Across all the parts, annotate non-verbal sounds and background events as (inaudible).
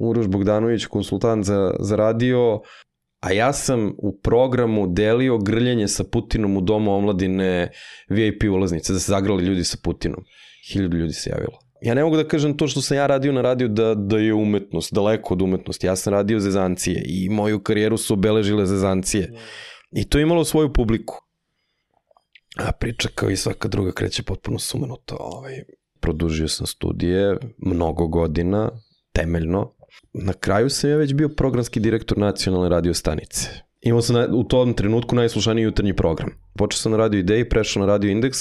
Uroš Bogdanović, konsultant za, za radio, a ja sam u programu delio grljenje sa Putinom u domu omladine VIP ulaznice, da se zagrali ljudi sa Putinom. Hiljadu ljudi se javilo. Ja ne mogu da kažem to što sam ja radio na radiju da, da je umetnost, daleko od umetnosti. Ja sam radio zezancije i moju karijeru su obeležile zezancije. I to je imalo svoju publiku. A priča kao i svaka druga kreće potpuno sumenuto. Ovaj, produžio sam studije mnogo godina, temeljno. Na kraju sam ja već bio programski direktor nacionalne radio stanice. Imao sam na, u tom trenutku najslušaniji jutarnji program. Počeo sam na radio ideji, prešao na radio indeks,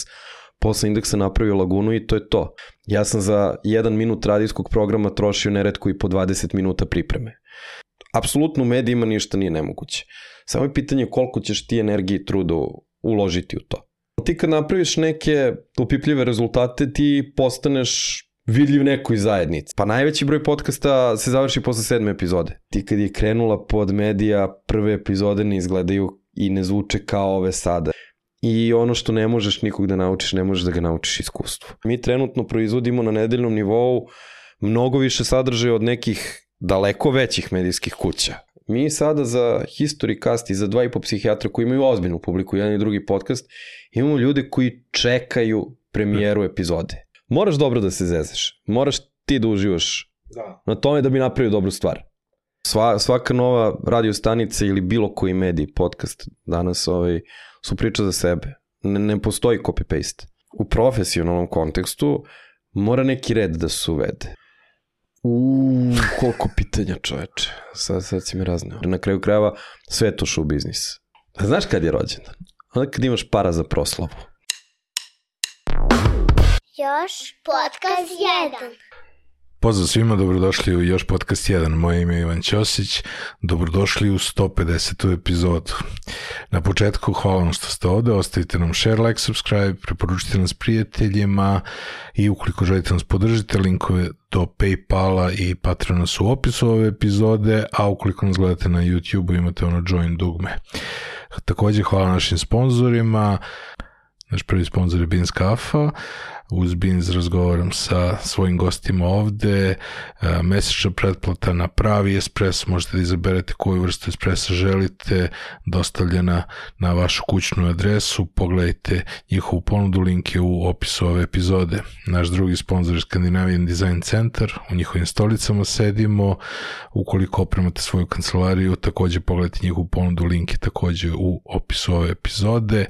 posle indeksa napravio lagunu i to je to. Ja sam za jedan minut radijskog programa trošio neretko i po 20 minuta pripreme. Apsolutno u medijima ništa nije nemoguće. Samo je pitanje koliko ćeš ti energije i truda uložiti u to. Ti kad napraviš neke upipljive rezultate, ti postaneš vidljiv nekoj zajednici. Pa najveći broj podcasta se završi posle sedme epizode. Ti kad je krenula pod medija, prve epizode ne izgledaju i ne zvuče kao ove sada. I ono što ne možeš nikog da naučiš, ne možeš da ga naučiš iskustvu. Mi trenutno proizvodimo na nedeljnom nivou mnogo više sadržaja od nekih daleko većih medijskih kuća. Mi sada za History Cast i za dva i po psihijatra koji imaju ozbiljnu publiku, jedan i drugi podcast, imamo ljude koji čekaju premijeru epizode. Moraš dobro da se zezeš. Moraš ti da uživaš da. na tome da bi napravio dobru stvar. Sva, svaka nova radio stanica ili bilo koji medij, podcast danas ovaj, su priča za sebe. Ne, ne postoji copy-paste. U profesionalnom kontekstu mora neki red da se uvede. Uuu, koliko pitanja čoveče. Sad, sad si mi razneo. Na kraju krajeva sve je to show biznis. A znaš kad je rođendan? Onda kad imaš para za proslavu. Još podcast 1. Pozdrav svima, dobrodošli u još podcast 1. Moje ime je Ivan Ćosić. Dobrodošli u 150. epizodu. Na početku hvala vam što ste ovde, ostavite nam share, like, subscribe, preporučite nas prijateljima i ukoliko želite nas podržite, linkove do Paypala i Patreona su u opisu ove epizode, a ukoliko nas gledate na YouTube imate ono join dugme. Takođe hvala našim sponsorima, naš prvi sponsor je Beans Kafa, uz Beans razgovaram sa svojim gostima ovde, e, mesečna pretplata na pravi espres, možete da izaberete koju vrstu espresa želite, dostavljena na vašu kućnu adresu, pogledajte njihovu ponudu, link je u opisu ove epizode. Naš drugi sponsor je Scandinavian Design Center, u njihovim stolicama sedimo, ukoliko opremate svoju kancelariju, takođe pogledajte njihovu ponudu, link je takođe u opisu ove epizode.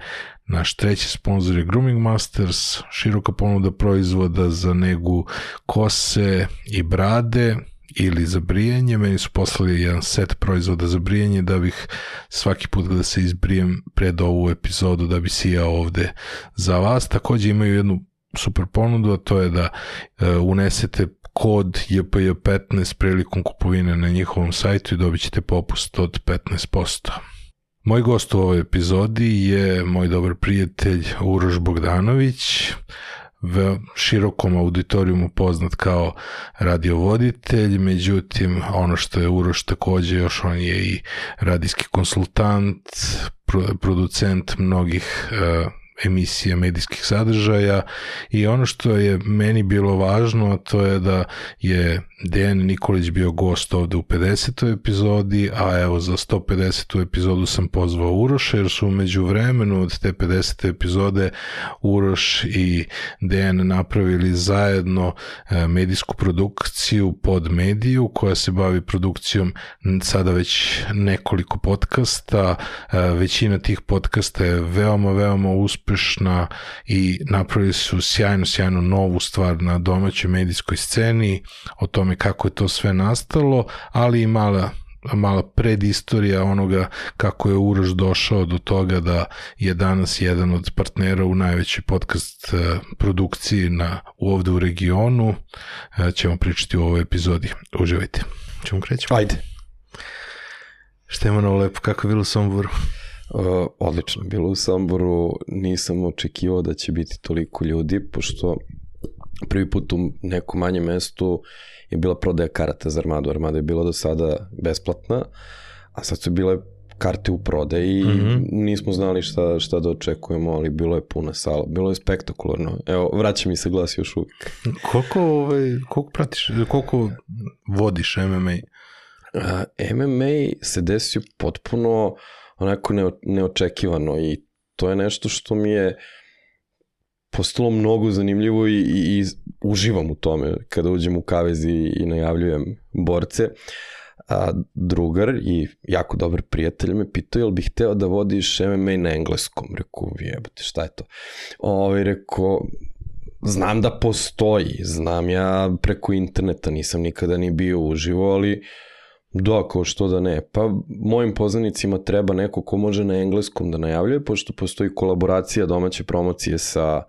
Naš treći sponsor je Grooming Masters, široka ponuda proizvoda za negu kose i brade ili za brijanje. Meni su poslali jedan set proizvoda za brijanje da bih svaki put kada se izbrijem pred ovu epizodu da bi sijao ovde za vas. Takođe imaju jednu super ponudu, a to je da uh, unesete kod JPJ15 prilikom kupovine na njihovom sajtu i dobit ćete popust od 15%. Moj gost u ovoj epizodi je moj dobar prijatelj Uroš Bogdanović, širokom auditorijumu poznat kao radiovoditelj, međutim ono što je Uroš takođe još on je i radijski konsultant, producent mnogih uh, emisija medijskih sadržaja i ono što je meni bilo važno to je da je Dejan Nikolić bio gost ovde u 50. epizodi, a evo za 150. epizodu sam pozvao Uroša jer su umeđu vremenu od te 50. epizode Uroš i Dejan napravili zajedno e, medijsku produkciju pod mediju koja se bavi produkcijom sada već nekoliko podcasta. E, većina tih podcasta je veoma, veoma uspešna i napravili su sjajno, sjajno novu stvar na domaćoj medijskoj sceni. O tome kako je to sve nastalo, ali i mala mala predistorija onoga kako je Uroš došao do toga da je danas jedan od partnera u najvećoj podcast e, produkciji na, ovde u regionu. E, ćemo pričati u ovoj epizodi. Uživajte. Ćemo kreći? Ajde. Šta ima novo lepo? Kako je bilo u Somboru? Uh, odlično, bilo u Somboru, nisam očekivao da će biti toliko ljudi, pošto prvi put u nekom manjem mestu je bila prodaja karata za Armadu. Armada je bila do sada besplatna, a sad su bile karte u prodaji i mm -hmm. nismo znali šta, šta da očekujemo, ali bilo je puna sala, bilo je spektakularno. Evo, vraća mi se glas još uvijek. koliko, ovaj, koliko pratiš, koliko vodiš MMA? Uh, MMA se desio potpuno onako ne, neočekivano i to je nešto što mi je postalo mnogo zanimljivo i, i, i uživam u tome kada uđem u kavez i, i najavljujem borce. A drugar i jako dobar prijatelj me pitao jel bih hteo da vodiš MMA na engleskom. Reku, jebate, šta je to? Ovo, ovaj, reku, znam da postoji, znam ja preko interneta, nisam nikada ni bio uživo, ali Da, kao što da ne. Pa mojim poznanicima treba neko ko može na engleskom da najavljuje, pošto postoji kolaboracija domaće promocije sa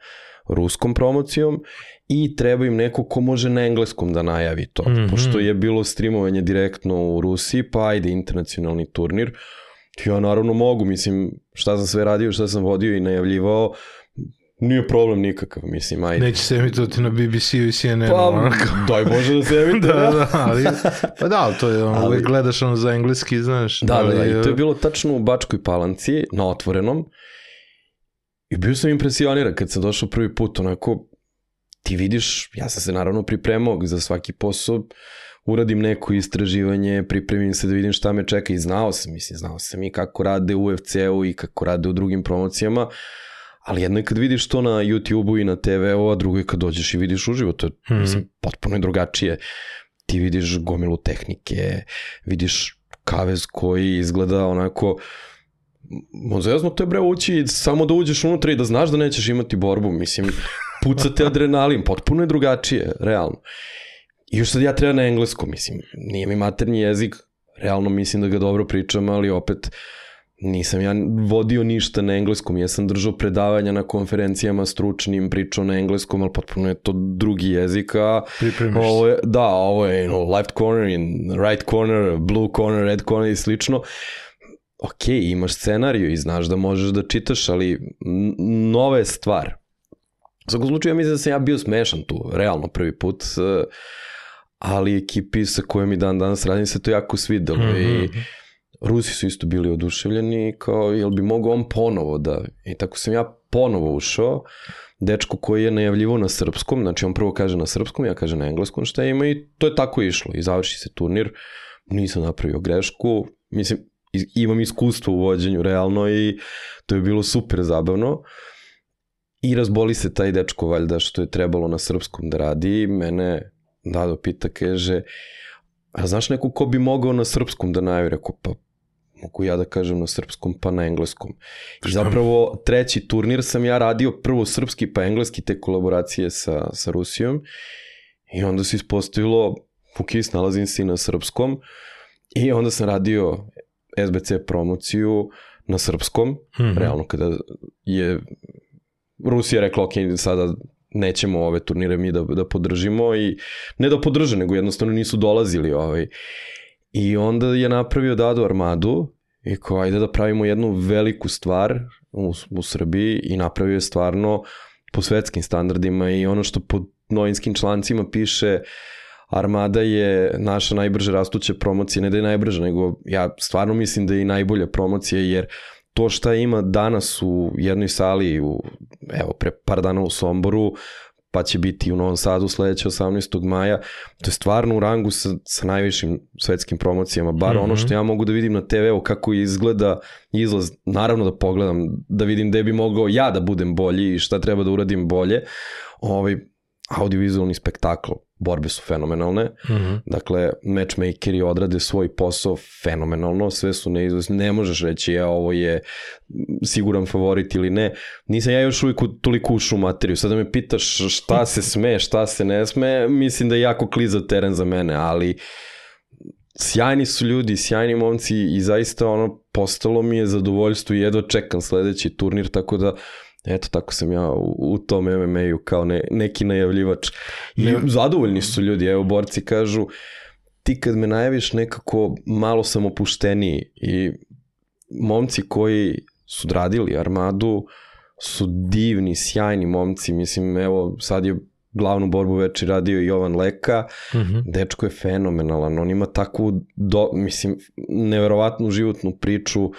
ruskom promocijom i treba im neko ko može na engleskom da najavi to. Mm -hmm. Pošto je bilo streamovanje direktno u Rusiji, pa ajde internacionalni turnir. Ja naravno mogu, mislim, šta sam sve radio, šta sam vodio i najavljivao, Nije problem nikakav, mislim, ajde. Neće se emitovati na BBC-u i CNN-u. Pa, onako. daj Bože da se (laughs) emituje. da, da, ali, pa da, ali to je, ono, ali, gledaš ono za engleski, znaš. Da, da, da, i to je bilo tačno u Bačkoj palanci, na otvorenom, i bio sam impresioniran kad sam došao prvi put, onako, ti vidiš, ja sam se naravno pripremao za svaki posao, uradim neko istraživanje, pripremim se da vidim šta me čeka i znao sam, mislim, znao sam i kako rade u UFC-u i kako rade u drugim promocijama, ali jedno je kad vidiš to na YouTube-u i na TV-u, a drugo je kad dođeš i vidiš uživo, to je, mm. mislim, potpuno je drugačije. Ti vidiš gomilu tehnike, vidiš kavez koji izgleda onako, Mozezno to je bre ući samo da uđeš unutra i da znaš da nećeš imati borbu, mislim, pucate adrenalin, potpuno je drugačije, realno. I još sad ja treba na engleskom, mislim, nije mi maternji jezik, realno mislim da ga dobro pričam, ali opet, uh, nisam ja vodio ništa na engleskom, ja sam držao predavanja na konferencijama stručnim, pričao na engleskom, ali potpuno je to drugi jezik, a ovo je, da, ovo je you know, left corner, in right corner, blue corner, red corner i slično. Ok, imaš scenariju i znaš da možeš da čitaš, ali nova je stvar. U svakom slučaju ja mislim da sam ja bio smešan tu, realno prvi put, ali ekipi sa kojom i dan danas radim se to jako svidelo mm -hmm. i. Rusi su isto bili oduševljeni, kao, jel bi mogao on ponovo da... I tako sam ja ponovo ušao, dečko koji je najavljivo na srpskom, znači on prvo kaže na srpskom, ja kažem na engleskom šta ima i to je tako išlo i završi se turnir, nisam napravio grešku, mislim, imam iskustvo u vođenju realno i to je bilo super zabavno. I razboli se taj dečko valjda što je trebalo na srpskom da radi, mene Dado pita, kaže, a znaš neko ko bi mogao na srpskom da najavi, rekao, pa mogu ja da kažem na srpskom pa na engleskom. I zapravo treći turnir sam ja radio prvo srpski pa engleski te kolaboracije sa, sa Rusijom i onda se ispostavilo ok, snalazim se i na srpskom i onda sam radio SBC promociju na srpskom, mm -hmm. realno kada je Rusija rekla ok, sada nećemo ove turnire mi da, da podržimo i ne da podrže, nego jednostavno nisu dolazili ovaj. I onda je napravio Dado Armadu i kao ajde da pravimo jednu veliku stvar u, u Srbiji. I napravio je stvarno po svetskim standardima i ono što po novinskim člancima piše Armada je naša najbrže rastuća promocija, ne da je najbrža, nego ja stvarno mislim da je i najbolja promocija jer to šta ima danas u jednoj sali, u, evo pre par dana u Somboru, pa će biti u Novom Sadu sledeće 18. maja. To je stvarno u rangu sa, sa najvišim svetskim promocijama, bar mm -hmm. ono što ja mogu da vidim na TV-u kako izgleda izlaz, naravno da pogledam, da vidim gde bi mogao ja da budem bolji i šta treba da uradim bolje. Ovaj, audiovizualni spektakl, borbe su fenomenalne, mm -hmm. dakle, matchmakeri odrade svoj posao fenomenalno, sve su neizvesne, ne možeš reći ja ovo je siguran favorit ili ne, nisam ja još uvijek toliko ušu u materiju, sada me pitaš šta se sme, šta se ne sme, mislim da je jako klizav teren za mene, ali sjajni su ljudi, sjajni momci i zaista ono, postalo mi je zadovoljstvo i jedva čekam sledeći turnir, tako da Eto, tako sam ja u, u tom MMA-u kao ne, neki najavljivač. I ne. zadovoljni su ljudi, evo, borci kažu, ti kad me najaviš nekako malo sam opušteniji i momci koji su odradili armadu su divni, sjajni momci, mislim, evo, sad je glavnu borbu veči radio Jovan Leka, Mm -hmm. dečko je fenomenalan, on ima takvu, do, mislim, neverovatnu životnu priču,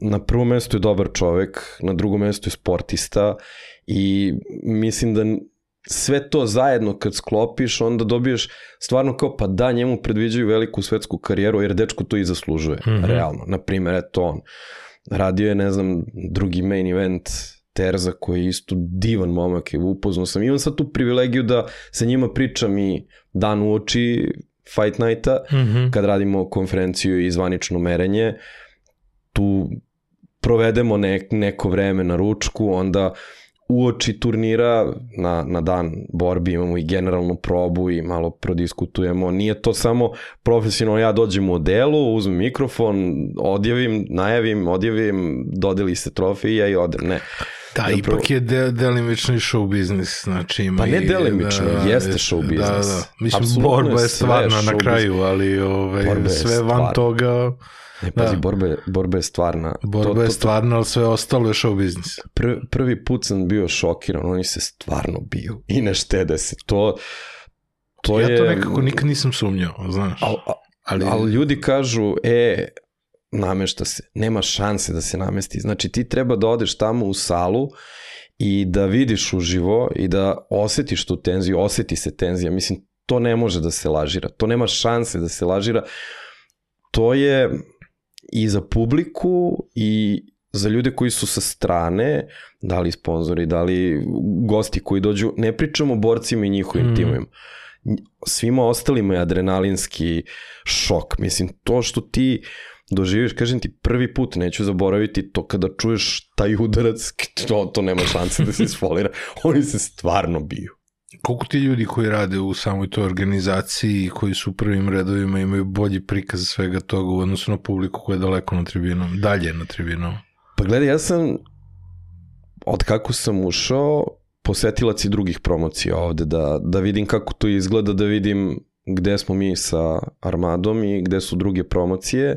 na prvom mestu je dobar čovek, na drugom mestu je sportista i mislim da sve to zajedno kad sklopiš, onda dobiješ stvarno kao pa da, njemu predviđaju veliku svetsku karijeru, jer dečko to i zaslužuje, mm -hmm. realno. Naprimer, eto on, radio je, ne znam, drugi main event Terza koji je isto divan momak i upoznao sam. Imam sad tu privilegiju da sa njima pričam i dan u oči Fight Nighta, mm -hmm. kad radimo konferenciju i zvanično merenje, tu provedemo nek, neko vreme na ručku, onda uoči turnira na, na dan borbi imamo i generalnu probu i malo prodiskutujemo. Nije to samo profesionalno, ja dođem u delu, uzmem mikrofon, odjavim, najavim, odjavim, dodeli se trofeja i odem. Ne. Da, Zapravo, ipak je de, delimični show biznis, znači ima Pa ne i, delimično, da, jeste show biznis. Da, da, mislim, Apsolutno borba je stvarna na kraju, ali ove, Borba je sve van stvarna. toga, Ne, pazi, Da. borba, je, borba je stvarna. borba to, je to, stvarna, ali sve ostalo je show biznis. Prvi, prvi put sam bio šokiran, oni se stvarno biju i ne štede se. To, to ja je... to nekako nikad nisam sumnjao, znaš. Al, al, ali, ali ljudi kažu, e, namešta se, nema šanse da se namesti. Znači ti treba da odeš tamo u salu i da vidiš uživo i da osetiš tu tenziju, oseti se tenzija. Mislim, to ne može da se lažira. To nema šanse da se lažira. To je i za publiku i za ljude koji su sa strane, da li sponzori, da li gosti koji dođu, ne pričamo o borcima i njihovim mm. timovima. Svima ostalima je adrenalinski šok. Mislim, to što ti doživiš, kažem ti, prvi put neću zaboraviti to kada čuješ taj udarac, to, to nema šanse da se isfolira. (laughs) Oni se stvarno biju. koliko ti ljudi koji rade u samoj toj organizaciji i koji su u prvim redovima imaju bolji prikaz svega toga u odnosu na publiku koja je daleko na tribinom, dalje na tribinom? Pa gledaj, ja sam, od kako sam ušao, posetilac i drugih promocija ovde, da, da vidim kako to izgleda, da vidim gde smo mi sa Armadom i gde su druge promocije.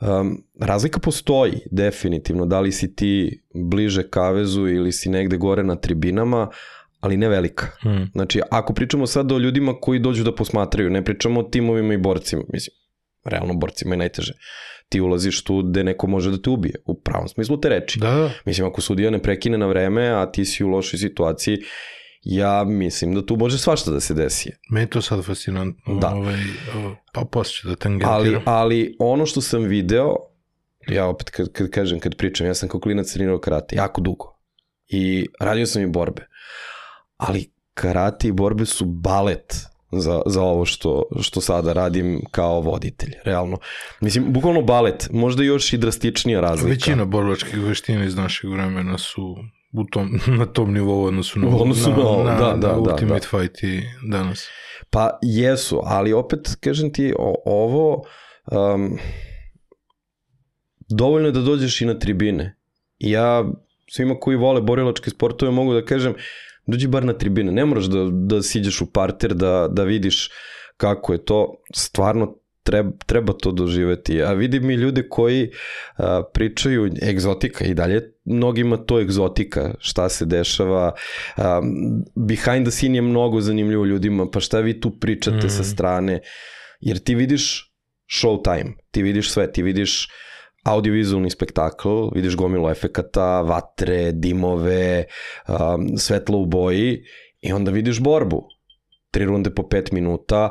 Um, razlika postoji, definitivno, da li si ti bliže kavezu ili si negde gore na tribinama, ali ne velika. Hmm. Znači, ako pričamo sad o ljudima koji dođu da posmatraju, ne pričamo o timovima i borcima, mislim, realno borcima je najteže. Ti ulaziš tu gde neko može da te ubije, u pravom smislu te reči. Da, da. Mislim, ako sudija ne prekine na vreme, a ti si u lošoj situaciji, ja mislim da tu može svašta da se desi. Meni je to sad fascinantno. Da. Ovaj, pa posle ću da tangentiram. Ali, ali ono što sam video, ja opet kad, kad kažem, kad pričam, ja sam kao klinac trenirao karate, jako dugo. I radio sam i borbe. Ali karate i borbe su balet za, za ovo što, što sada radim kao voditelj, realno. Mislim, bukvalno balet, možda još i drastičnija razlika. Većina borbačkih veština iz našeg vremena su u tom, (laughs) na tom nivou odnosu na, odnosu na na, da, na da, da, Ultimate da. Fight i danas. Pa jesu, ali opet kažem ti o, ovo um, dovoljno je da dođeš i na tribine. Ja svima koji vole borilačke sportove mogu da kažem dođi bar na tribine. Ne moraš da, da siđeš u parter, da, da vidiš kako je to. Stvarno treba, treba to doživeti. A vidim i ljude koji a, pričaju egzotika i dalje mnogima to egzotika, šta se dešava. A, behind the scene je mnogo zanimljivo ljudima, pa šta vi tu pričate mm. sa strane. Jer ti vidiš showtime, ti vidiš sve, ti vidiš audiovizualni spektakl, vidiš gomilu efekata, vatre, dimove, um, svetlo u boji i onda vidiš borbu. Tri runde po pet minuta,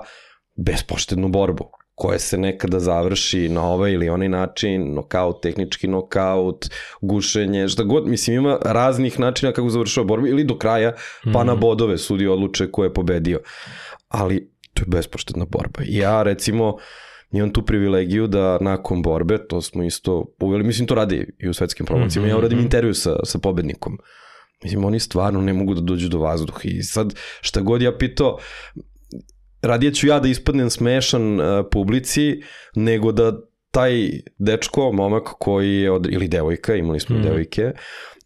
bespoštednu borbu koja se nekada završi na ovaj ili onaj način, nokaut, tehnički nokaut, gušenje, šta god, mislim ima raznih načina kako završava borbu ili do kraja, pa na bodove sudi odluče ko je pobedio. Ali to je bespoštedna borba. Ja recimo imam tu privilegiju da nakon borbe, to smo isto uveli, mislim to radi i u svetskim promocijama, mm -hmm. ja uradim intervju sa, sa pobednikom. Mislim, oni stvarno ne mogu da dođu do vazduha i sad šta god ja pitao, radije ću ja da ispadnem smešan uh, publici, nego da taj dečko, momak koji je, od, ili devojka, imali smo mm. devojke,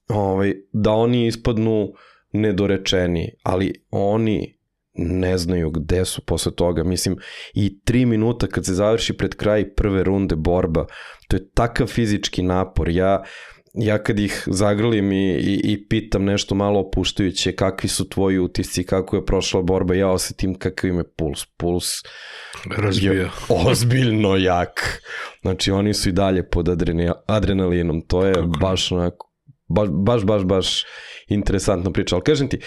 ovaj, da oni ispadnu nedorečeni, ali oni ne znaju gde su posle toga. Mislim, i tri minuta kad se završi pred kraj prve runde borba, to je takav fizički napor. Ja ja kad ih zagrlim i, i, i pitam nešto malo opuštajuće, kakvi su tvoji utisci, kako je prošla borba, ja osetim kakav im je puls. Puls Razbija. je ozbiljno jak. Znači oni su i dalje pod adreni- adrenalinom, to je Kako baš onako, baš, baš, baš, baš interesantna priča. Ali kažem ti,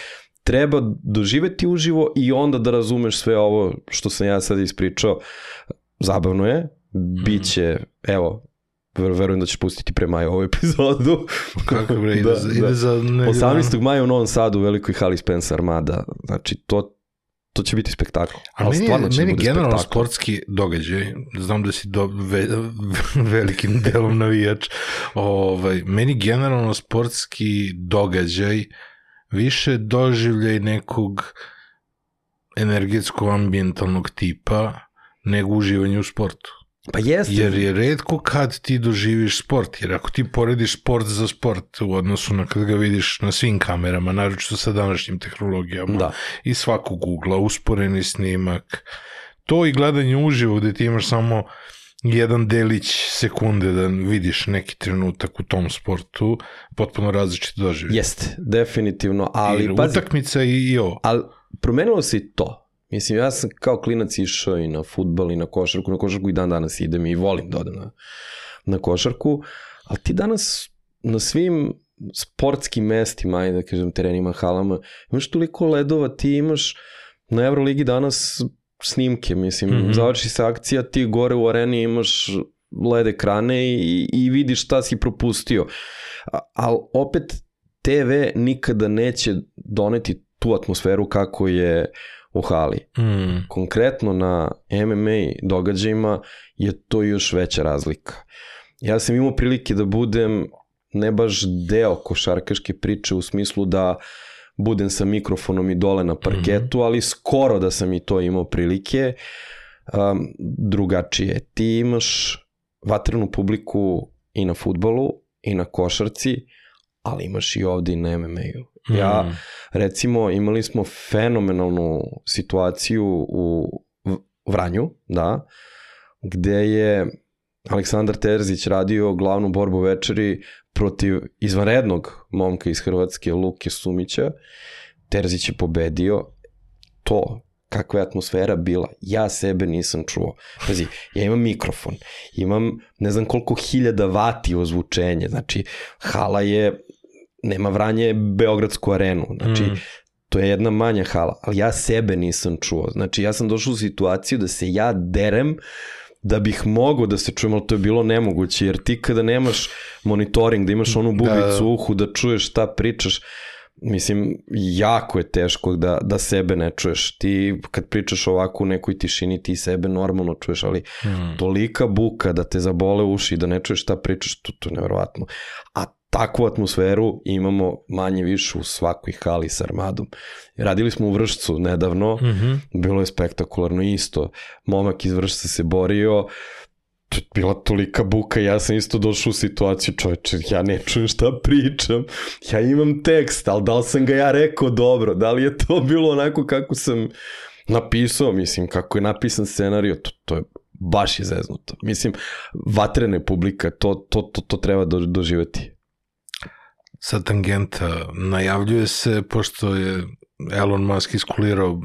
treba doživeti uživo i onda da razumeš sve ovo što sam ja sad ispričao. Zabavno je, biće, evo, ver, verujem da ćeš pustiti pre maja ovu epizodu. Kako bre, (laughs) ide, Da, za, da. ide za nedelju 18. maja u Novom Sadu u velikoj hali Spencer Armada. Znači, to, to će biti spektakl. A meni, stvarno će da meni bude generalno spektakl. sportski događaj, znam da si do, ve, (laughs) velikim delom navijač, ovaj, meni generalno sportski događaj više doživljaj nekog energetsko-ambientalnog tipa nego uživanje u sportu. Pa jeste. Jer je redko kad ti doživiš sport, jer ako ti porediš sport za sport u odnosu na kad ga vidiš na svim kamerama, naročito sa današnjim tehnologijama, Da. i svakog ugla, usporeni snimak, to i gledanje uživo gde ti imaš samo jedan delić sekunde da vidiš neki trenutak u tom sportu, potpuno različito doživlje. Jeste, definitivno, ali I pazi, utakmica i, i ovo. ali promenilo se i to. Mislim, ja sam kao klinac išao i na futbal i na košarku, na košarku i dan danas idem i volim da odem na, na košarku, ali ti danas na svim sportskim mestima, ajde da kažem terenima, halama, imaš toliko ledova, ti imaš na Euroligi danas snimke, mislim, mm. -hmm. završi se akcija, ti gore u areni imaš led ekrane i, i vidiš šta si propustio. Ali opet TV nikada neće doneti tu atmosferu kako je u hali. Mm. Konkretno na MMA događajima je to još veća razlika. Ja sam imao prilike da budem ne baš deo košarkaške priče u smislu da budem sa mikrofonom i dole na parketu, ali skoro da sam i to imao prilike. Um, drugačije. Ti imaš vatrenu publiku i na futbolu i na košarci, ali imaš i ovde i na MMA-u. Ja, Mm. recimo, imali smo fenomenalnu situaciju u Vranju, da, gde je Aleksandar Terzić radio glavnu borbu večeri protiv izvanrednog momka iz Hrvatske, Luke Sumića. Terzić je pobedio. To, kakva je atmosfera bila, ja sebe nisam čuo. Pazi, ja imam mikrofon, imam ne znam koliko hiljada vati ozvučenje, znači hala je, nema vranje Beogradsku arenu, znači Mm. to je jedna manja hala, ali ja sebe nisam čuo. Znači ja sam došao u situaciju da se ja derem da bih mogao da se čujem, ali to je bilo nemoguće, jer ti kada nemaš monitoring, da imaš onu bubicu Da, da. u uhu, da čuješ šta pričaš, mislim, jako je teško da, da sebe ne čuješ. Ti kad pričaš ovako u nekoj tišini, ti sebe normalno čuješ, ali Mm. tolika buka da te zabole uši, da ne čuješ šta pričaš, to, to je nevjerovatno. A takvu atmosferu imamo manje više u svakoj hali sa armadom. Radili smo u Vršcu nedavno, Mhm. bilo je spektakularno isto. Momak iz Vršca se borio, bila tolika buka, ja sam isto došao u situaciju, čovječe, ja ne čujem šta pričam, ja imam tekst, ali da li sam ga ja rekao dobro, da li je to bilo onako kako sam napisao, mislim, kako je napisan scenario, to, to je baš je zeznuto. Mislim, vatrene publika, to, to, to, to treba do, doživeti. Sa tangenta najavljuje se, pošto je Elon Musk iskulirao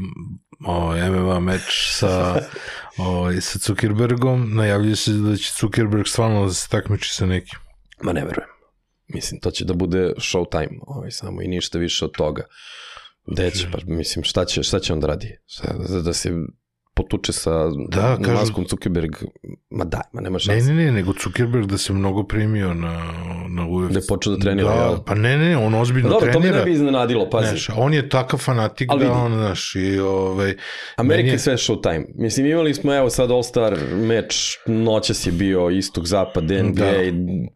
o, MMA meč sa, (laughs) o, sa Zuckerbergom, najavljuje se da će Zuckerberg stvarno da se takmiči sa nekim. Ma ne verujem. Mislim, to će da bude showtime, ovaj, samo i ništa više od toga. Gde će, pa mislim, šta će, šta će on da radi? Šta, da, da se potuče sa Da, kažu- Maskom Zuckerberg, ma daj, ma nema Ne, šanse. ne, ne, nego Zuckerberg da se mnogo primio na, na UFC. Da je počeo da trenira, da? Pa ne, ne, on ozbiljno Pa dobro, to me trenira. ne bi iznenadilo, pazi. Znaš, on je takav fanatik Ali da on, znaš, i ovaj... Amerika je je- sve showtime. Mislim, imali smo, evo sad All-Star meč, noćas je bio istok-zapad, NBA, Da.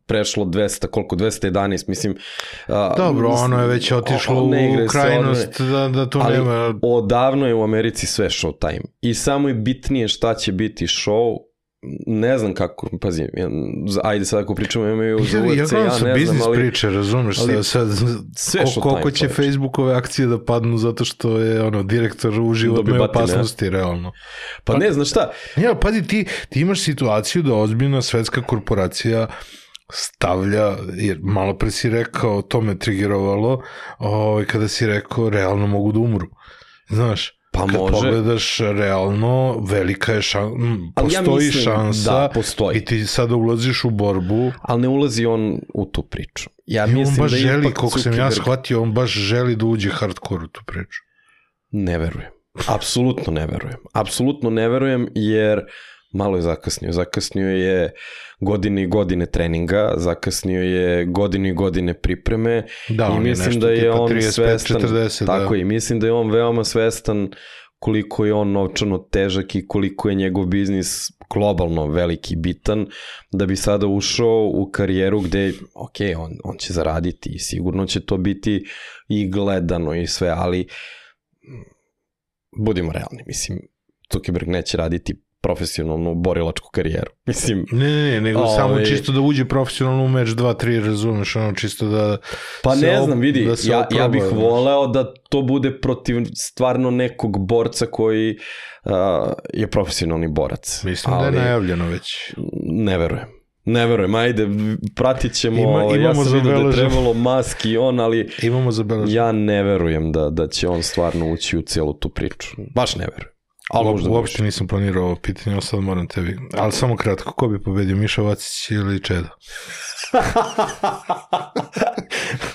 prešlo 200, koliko, 211, mislim... a, Dobro, mislim, ono je već otišlo o- ne igra u se krajnost da, da tu Ali nema... odavno je u Americi sve showtime. I samo je bitnije šta će biti show, ne znam kako, pazi, ja- ajde sad ako pričamo imaju za Ja, ja UFC, gledam ja sa ne znam, ali priče, razumeš, ali sad, sve koliko time, će. Facebookove akcije da padnu zato što je ono direktor u životnoj opasnosti, realno. pa ne, znaš šta, Ja, pazi, ti, ti imaš situaciju da ozbiljna svetska korporacija stavlja, jer malo pre si rekao, to me trigerovalo, ovaj, kada si rekao, realno mogu da umru. Znaš, Pa kad može. pogledaš realno, velika je šan, m, Ali ja postoji mislim- šansa da, postoji. i ti sada ulaziš u borbu Ali ne ulazi on u tu priču. Ja i on mislim baš da želi, ipak koliko sam ja shvatio, on baš želi da uđe hardcore u tu priču. Ne verujem. Apsolutno ne verujem. Apsolutno ne verujem jer malo je zakasnio. Zakasnio je godine i godine treninga, zakasnio je godine i godine pripreme Da, i je mislim da je on 35, svestan, 40, tako da. i mislim da je on veoma svestan koliko je on novčano težak i koliko je njegov biznis globalno veliki bitan, da bi sada ušao u karijeru gde, ok, on, on će zaraditi i sigurno će to biti i gledano i sve, ali budimo realni, mislim, Zuckerberg neće raditi profesionalnu borilačku karijeru. (laughs) Mislim, Ne, ne, ne, nego Ovaj- samo čisto da uđe profesionalno u meč 2-3, razumeš, ono čisto da... Pa ne op- znam, vidi, da ja, ja bih znaš. voleo da to bude protiv stvarno nekog borca koji uh, je profesionalni borac. Mislim da je najavljeno već. Ne verujem. Ne verujem, ajde, pratit ćemo, Ima- ovaj, ja sam vidio da je trebalo maski i on, ali Imamo ja ne verujem da, da će on stvarno ući u celu tu priču. Baš ne verujem. Ali možda uopšte nisam planirao ovo pitanje, sad moram tebi. Ali samo kratko, ko bi pobedio, Miša Vacić ili Čeda?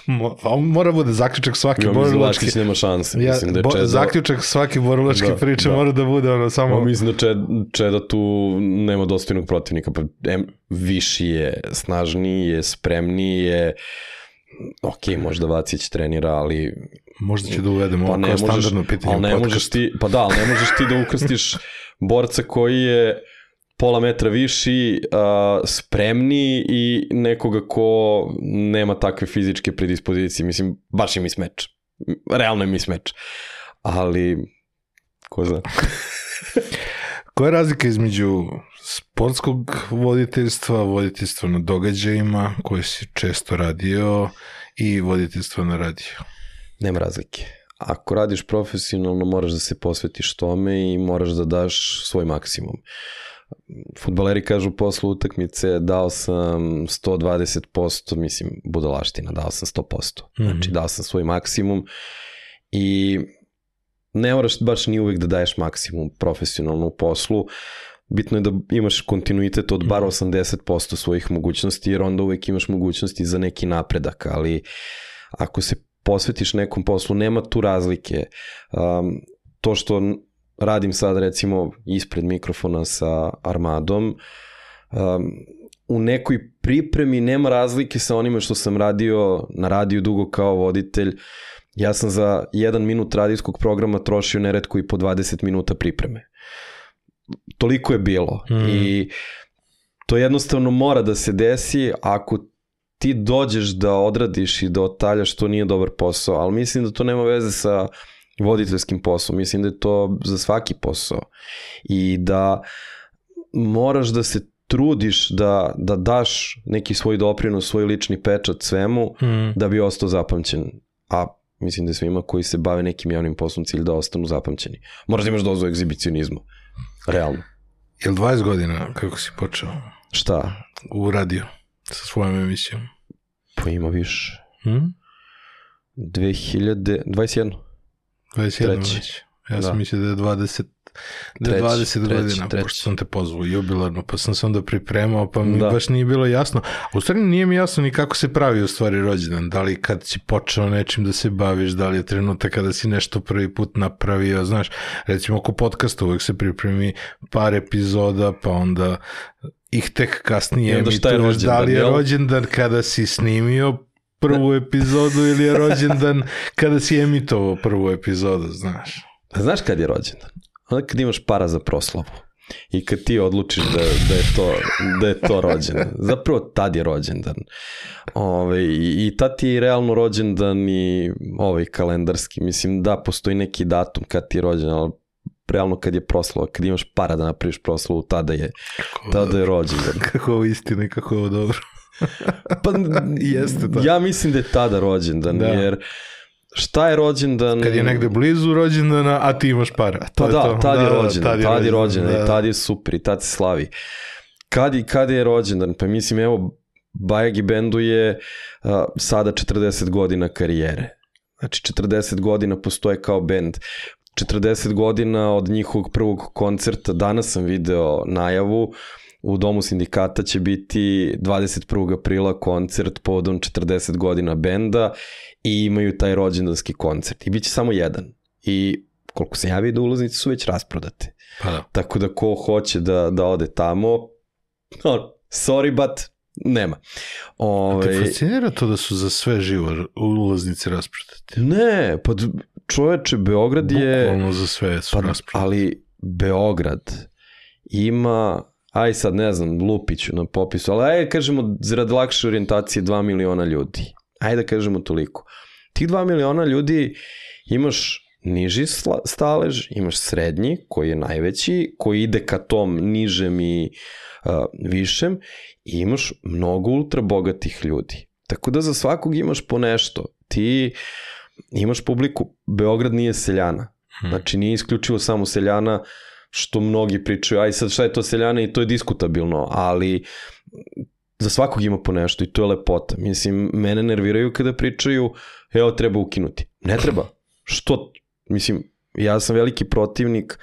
(laughs) Mora bude zaključak svake Ja borilačke... Nema šanse. Ja, mislim da je bo, Čeda... zaključak svake borilačke Da, priče da. mora da bude ono samo... Pa mislim da Čeda, Čeda tu nema dostojnog protivnika, pa em, viši je, snažniji je, spremniji je, ok, možda Vacić trenira, ali Možda će da uvedemo pa ne kao možeš, standardno pitanje ali ne možeš ti, pa da, ali ne možeš ti da ukrstiš borca koji je pola metra viši, uh, spremniji i nekoga ko nema takve fizičke predispozicije. Mislim, baš je mismeč. Realno je mismeč. Ali, ko zna. Koja je razlika između sportskog voditeljstva, voditeljstva na događajima koje si često radio i voditeljstva na radiju? Nema razlike. Ako radiš profesionalno, moraš da se posvetiš tome i moraš da daš svoj maksimum. Futbaleri kažu posle utakmice dao sam 120%, mislim, budalaština, dao sam 100%. Znači, dao sam svoj maksimum i ne moraš baš ni uvek da daješ maksimum profesionalno u poslu. Bitno je da imaš kontinuitet od bar 80% svojih mogućnosti, jer onda uvek imaš mogućnosti za neki napredak, ali ako se posvetiš nekom poslu, nema tu razlike. Um, to što radim sad recimo ispred mikrofona sa Armadom, um, u nekoj pripremi nema razlike sa onime što sam radio na radiju dugo kao voditelj. Ja sam za jedan minut radijskog programa trošio neretko i po 20 minuta pripreme. Toliko je bilo. Mm. I to jednostavno mora da se desi ako ti dođeš da odradiš i da otaljaš, to nije dobar posao, ali mislim da to nema veze sa voditeljskim poslom, mislim da je to za svaki posao i da moraš da se trudiš da, da daš neki svoj doprinos, svoj lični pečat svemu, Mm. da bi ostao zapamćen. A mislim da je svima koji se bave nekim javnim poslom cilj da ostanu zapamćeni. Moraš da imaš dozu egzibicionizma. Realno. Jel 20 godina kako si počeo Šta? u radio sa svojom emisijom? Pa ima više. Hm? 2000... 21. 21 Treći. već. Ja sam Da. mislio da je 20 da je Treći, 20 treći, godina, treći. pošto sam te pozvao jubilarno, pa sam se onda pripremao, pa mi Da. baš nije bilo jasno. A u stvari nije mi jasno ni kako se pravi u stvari rođendan, da li kad si počeo nečim da se baviš, da li je trenutak kada si nešto prvi put napravio, znaš, recimo oko podcasta uvek se pripremi par epizoda, pa onda ih tek kasnije emituješ, da li je rođendan, kada si snimio prvu epizodu ili je rođendan (laughs) kada si emitovao prvu epizodu, znaš. Znaš kad je rođendan? Onda kad imaš para za proslavu. I kad ti odlučiš da, da, je, to, da je to rođendan. Zapravo tad je rođendan. Ove, i, I tad ti je realno rođendan i ovaj kalendarski. Mislim da postoji neki datum kad ti je rođendan, ali realno kad je proslava, kad imaš para da napraviš proslavu, tada je, tada je rođendan. (laughs) Kako ovo istina i kako ovo dobro. Pa, (laughs) Jeste to. Ja mislim da je tada rođendan, Da. jer šta je rođendan? Kad je negde blizu rođendana, a ti imaš para. To Pa da, to. tad je rođendan, tad je rođendan da. i tad je super i tad se slavi. Kad, i, kad je rođendan? Pa mislim, evo, Bajagi bendu je a, sada 40 godina karijere. Znači 40 godina postoje kao bend. 40 godina od njihovog prvog koncerta, danas sam video najavu, u Domu sindikata će biti 21. aprila koncert povodom 40 godina benda i imaju taj rođendanski koncert. I bit će samo jedan. I koliko se ja vidio, ulaznice su već rasprodate. Pa da. Tako da ko hoće da, da ode tamo, no, sorry but nema. A te Ove, fascinira to da su za sve živo ulaznice rasprotate? ne, pa čoveče, Beograd je... Bukvalno za sve su Pa, rasprotate. ali Beograd ima, aj sad ne znam, lupiću na popisu, ali ajde kažemo zarad lakše orijentacije 2 miliona ljudi. Ajde da kažemo toliko. Tih 2 miliona ljudi imaš niži stalež, imaš srednji koji je najveći, koji ide ka tom nižem i uh, višem i imaš mnogo ultra bogatih ljudi. Tako da za svakog imaš po nešto. Ti imaš publiku, Beograd nije seljana. Hmm. Znači nije isključivo samo seljana što mnogi pričaju, aj sad šta je to seljana i to je diskutabilno, ali za svakog ima po nešto i to je lepota. Mislim, mene nerviraju kada pričaju, evo treba ukinuti. Ne treba. Što? Mislim, ja sam veliki protivnik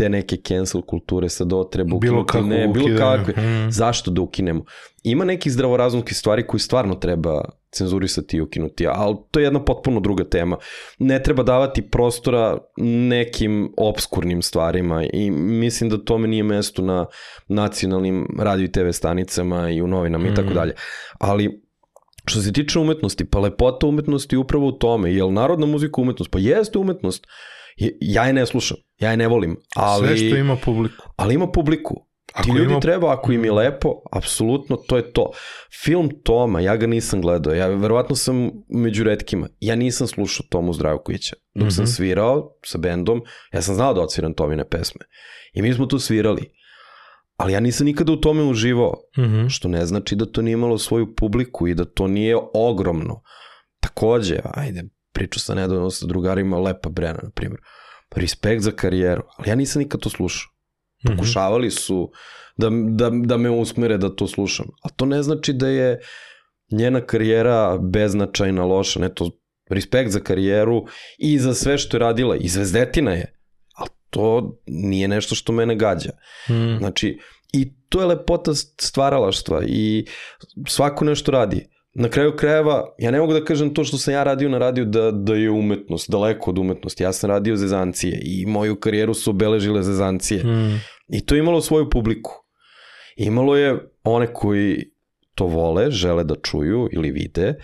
te neke cancel kulture, sad ovo treba ukinuti. Bilo kako ne, bilo kakve. Mm. Zašto da ukinemo? Ima nekih zdravorazumskih stvari koji stvarno treba cenzurisati i ukinuti, ali to je jedna potpuno druga tema. Ne treba davati prostora nekim obskurnim stvarima i mislim da tome nije mesto na nacionalnim radio i TV stanicama i u novinama i tako dalje. Ali što se tiče umetnosti, pa lepota umetnosti je upravo u tome, jel narodna muzika umetnost? Pa jeste umetnost. Ja je ne slušam, ja je ne volim, ali, Sve što ima publiku. ali ima publiku. Ako Ti ljudi ima- treba, ako im je lepo, apsolutno to je to. Film Toma, ja ga nisam gledao, ja verovatno sam među redkima. Ja nisam slušao Tomu Zdravkovića. Dok sam Mhm. svirao sa bendom, ja sam znao da odsviram Tomine pesme. I mi smo tu svirali. Ali ja nisam nikada u tome uživao. Mhm. Što ne znači da to nije imalo svoju publiku i da to nije ogromno. Takođe, ajde, pričao sam nedavno sa drugarima Lepa Brena, na primjer. Respekt za karijeru, ali ja nisam nikad to slušao. Mhm. Pokušavali su da, da, da me usmere da to slušam. A to ne znači da je njena karijera beznačajna, loša. Ne, to respekt za karijeru i za sve što je radila. I zvezdetina je. Ali to nije nešto što mene gađa. Mhm. Znači, i to je lepota stvaralaštva i svako nešto radi. Na kraju krajeva, ja ne mogu da kažem to što sam ja radio na radiju da, da je umetnost, daleko od umetnosti. Ja sam radio zezancije i moju karijeru su obeležile zezancije. Mhm. I to je imalo svoju publiku. Imalo je one koji to vole, žele da čuju ili vide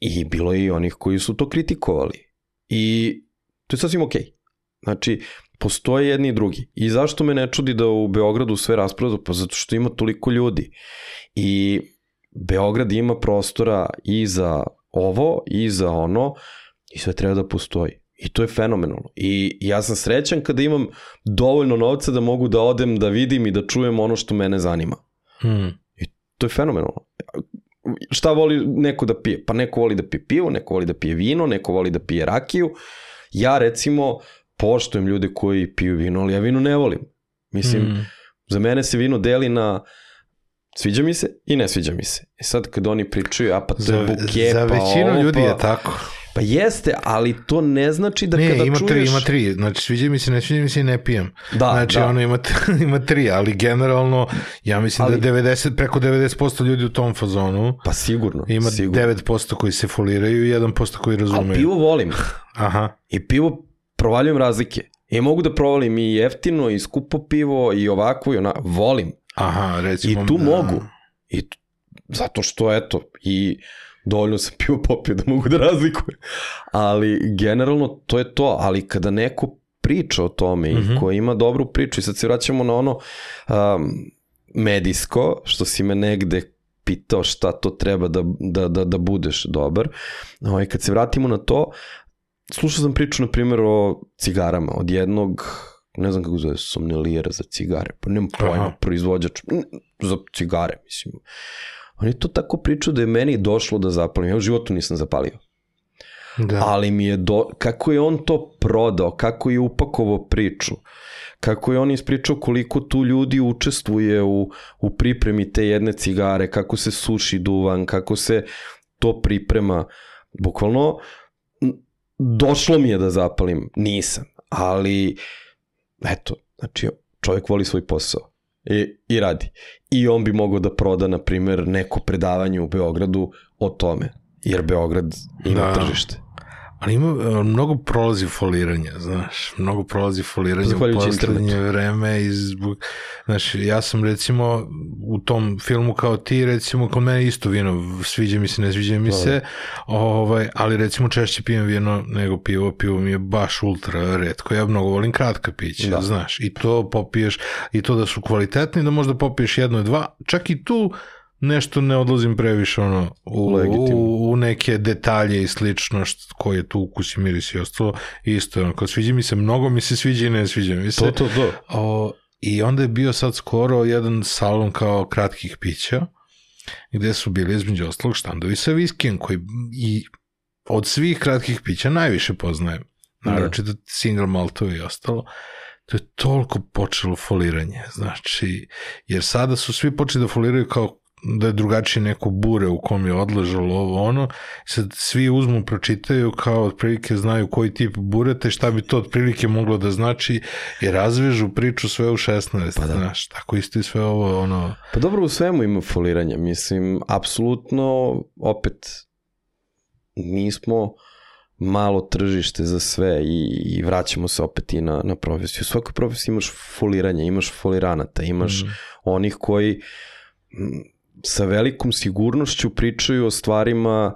i bilo je i onih koji su to kritikovali. I to je sasvim okej. Znači, postoje jedni i drugi. I zašto me ne čudi da u Beogradu sve rasprodu? Pa zato što ima toliko ljudi. I Beograd ima prostora i za ovo i za ono i sve treba da postoji. I to je fenomenalno. I ja sam srećan kada imam dovoljno novca da mogu da odem da vidim i da čujem ono što mene zanima. Mhm. To je fenomenalno. Šta voli neko da pije? Pa neko voli da pije pivo, neko voli da pije vino, neko voli da pije rakiju. Ja recimo poštujem ljude koji piju vino, ali ja vino ne volim. Mislim, Mhm. za mene se vino deli na sviđa mi se i ne sviđa mi se. I sad kad oni pričaju, a pa to Za, je buke, za pa većinu ovo, ljudi pa... je tako. Pa jeste, ali to ne znači da ne, kada ima čuješ... tri, ima tri. Znači, sviđa mi se, ne sviđa mi se i ne pijem. Da, znači, da. ono ima, (laughs) ima tri, ali generalno, ja mislim Ali- da je 90, preko 90% ljudi u tom fazonu. Pa sigurno, Ima sigurno. 9% koji se foliraju i 1% koji Ali razumeju. pivo volim. (laughs) Aha. I pivo provaljujem razlike. I mogu da provalim i jeftino, i skupo pivo, i ovako, i ona, volim. Aha, I recimo. tu da. mogu. I zato što, eto, i dovoljno sam pivo popio da mogu da razlikujem. Ali, generalno, to je to. Ali kada neko priča o tome Mhm. i ko ima dobru priču, i sad se vraćamo na ono um, medijsko, što si me negde pitao šta to treba da, da, da, da budeš dobar. Ovaj, kad se vratimo na to, slušao sam priču, na primjer, o cigarama, od jednog, ne znam kako zove, somnelijera za cigare, pa nemam pojma, Aha. proizvođač mm, za cigare, mislim. On je to tako pričao da je meni došlo da zapalim. Ja u životu nisam zapalio. Da. Ali mi je do... Kako je on to prodao, kako je upakovao priču, kako je on ispričao koliko tu ljudi učestvuje u, u pripremi te jedne cigare, kako se suši duvan, kako se to priprema. Bukvalno, došlo mi je da zapalim, nisam, ali eto, znači čovjek voli svoj posao i, i radi. I on bi mogao da proda, na primjer, neko predavanje u Beogradu o tome, jer Beograd ima Da. tržište. Ali ima, e, mnogo prolazi foliranja, znaš, mnogo prolazi foliranja u poslednje vreme i zbog, znaš, ja sam recimo u tom filmu kao ti, recimo, kod mene isto vino, sviđa mi se, ne sviđa mi se, ovaj, ali recimo češće pijem vino nego pivo, pivo mi je baš ultra redko, ja mnogo volim kratka pića, Da. znaš, i to popiješ, i to da su kvalitetni, da možda popiješ jedno i dva, čak i tu nešto ne odlazim previše ono u, u, u neke detalje i slično što, koji je tu ukus i miris i ostalo isto je ono, kao sviđa mi se mnogo mi se sviđa i ne sviđa mi se. To, to, to. o, i onda je bio sad skoro jedan salon kao kratkih pića gde su bili između ostalog štandovi sa viskijem koji i od svih kratkih pića najviše poznajem naročito single maltovi i ostalo. To je toliko počelo foliranje znači jer sada su svi počeli da foliraju kao da je drugačije neko bure u kom je odležalo ovo ono, sad svi uzmu, pročitaju kao otprilike znaju koji tip bureta i šta bi to otprilike moglo da znači i razvežu priču sve u 16, Pa da. znaš, tako isto i sve ovo, ono, Pa dobro, u svemu ima foliranja. Mislim, apsolutno, opet, nismo malo tržište za sve i, i vraćamo se opet i na, na profesiju. U svakoj profesiji imaš foliranje, imaš foliranata, imaš Mm. onih koji sa velikom sigurnošću pričaju o stvarima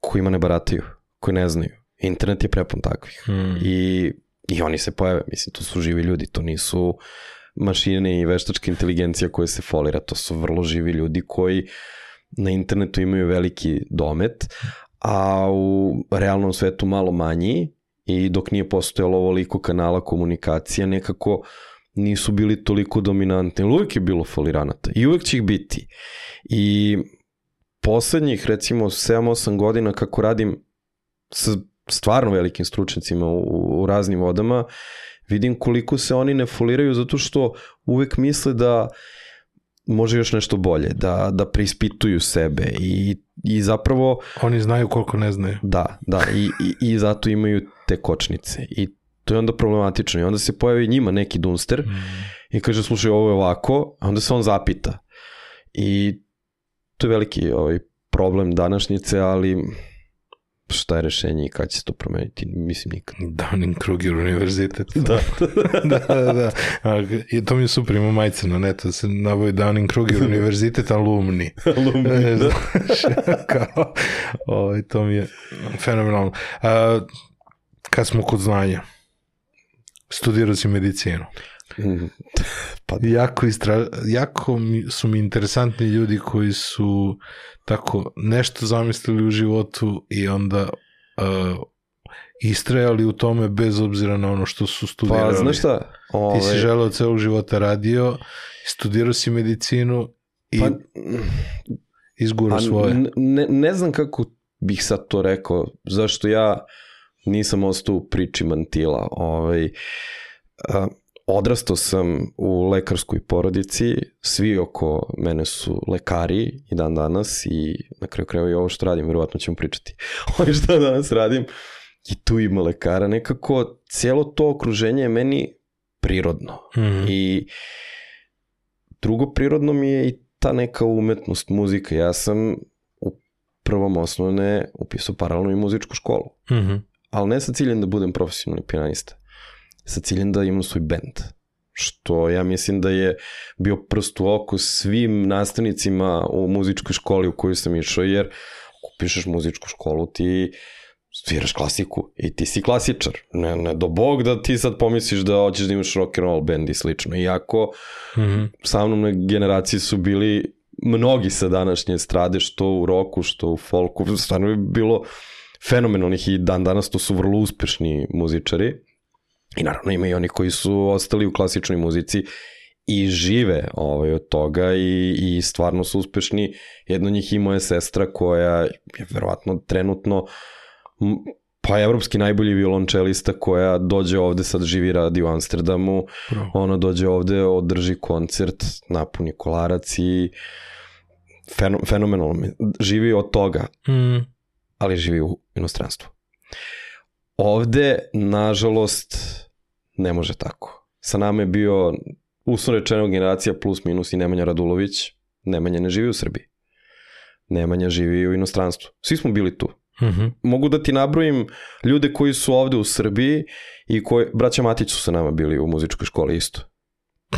kojima ne barataju, koji ne znaju. Internet je prepun takvih. mm, I, I oni se pojave, mislim, to su živi ljudi, to nisu mašine i veštačka inteligencija koje se folira, to su vrlo živi ljudi koji na internetu imaju veliki domet, a u realnom svetu malo manji i dok nije postojalo ovoliko kanala komunikacija, nekako nisu bili toliko dominantni, uvek je bilo foliranata i uvek će ih biti. I poslednjih, recimo, 7-8 godina kako radim sa stvarno velikim stručnicima u, u raznim vodama, vidim koliko se oni ne foliraju zato što uvek misle da može još nešto bolje, da, da preispituju sebe i, i zapravo oni znaju koliko ne znaju. da, da i, i, i zato imaju te kočnice i to je onda problematično i onda se pojavi njima neki dunster Mm. i kaže slušaj ovo je ovako, a onda se on zapita i to je veliki ovaj, problem današnjice, ali šta je rešenje i kad će se to promeniti, mislim nikad. Dunning-Kruger univerzitet. (laughs) Da. (laughs) da, da, da. A, I to mi je super, ima majice na netu, se navoji Dunning-Kruger (laughs) univerzitet alumni. E, da. kao, ovaj, to mi je fenomenalno. A, kad smo kod znanja, studirao si medicinu. Mm, (laughs) Pa Jako, istra, jako su mi interesantni ljudi koji su tako nešto zamislili u životu i onda uh, istrajali u tome bez obzira na ono što su studirali. Pa, znaš šta? Ove, Ti si želeo celog života radio, studirao si medicinu i pa, izgurao a, svoje. ne, ne znam kako bih sad to rekao, zašto ja nisam ostao u priči mantila. Ovaj, a, odrastao sam u lekarskoj porodici, svi oko mene su lekari i dan danas i na kraju krajeva i ovo što radim, verovatno ćemo pričati (laughs) ovo što danas radim i tu ima lekara, nekako cijelo to okruženje je meni prirodno. Mhm. I drugo prirodno mi je i ta neka umetnost, muzika. Ja sam u prvom osnovne upisao paralelno i muzičku školu. Mhm. Ali ne sa ciljem da budem profesionalni pijanista. Sa ciljem da imam svoj bend. Što ja mislim da je bio prst u oko svim nastavnicima u muzičkoj školi u koju sam išao, jer ako pišeš muzičku školu ti sviraš klasiku i ti si klasičar. Ne, ne do bog da ti sad pomisliš da hoćeš da imaš rock and roll band i slično. Iako Mhm. sa mnom na generaciji su bili mnogi sa današnje strade, što u roku, što u folku, stvarno je bilo fenomenalnih i dan danas to su vrlo uspešni muzičari. I naravno ima i oni koji su ostali u klasičnoj muzici i žive ovaj, od toga i, i stvarno su uspešni. Jedna od njih i moja sestra koja je verovatno trenutno pa evropski najbolji violončelista koja dođe ovde, sad živi radi u Amsterdamu, Bravo. ona dođe ovde, održi koncert, napuni kolarac i feno, fenomenalno. Živi od toga, Mm. Ali živi u inostranstvu. Ovde, nažalost, ne može tako. Sa nama je bio, uslovno rečeno, generacija plus minus i Nemanja Radulović. Nemanja ne živi u Srbiji. Nemanja živi u inostranstvu. Svi smo bili tu. Mhm. Mogu da ti nabrojim ljude koji su ovde u Srbiji i koji, braća Matić su sa nama bili u muzičkoj školi isto.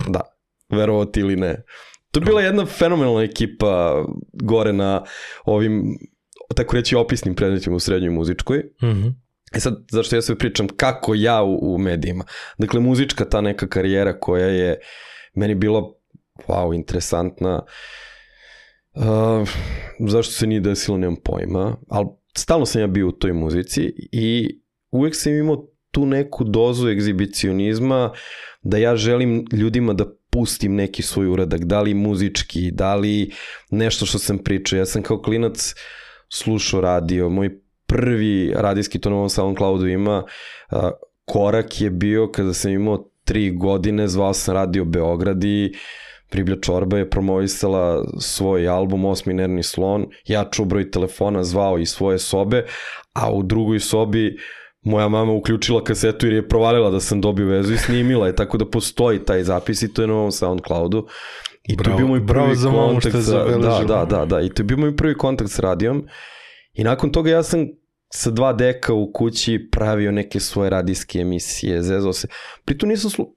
Da, verovati ili ne. To je bila jedna fenomenalna ekipa gore na ovim, tako reći, opisnim predmetima u srednjoj muzičkoj. Mhm. E sad, zašto ja sve pričam, kako ja u, u medijima. Dakle, muzička ta neka karijera koja je meni bila, wow, interesantna. Uh, zašto se nije desilo, nemam pojma, ali stalno sam ja bio u toj muzici i uvek sam imao tu neku dozu egzibicionizma da ja želim ljudima da pustim neki svoj uradak, da li muzički, da li nešto što sam pričao. Ja sam kao klinac slušao radio, moj prvi radijski to na ovom SoundCloudu ima, korak je bio kada sam imao tri godine, zvao sam Radio Beograd i Priblja Čorba je promovisala svoj album Osmi nervni slon, ja čuo broj telefona, zvao iz svoje sobe, a u drugoj sobi moja mama uključila kasetu jer je provalila da sam dobio vezu i snimila je, tako da postoji taj zapis i to je na ovom SoundCloudu. I to Bravo- je bio moj prvi za mamu kontakt sa, da, da, da, da, i to je bio moj prvi kontakt s radijom. I nakon toga ja sam sa dva deka u kući pravio neke svoje radijske emisije, zezao se. Pritom nisam slu,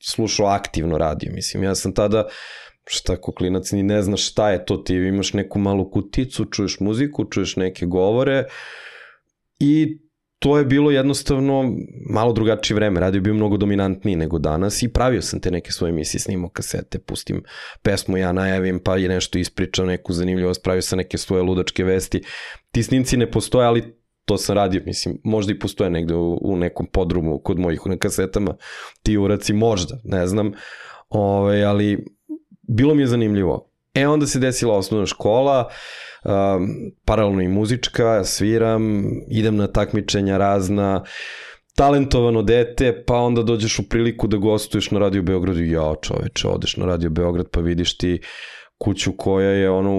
slušao aktivno radio, mislim. Ja sam tada, šta ko klinac, ni ne znaš šta je to, ti imaš neku malu kuticu, čuješ muziku, čuješ neke govore i to je bilo jednostavno malo drugačije vreme. Radio bio mnogo dominantniji nego danas i pravio sam te neke svoje emisije, snimao kasete, pustim pesmu, ja najavim, pa je nešto ispričao, neku zanimljivost, pravio sam neke svoje ludačke vesti. Ti snimci ne postoje, ali to sam radio, mislim, možda i postoje negde u, u nekom podrumu kod mojih na kasetama, ti uraci možda, ne znam, Ove, ali bilo mi je zanimljivo. E, onda se desila osnovna škola, um, paralelno i muzička, sviram, idem na takmičenja razna, talentovano dete, pa onda dođeš u priliku da gostuješ na Radio Beogradu ja čoveče, odeš na Radio Beograd pa vidiš ti kuću koja je ono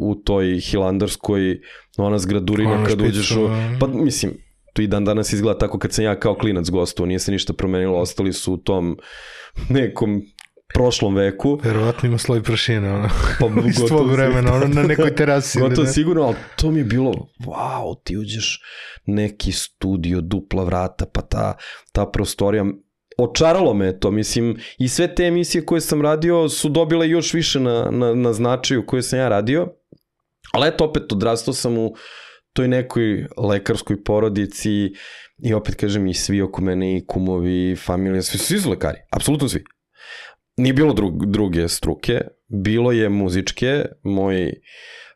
u, toj hilandarskoj ona zgradurina Ona kad uđeš u, špica, pa mislim to i dan danas izgleda tako kad sam ja kao klinac gostovao, nije se ništa promenilo, ostali su u tom nekom prošlom veku. Verovatno ima sloj prašine, ono. Pa (laughs) Iz tvog vremena, ono, na nekoj terasi. Gotovo ne? sigurno, ali to mi je bilo, wow, ti uđeš neki studio, dupla vrata, pa ta, ta prostorija, očaralo me to, mislim, i sve te emisije koje sam radio su dobile još više na, na, na značaju koje sam ja radio, ali eto, opet odrastao sam u toj nekoj lekarskoj porodici i opet kažem i svi oko mene i kumovi, familija, svi, svi su lekari, apsolutno svi. Nije bilo drug, druge struke, bilo je muzičke, moj,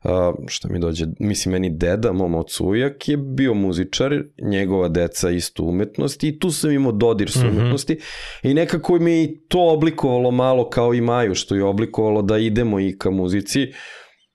uh, šta mi dođe, mislim meni deda, mom ocu ujak je bio muzičar, njegova deca isto umetnosti i tu sam imao dodir sa Mhm. umetnosti i nekako mi je to oblikovalo malo kao i Maju, što je oblikovalo da idemo i ka muzici.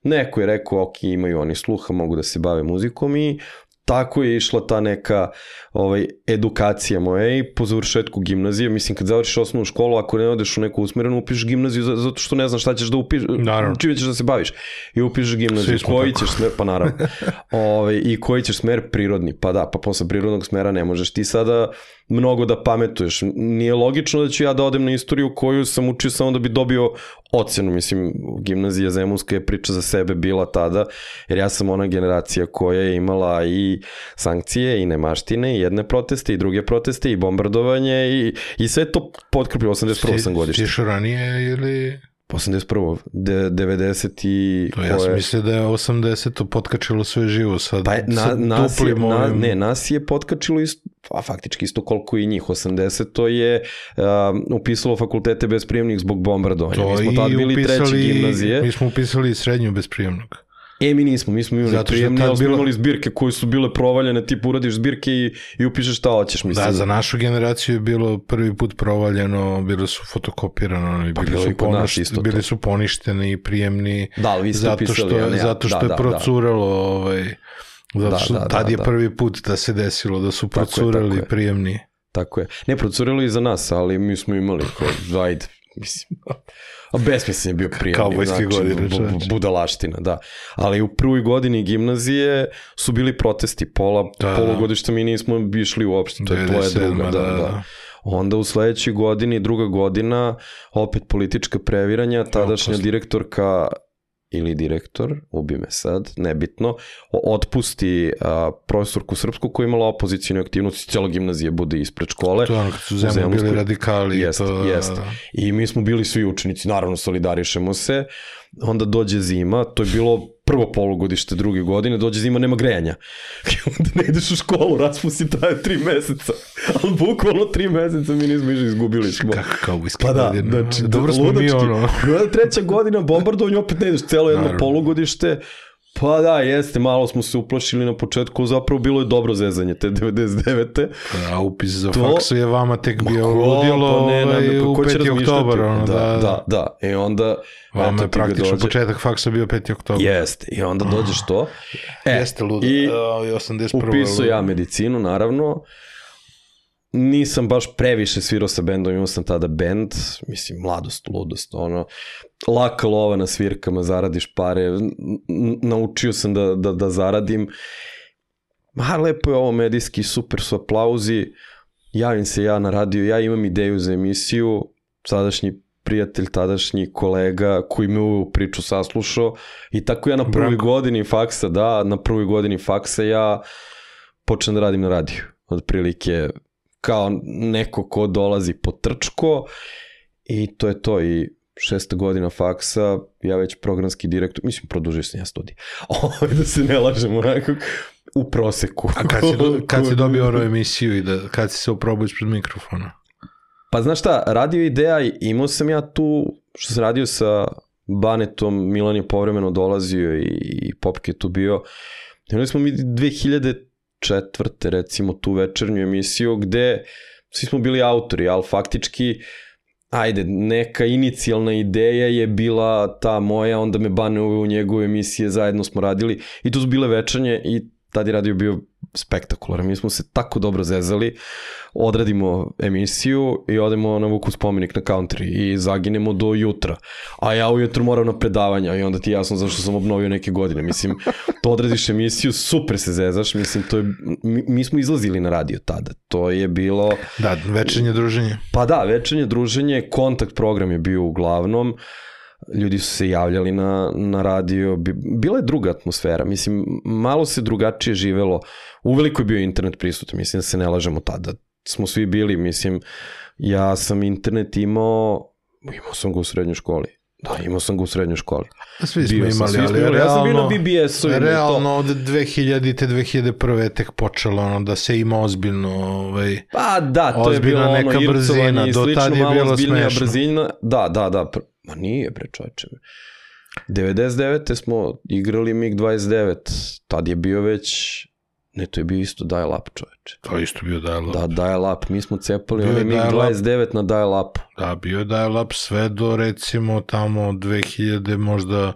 Neko je rekao, ok, imaju oni sluha, mogu da se bave muzikom i tako je išla ta neka ovaj, edukacija moja i po završetku gimnazije, mislim kad završiš osnovnu školu, ako ne odeš u neku usmerenu, upišeš gimnaziju za- zato što ne znaš šta ćeš da upišeš, Naravno. čime ćeš da se baviš. I upišeš gimnaziju, koji tako. ćeš smer, pa naravno, (laughs) ovaj, i koji ćeš smer prirodni, pa da, pa posle prirodnog smera ne možeš ti sada mnogo da pametuješ. Nije logično da ću ja da odem na istoriju koju sam učio samo da bi dobio ocenu, mislim, gimnazija Zemunska je priča za sebe bila tada, jer ja sam ona generacija koja je imala i sankcije i nemaštine i jedne proteste i druge proteste i bombardovanje i, i sve to potkrpio 81. sam godište. Stiš ranije ili... 81. De, 90 i... To ja sam mislio da je 80. potkačilo sve živo sad. Pa na, sad nas, je, na, ovim- ne, nas je potkačilo isto, a faktički isto koliko i njih, 80 to je um, upisalo fakultete bez prijemnih zbog bombardovanja. To mi smo tad bili treći upisali- gimnazije. Mi smo upisali srednju bez prijemnog. E, mi nismo, mi smo imali Zato prijemni, ali smo bilo- imali zbirke koje su bile provaljene, tipu uradiš zbirke i, i upišeš šta hoćeš, mislim. Da, za našu generaciju je bilo prvi put provaljeno, bilo su fotokopirano i Pa bili, su, i to. bili su poništeni prijemni Da, vi ste zato upisali, što, ja. zato što Da, je da, da. procuralo ovaj, Zato Da, što da, tad da, je da. prvi put da se desilo, da su Tako je, procurali tako je. prijemni. Tako je. Ne, procurilo i za nas, ali mi smo imali kao, ajde, mislim. A besmislen je bio prijemni. Kaubojske godine, bu- bu- čoveče. budalaština, da. Ali u prvoj godini gimnazije su bili protesti, pola, Da, da. polugodišta mi nismo išli uopšte, to je tvoja 97, druga, da, da, da. da. Onda u sledećoj godini, druga godina, opet politička previranja, tadašnja direktorka ili direktor, ubi me sad, nebitno, otpusti a, profesorku srpsku koja je imala opozicijne aktivnosti, cijela gimnazija bude ispred škole. To je ono kad su U zemlji bili radikali. i Jeste, to, jeste. I mi smo bili svi učenici, naravno solidarišemo se. Onda dođe zima, to je bilo prvo polugodište druge godine, dođe zima, nema grejanja. (laughs) I onda ne ideš u školu, raspusti traje tri meseca. Ali bukvalno tri meseca mi nismo išli, izgubili smo. Kako kaubojske Pa da, godine. znači, Dobro smo mi ludački. ono... Onda (laughs) treća godina bombardovanja, opet ne ideš celo jedno Naravno. polugodište. Pa da, jeste, malo smo se uplašili na početku, zapravo bilo je dobro zezanje te 99. A upis za To- faksu je vama tek bio ko, ludilo pa ne, ovaj, pa u ko će 5. razmišljati? oktobar. Ono, da, da, da. I onda... Vama je praktično dođe. početak faksa bio 5. oktobar. Jeste, i onda dođeš to. E, Jeste ludo. I I 81. upisao ludo. ja medicinu, naravno. Nisam baš previše svirao sa bendom, imao sam tada bend, mislim, mladost, ludost, ono, laka lova na svirkama, zaradiš pare, naučio sam da, da, da zaradim. Ma, lepo je ovo medijski, super su aplauzi, javim se ja na radio, ja imam ideju za emisiju, sadašnji prijatelj, tadašnji kolega koji me u priču saslušao i tako ja na prvoj Branko. godini faksa, da, na prvoj godini faksa ja počnem da radim na radiju. Otprilike kao neko ko dolazi po trčko i to je to i šesta godina faksa, ja već programski direktor, mislim, produžio sam ja studij. (laughs) Ovo, da se ne lažem, onako, u proseku. A kad si, do, (laughs) kad si dobio ono emisiju i da, kad si se oprobao ispred mikrofona? Pa znaš šta, radio ideja, imao sam ja tu, što sam radio sa Banetom, Milan je povremeno dolazio i, i Popke tu bio. Imali smo mi 2004. recimo tu večernju emisiju gde svi smo bili autori, ali faktički ajde, neka inicijalna ideja je bila ta moja, onda me Bane u njegove emisije, zajedno smo radili i tu su bile večernje i tad je radio bio spektakularan. Mi smo se tako dobro zezali, odradimo emisiju i odemo na Vuku spomenik na country i zaginemo do jutra. A ja ujutro moram na predavanja i onda ti jasno zašto sam obnovio neke godine. Mislim, to odradiš emisiju, super se zezaš, mislim, to je, mi, mi smo izlazili na radio tada. To je bilo... Da, večernje druženje. Pa da, večernje druženje, kontakt program je bio uglavnom, ljudi su se javljali na, na radio, bi- bila je druga atmosfera, mislim, malo se drugačije živelo, uveliko je bio internet prisutan, mislim da se ne lažemo tada, smo svi bili, mislim, ja sam internet imao, imao sam ga u srednjoj školi, da, imao sam ga u srednjoj školi. Svi smo Bio sam, imali, svi smo ali imali. Ja sam bio na realno, to. realno od 2000-te, 2001. je tek počelo ono da se ima ozbiljno ovaj, Pa da, to je bilo ono neka ircovanje brzina, do slično, tad je bilo smešno. brzina. Da, da, da. Ma nije bre čoveče. 99. smo igrali MiG-29, tad je bio već, ne, to je bio isto dial-up čoveče. to je isto bio dial-up. Da, dial-up, mi smo cepali onaj MiG-29 na dial-upu. Da, bio je dial-up sve do recimo tamo 2000 možda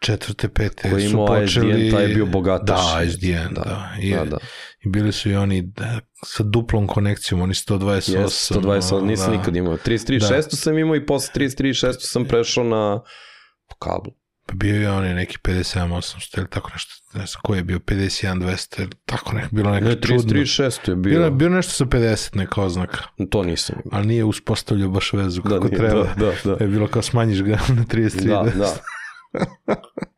četvrte, pete Koji je su imao počeli... ISDN, taj je bio bogataš. Da, ISDN, da. da. I, Da, da. I bili su i oni da, sa duplom konekcijom, oni 128. Yes, 128, nisam da. nikad imao. 33.600 sam imao i posle 33.600 sam prešao na kablu. Pa bio je onaj neki 57, 800 ili tako nešto, ne znam koji je bio, 51, 200 ili tako nek, bilo neka Ne, čudno. 33.600 je bio. Bilo, bilo nešto sa 50 neka oznaka, To nisam imao. ali nije uspostavljao baš vezu Da, kako nije, treba. da, da, da. Je bilo kao smanjiš ga (laughs) na 33. Da, da. (laughs)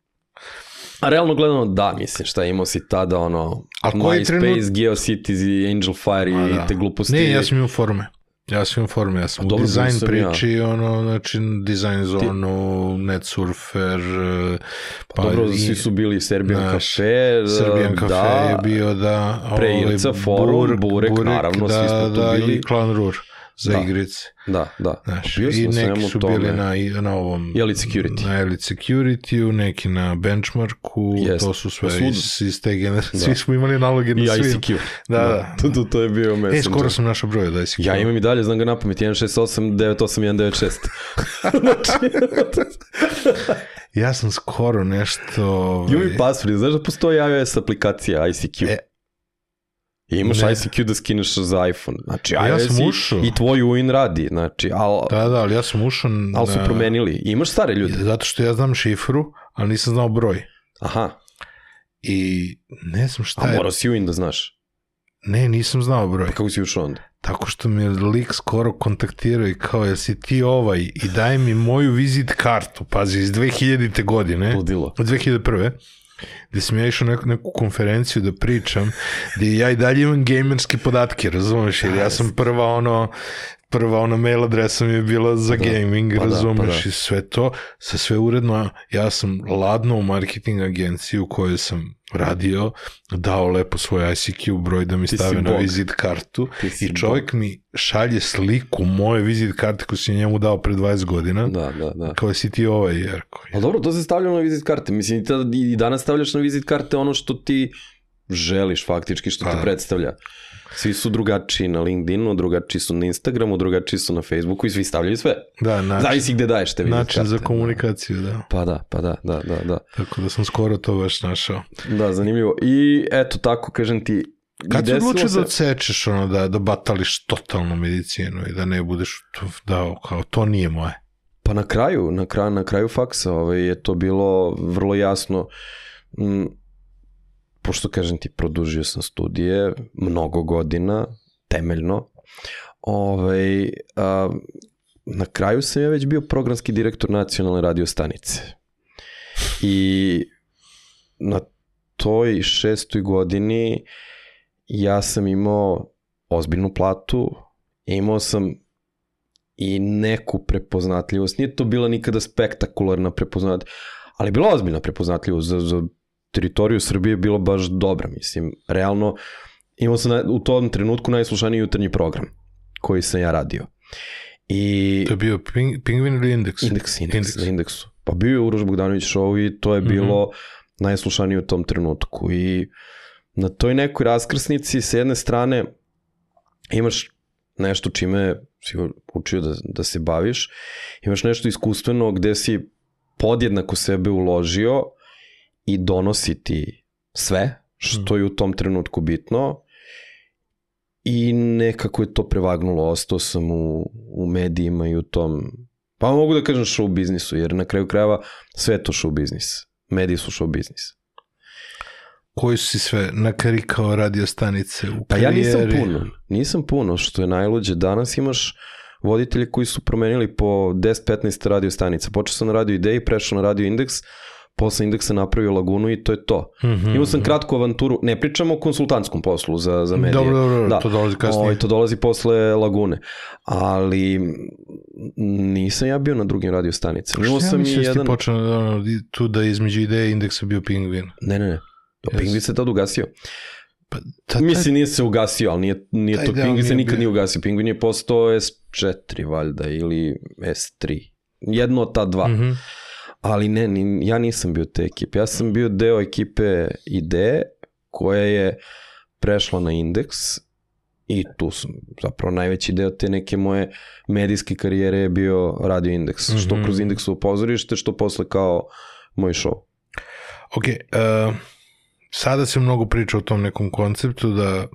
A realno gledano, da, mislim, šta imao si tada, ono, A koji MySpace, trenut- GeoCities i Angel Fire i da. te gluposti. Ne, ja sam imao forme. Ja sam imao forme, ja sam A u dobro, dizajn nisam ja. priči, ono, znači, dizajn zonu, Netsurfer, eh, pa, Dobro, i- svi su bili Serbian Znaš, Cafe, Serbian Cafe da, je bio da... Pre ovaj, Forum, Burek, naravno, da, svi smo tu da, bili. i Clan Rur za Da. igrice. Da, da. Znaš, Bio I neki su tome. bili na, i- na ovom... I Elite Security. Na Elite Security, neki na Benchmarku, Jest. to su sve Pa iz, iz te generacije. Da. Svi smo imali naloge na I svim. ICQ. Da, da. (laughs) To, to, to je bio E, Messenger. skoro sam našao broj od ICQ. Ja imam i dalje, znam ga na pamet, 168 98196. znači, ja sam skoro nešto... Ovaj, Yumi Password, znaš da postoji iOS aplikacija ICQ? E, I imaš ne. ICQ da skineš za iPhone. Znači, Ja iOS sam i- ušao. i tvoj UIN radi, znači, al, Da, da, ali ja sam ušao... al su promenili. Imaš stare ljude? Zato što ja znam šifru, ali nisam znao broj. Aha, I ne znam šta a je... morao si UIN da znaš. Ne, nisam znao broj. Pa kako si ušao onda? Tako što mi je lik skoro kontaktirao i kao, jesi ti ovaj i daj mi moju vizit kartu, pazi, iz 2000. godine, Ludilo. od 2001. gde sam ja išao na neku, neku konferenciju da pričam, gde ja i dalje imam gamerske podatke, razumeš, jer ja sam prva ono, prva ona mail adresa mi je bila za Pa da, gaming, pa da, razumeš, pa da. i sve to, sa sve uredno, ja sam ladno u marketing agenciju u kojoj sam radio, dao lepo svoj ICQ broj da mi Ti si stave na bog. vizit kartu Ti si i čovjek mi šalje sliku moje vizit karte koju sam njemu dao pre 20 godina, Da, da, da. kao si ti ovaj, Jerko. Pa dobro, to se stavlja na vizit karte. Mislim, i, danas stavljaš na vizit karte ono što ti želiš faktički, što Pa te da. predstavlja. Svi su drugačiji na LinkedInu, drugačiji su na Instagramu, drugačiji su na Facebooku i svi stavljaju sve. Da, način, Zavisi gde daješ te način karte. za komunikaciju, da. Pa da, pa da, da, da, da. Tako da sam skoro to baš našao. Da, zanimljivo. I eto tako, kažem ti, Kad desilo odlučio se- da odsečeš ono, da, da batališ totalnu medicinu i da ne budeš to, da, kao, to nije moje. Pa na kraju, na kraju, na kraju faksa ovaj, je to bilo vrlo jasno. Mm, pošto kažem ti, produžio sam studije mnogo godina, temeljno. Ovaj, a, na kraju sam ja već bio programski direktor nacionalne radio stanice. I na toj šestoj godini ja sam imao ozbiljnu platu, imao sam i neku prepoznatljivost. Nije to bila nikada spektakularna prepoznatljivost, ali bila ozbiljna prepoznatljivost za, za teritoriju Srbije je bilo baš dobra, mislim. Realno, imao sam na, u tom trenutku najslušaniji jutarnji program koji sam ja radio. I To je bio ping, Pingvin ili Indeks? indeks, indeks, Indeks. na indeksu. Pa bio je Uroš Bogdanović show i to je bilo najslušanije u tom trenutku. I na toj nekoj raskrsnici s jedne strane imaš nešto čime si učio da, da se baviš, imaš nešto iskustveno gde si podjednako sebe uložio i donosi ti sve što je u tom trenutku bitno i nekako je to prevagnulo, ostao sam u, u medijima i u tom, pa mogu da kažem show biznisu, jer na kraju krajeva sve je to show biznis. Mediji su show biznis. Koji su si sve nakarikao radio stanice u Pa ja nisam karijeri? puno, nisam puno, što je najluđe. Danas imaš voditelje koji su promenili po 10-15 radio stanica. Počeo sam na radio ideji, prešao na radio indeks, posle indeksa napravio lagunu i to je to. Mhm, Imao sam mhm. kratku avanturu, ne pričamo o konsultantskom poslu za, za medije. Dobro, dobro, Da. to dolazi kasnije. Ovaj, to dolazi posle lagune. Ali nisam ja bio na drugim radio stanicama. Imao ja sam i mislim da si ti jedan... počeo ono, tu da između ideje indeksa bio Pingvin? Ne, ne, ne. Jesi. Pingvin se tad ugasio. Pa, ta, Mislim, nije se ugasio, ali nije, nije to, Pingvin se nikad bio. nije ugasio. Pingvin je postao S4, valjda, ili S3. Jedno od ta dva. Mhm. Ali ne, ni, ja nisam bio te ekipe. Ja sam bio deo ekipe IDE, koja je prešla na indeks i tu sam, zapravo najveći deo te neke moje medijske karijere je bio radio indeks. Što Mhm. kroz indeksu pozorište, što posle kao moj show. Ok, uh, sada se mnogo priča o tom nekom konceptu da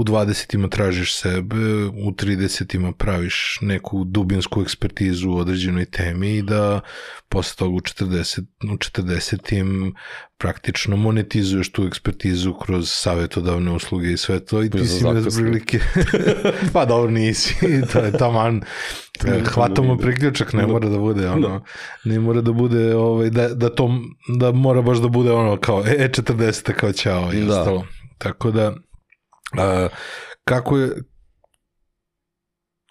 u 20-ima tražiš sebe, u 30-ima praviš neku dubinsku ekspertizu u određenoj temi i da posle toga u 40, u 40-im praktično monetizuješ tu ekspertizu kroz savjetodavne usluge i sve to i ti si zakasno. prilike (laughs) pa dobro nisi to je taman (laughs) hvatamo priključak ne Da. mora da bude ono Da. ne mora da bude ovaj, da, da to da mora baš da bude ono kao E40 kao ćao i Da. ostalo tako da a, kako je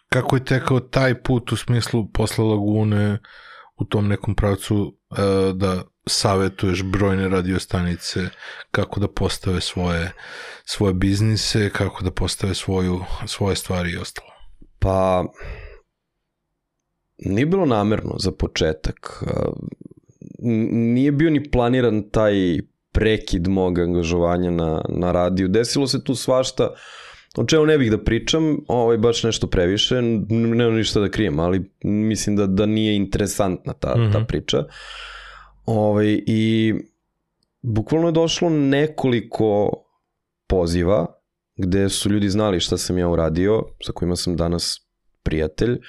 kako je tekao taj put u smislu posle Lagune u tom nekom pravcu a, da savetuješ brojne radiostanice kako da postave svoje svoje biznise, kako da postave svoju, svoje stvari i ostalo. Pa, nije bilo namerno za početak. Nije bio ni planiran taj prekid mog angažovanja na, na radiju. Desilo se tu svašta, o čemu ne bih da pričam, ovaj, baš nešto previše, nemam ništa da krijem, ali mislim da, da nije interesantna ta, ta Mhm. priča. Ovaj, I bukvalno je došlo nekoliko poziva gde su ljudi znali šta sam ja uradio, sa kojima sam danas prijatelj,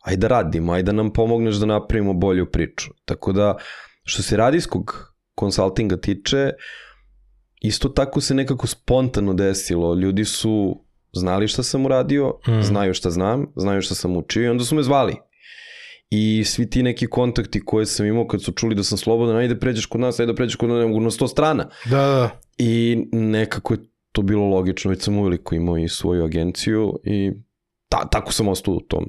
ajde da radimo, ajde da nam pomogneš da napravimo bolju priču. Tako da, što se radijskog konsultinga tiče, isto tako se nekako spontano desilo. Ljudi su znali šta sam uradio, mm. znaju šta znam, znaju šta sam učio i onda su me zvali. I svi ti neki kontakti koje sam imao kad su čuli da sam slobodan, ajde pređeš kod nas, ajde pređeš kod nas, na sto strana. Da, da. I nekako je to bilo logično, već sam uveliko imao i svoju agenciju i ta, tako sam ostao u tom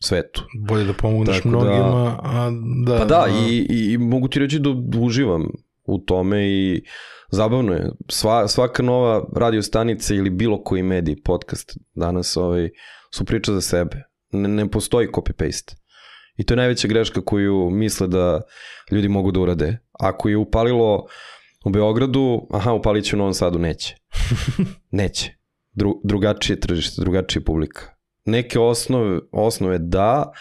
svetu. Bolje da pomogneš tako da- mnogima, da, a da... Pa da, i, i, i mogu ti reći da uživam u tome i zabavno je. Sva, svaka nova radio stanica ili bilo koji medij, podcast danas ovaj, su priča za sebe. Ne, ne postoji copy-paste. I to je najveća greška koju misle da ljudi mogu da urade. Ako je upalilo u Beogradu, aha, upalit će u Novom Sadu, neće. (laughs) neće. Dru, drugačije tržište, drugačija publika. Neke osnove, osnove da,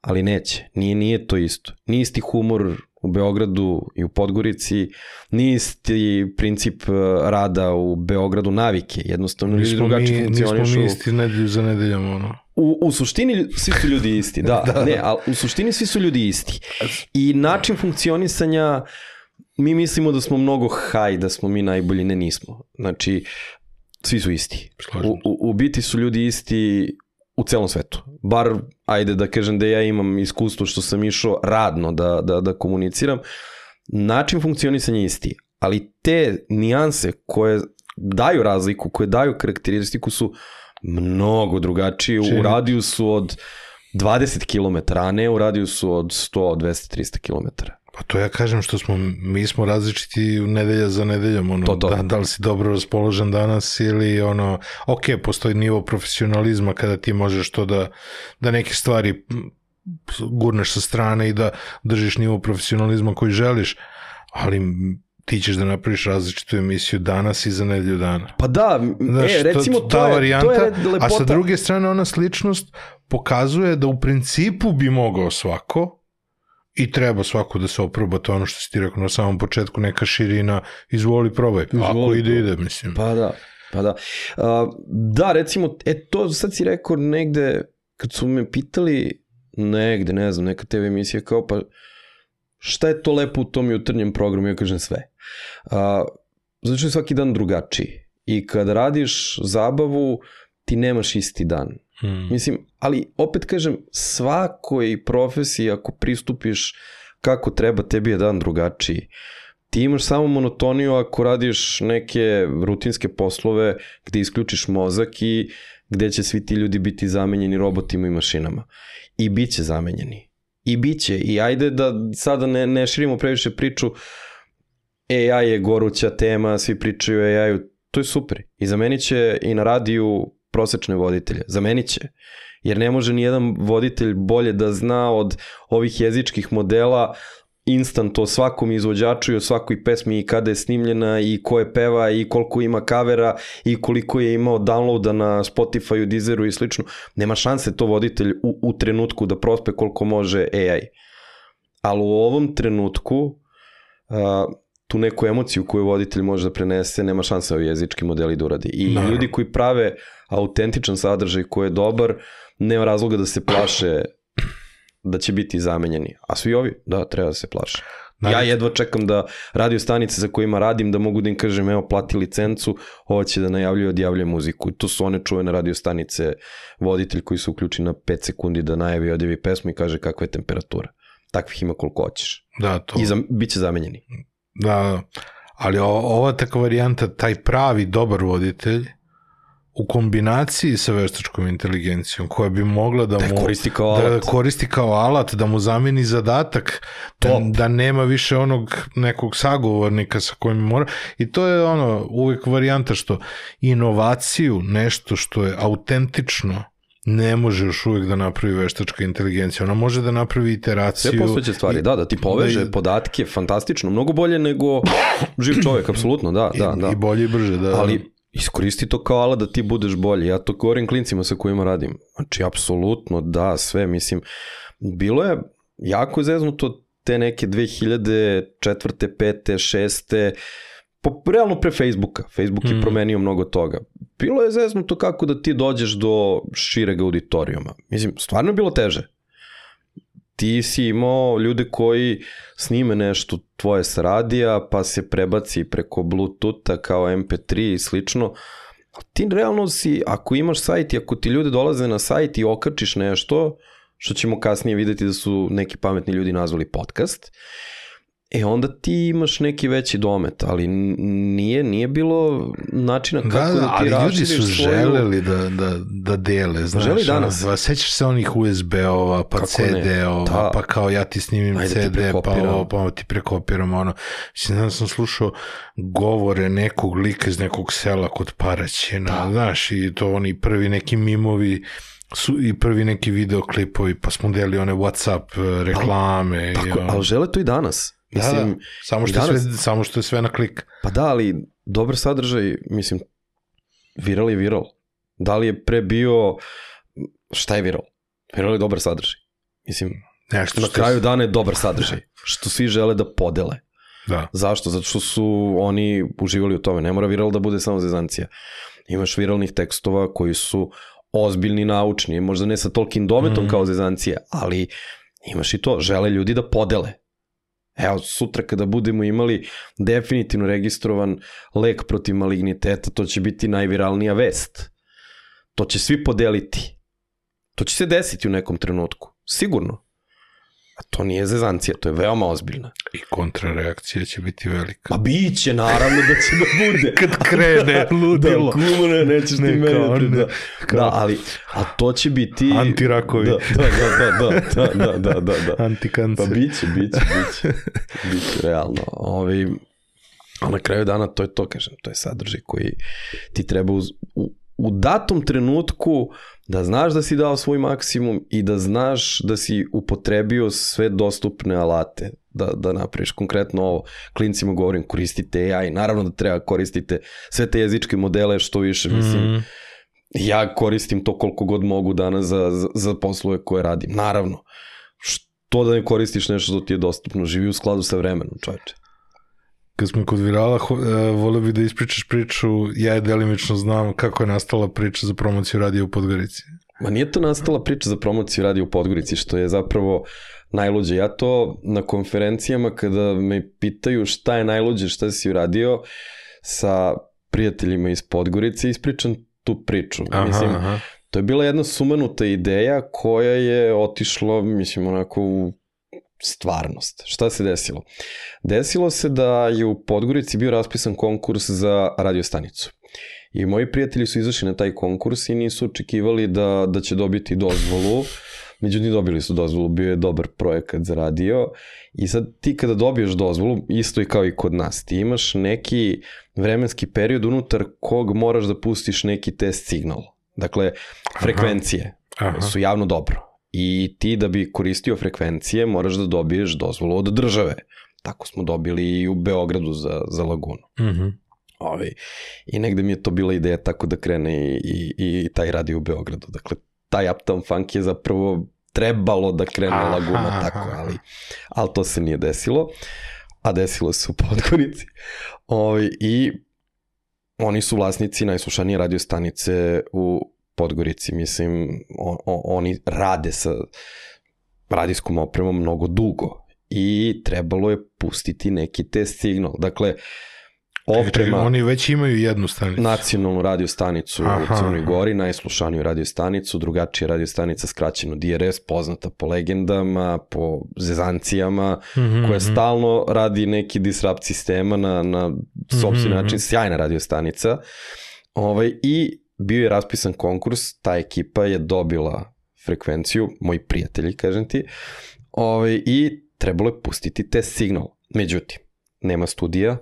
ali neće. Nije, nije to isto. Nije isti humor u Beogradu i u Podgorici, nije isti princip e, rada u Beogradu navike. Jednostavno ljudi drugačije funkcionišu. Nismo mi isti nedelju za nedeljom, ono. U, u suštini svi su ljudi isti, da, (laughs) da. ne, ali u suštini svi su ljudi isti. I način funkcionisanja, mi mislimo da smo mnogo haj, da smo mi najbolji, ne nismo. Znači, svi su isti. U, u, u biti su ljudi isti u celom svetu. Bar, ajde da kažem da ja imam iskustvo što sam išao radno da, da, da komuniciram, način funkcionisanja je isti, ali te nijanse koje daju razliku, koje daju karakteristiku su mnogo drugačije Čini. u radijusu od 20 km, a ne u radijusu od 100, 200, 300 km. Pa to ja kažem što smo, mi smo različiti nedelja za nedeljom, ono, to, to. Da, da li si dobro raspoložen danas ili ono, ok, postoji nivo profesionalizma kada ti možeš to da, da neke stvari gurneš sa strane i da držiš nivo profesionalizma koji želiš, ali ti ćeš da napraviš različitu emisiju danas i za nedelju dana. Pa da, Znaš, e, recimo to, to, je, varijanta, to je lepota. A sa druge strane ona sličnost pokazuje da u principu bi mogao svako, i treba svako da se oproba to ono što si ti rekao na samom početku, neka širina, izvoli probaj, izvoli, ako ide, ide, mislim. Pa da, pa da. Uh, da, recimo, e to sad si rekao negde, kad su me pitali negde, ne znam, neka TV emisija kao pa šta je to lepo u tom jutarnjem programu, ja kažem sve. Uh, znači svaki dan drugačiji. I kad radiš zabavu, ti nemaš isti dan. Hmm. Mislim, ali opet kažem, svakoj profesiji ako pristupiš kako treba, tebi je dan drugačiji. Ti imaš samo monotoniju ako radiš neke rutinske poslove gde isključiš mozak i gde će svi ti ljudi biti zamenjeni robotima i mašinama. I bit će zamenjeni. I bit će. I ajde da sada ne, ne širimo previše priču AI je goruća tema, svi pričaju o AI-u, to je super. I zamenit će i na radiju prosečne voditelje. Zamenit će. Jer ne može ni jedan voditelj bolje da zna od ovih jezičkih modela instant o svakom izvođaču i o svakoj pesmi i kada je snimljena i ko je peva i koliko ima kavera i koliko je imao downloada na Spotify, Deezeru i slično. Nema šanse to voditelj u, u trenutku da prospe koliko može AI. Ali u ovom trenutku uh, tu neku emociju koju voditelj može da prenese, nema šanse ovi jezički modeli da uradi. I Naravno. ljudi koji prave autentičan sadržaj koji je dobar, nema razloga da se plaše da će biti zamenjeni. A svi ovi, da, treba da se plaše. Naravno. Ja jedva čekam da radio stanice za kojima radim, da mogu da im kažem, evo, plati licencu, ovo će da najavljuje, odjavljuje muziku. I to su one čuvene radio stanice, voditelj koji se uključi na 5 sekundi da najavi, odjavi pesmu i kaže kakva je temperatura. Takvih ima koliko hoćeš. Da, to. I za, bit će zamenjeni. Da, ali ova takva varijanta, taj pravi dobar voditelj, u kombinaciji sa veštačkom inteligencijom koja bi mogla da, da mu koristi kao da alat. koristi kao alat, da mu zameni zadatak, da, da nema više onog nekog sagovornika sa kojim mora i to je ono uvek varijanta što inovaciju, nešto što je autentično ne može još uvek da napravi veštačka inteligencija. Ona može da napravi iteraciju. Sve postojeće stvari, da, da ti poveže da, podatke, fantastično, mnogo bolje nego živ čovjek, apsolutno, da, i, da, da. I bolje i brže, da. Ali iskoristi to kao ala da ti budeš bolji. Ja to govorim klincima sa kojima radim. Znači, apsolutno, da, sve, mislim, bilo je jako zeznuto te neke 2004. 5. 6. Po, realno pre Facebooka. Facebook je Mhm. promenio mnogo toga. Bilo je zeznuto kako da ti dođeš do šireg auditorijuma. Mislim, stvarno je bilo teže. Ti si imao ljude koji snime nešto tvoje sa radija, pa se prebaci preko Bluetootha kao MP3 i slično. Ti realno si, ako imaš sajt i ako ti ljudi dolaze na sajt i okačiš nešto, što ćemo kasnije videti da su neki pametni ljudi nazvali podcast, e onda ti imaš neki veći domet, ali nije, nije bilo načina kako Da, da, da, ti ali ljudi su svoju... želeli da, da, da dele, znaš. Želi danas. ono, sećaš se onih USB-ova, pa? CD-ova, Da. pa kao ja ti snimim Ajde ti CD, pa prekopiram. ovo, pa ti prekopiram ono. Mislim, danas sam slušao govore nekog lika iz nekog sela kod Paraćina, Da. znaš, i to oni prvi neki mimovi su i prvi neki videoklipovi, pa smo delili one Whatsapp eh, reklame. i Tako, ono. ali žele to i danas. Da, da, Mislim, samo, što danas- sve, samo što je sve na klik. Pa da, ali dobar sadržaj, mislim, viral je viral. Da li je pre bio, šta je viral? Viral je dobar sadržaj. Mislim, Nešto na kraju dana je dobar sadržaj. (laughs) Što svi žele da podele. Da. Zašto? Zato što su oni uživali u tome. Ne mora viral da bude samo zezancija. Imaš viralnih tekstova koji su ozbiljni, naučni, možda ne sa tolkim dometom Mhm. kao zezancija, ali imaš i to, žele ljudi da podele. Evo, sutra kada budemo imali definitivno registrovan lek protiv maligniteta, to će biti najviralnija vest. To će svi podeliti. To će se desiti u nekom trenutku. Sigurno. A to nije zezancija, to je veoma ozbiljno. I kontrareakcija će biti velika. Pa biće, naravno da će da bude. (laughs) Kad krene, (laughs) da, ludilo. Da, kumune, nećeš ne, da ti meniti. Da. Da, ali a to će biti... Antirakovi. Da, da, da, da, da, da, da, da. da Antikancer. Pa biće, biće, biće. biće, realno. Ovi, a na kraju dana to je to, kažem, to je sadržaj koji ti treba uz, u, u datom trenutku da znaš da si dao svoj maksimum i da znaš da si upotrebio sve dostupne alate da, da napraviš konkretno ovo. Klincima govorim, koristite AI, naravno da treba koristite sve te jezičke modele što više, mislim, Mhm. ja koristim to koliko god mogu danas za, za, za poslove koje radim. Naravno. Što da ne koristiš nešto što ti je dostupno, živi u skladu sa vremenom, čovječe. Kad smo kod virala, e, volio bi da ispričaš priču, ja je delimično znam kako je nastala priča za promociju radija u Podgorici. Ma nije to nastala priča za promociju radio u Podgorici, što je zapravo najluđe. Ja to na konferencijama kada me pitaju šta je najluđe, šta si uradio sa prijateljima iz Podgorice, ispričam tu priču. Aha, Mislim, aha. To je bila jedna sumanuta ideja koja je otišla, mislim, onako u stvarnost. Šta se desilo? Desilo se da je u Podgorici bio raspisan konkurs za radiostanicu. I moji prijatelji su izašli na taj konkurs i nisu očekivali da, da će dobiti dozvolu. Međutim, dobili su dozvolu, bio je dobar projekat za radio. I sad ti kada dobiješ dozvolu, isto i kao i kod nas, ti imaš neki vremenski period unutar kog moraš da pustiš neki test signal. Dakle, frekvencije Aha. su javno dobro. I ti da bi koristio frekvencije moraš da dobiješ dozvolu od države. Tako smo dobili i u Beogradu za, za Lagunu. Mhm. Ovaj, I negde mi je to bila ideja tako da krene i, i, i taj radio u Beogradu. Dakle, taj Uptown Funk je zapravo trebalo da krene Aha, Laguna aha. tako, ali, ali to se nije desilo. A desilo se u Podgorici. Ovaj, I oni su vlasnici najslušanije radio stanice u Podgorici. Mislim, o, o, oni rade sa radijskom opremom mnogo dugo i trebalo je pustiti neki test signal. Dakle, oprema, Oni već imaju jednu stanicu. nacionalnu radio stanicu Aha, u Crnoj. Gori, najslušaniju radio stanicu, drugačija radio stanica skraćeno DRS, poznata po legendama, po zezancijama, Mhm, koja mhm. stalno radi neki disrupt sistema na, na sobstveni Mhm, način, sjajna radio stanica. Ovaj, I bio je raspisan konkurs, ta ekipa je dobila frekvenciju, moji prijatelji, kažem ti, ovaj, i trebalo je pustiti test signal. Međutim, nema studija,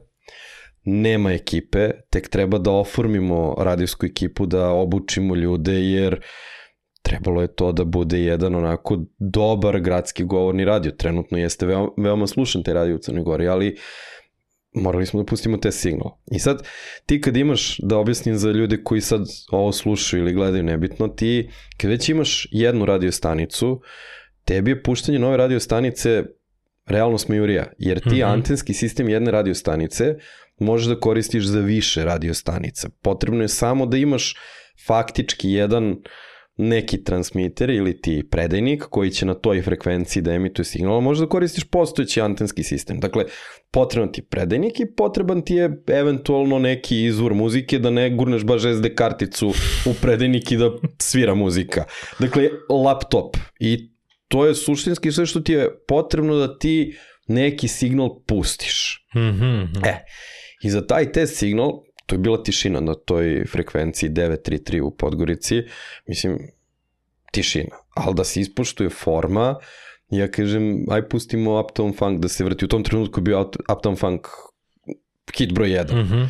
nema ekipe, tek treba da oformimo radijsku ekipu, da obučimo ljude, jer trebalo je to da bude jedan onako dobar gradski govorni radio. Trenutno jeste veoma, veoma slušan taj radio u Crnoj Gori, ali morali smo da pustimo te signal. I sad, ti kad imaš, da objasnim za ljude koji sad ovo slušaju ili gledaju nebitno, ti kad već imaš jednu radio stanicu, tebi je puštanje nove radio stanice realno smejurija, jer ti mm -hmm. antenski sistem jedne radiostanice možeš da koristiš za više radiostanica. Potrebno je samo da imaš faktički jedan neki transmiter ili ti predajnik koji će na toj frekvenciji da emituje signal, možeš da koristiš postojeći antenski sistem. Dakle, potreban ti predajnik i potreban ti je eventualno neki izvor muzike da ne gurneš baš SD karticu u predajnik i da svira muzika. Dakle, laptop i to je suštinski sve što ti je potrebno da ti neki signal pustiš. Mm -hmm. E, i za taj test signal, to je bila tišina na toj frekvenciji 933 u Podgorici, mislim, tišina. Ali da se ispoštuje forma, ja kažem, aj pustimo Uptown Funk da se vrti. U tom trenutku je bio Uptown Funk hit broj 1. Mm -hmm.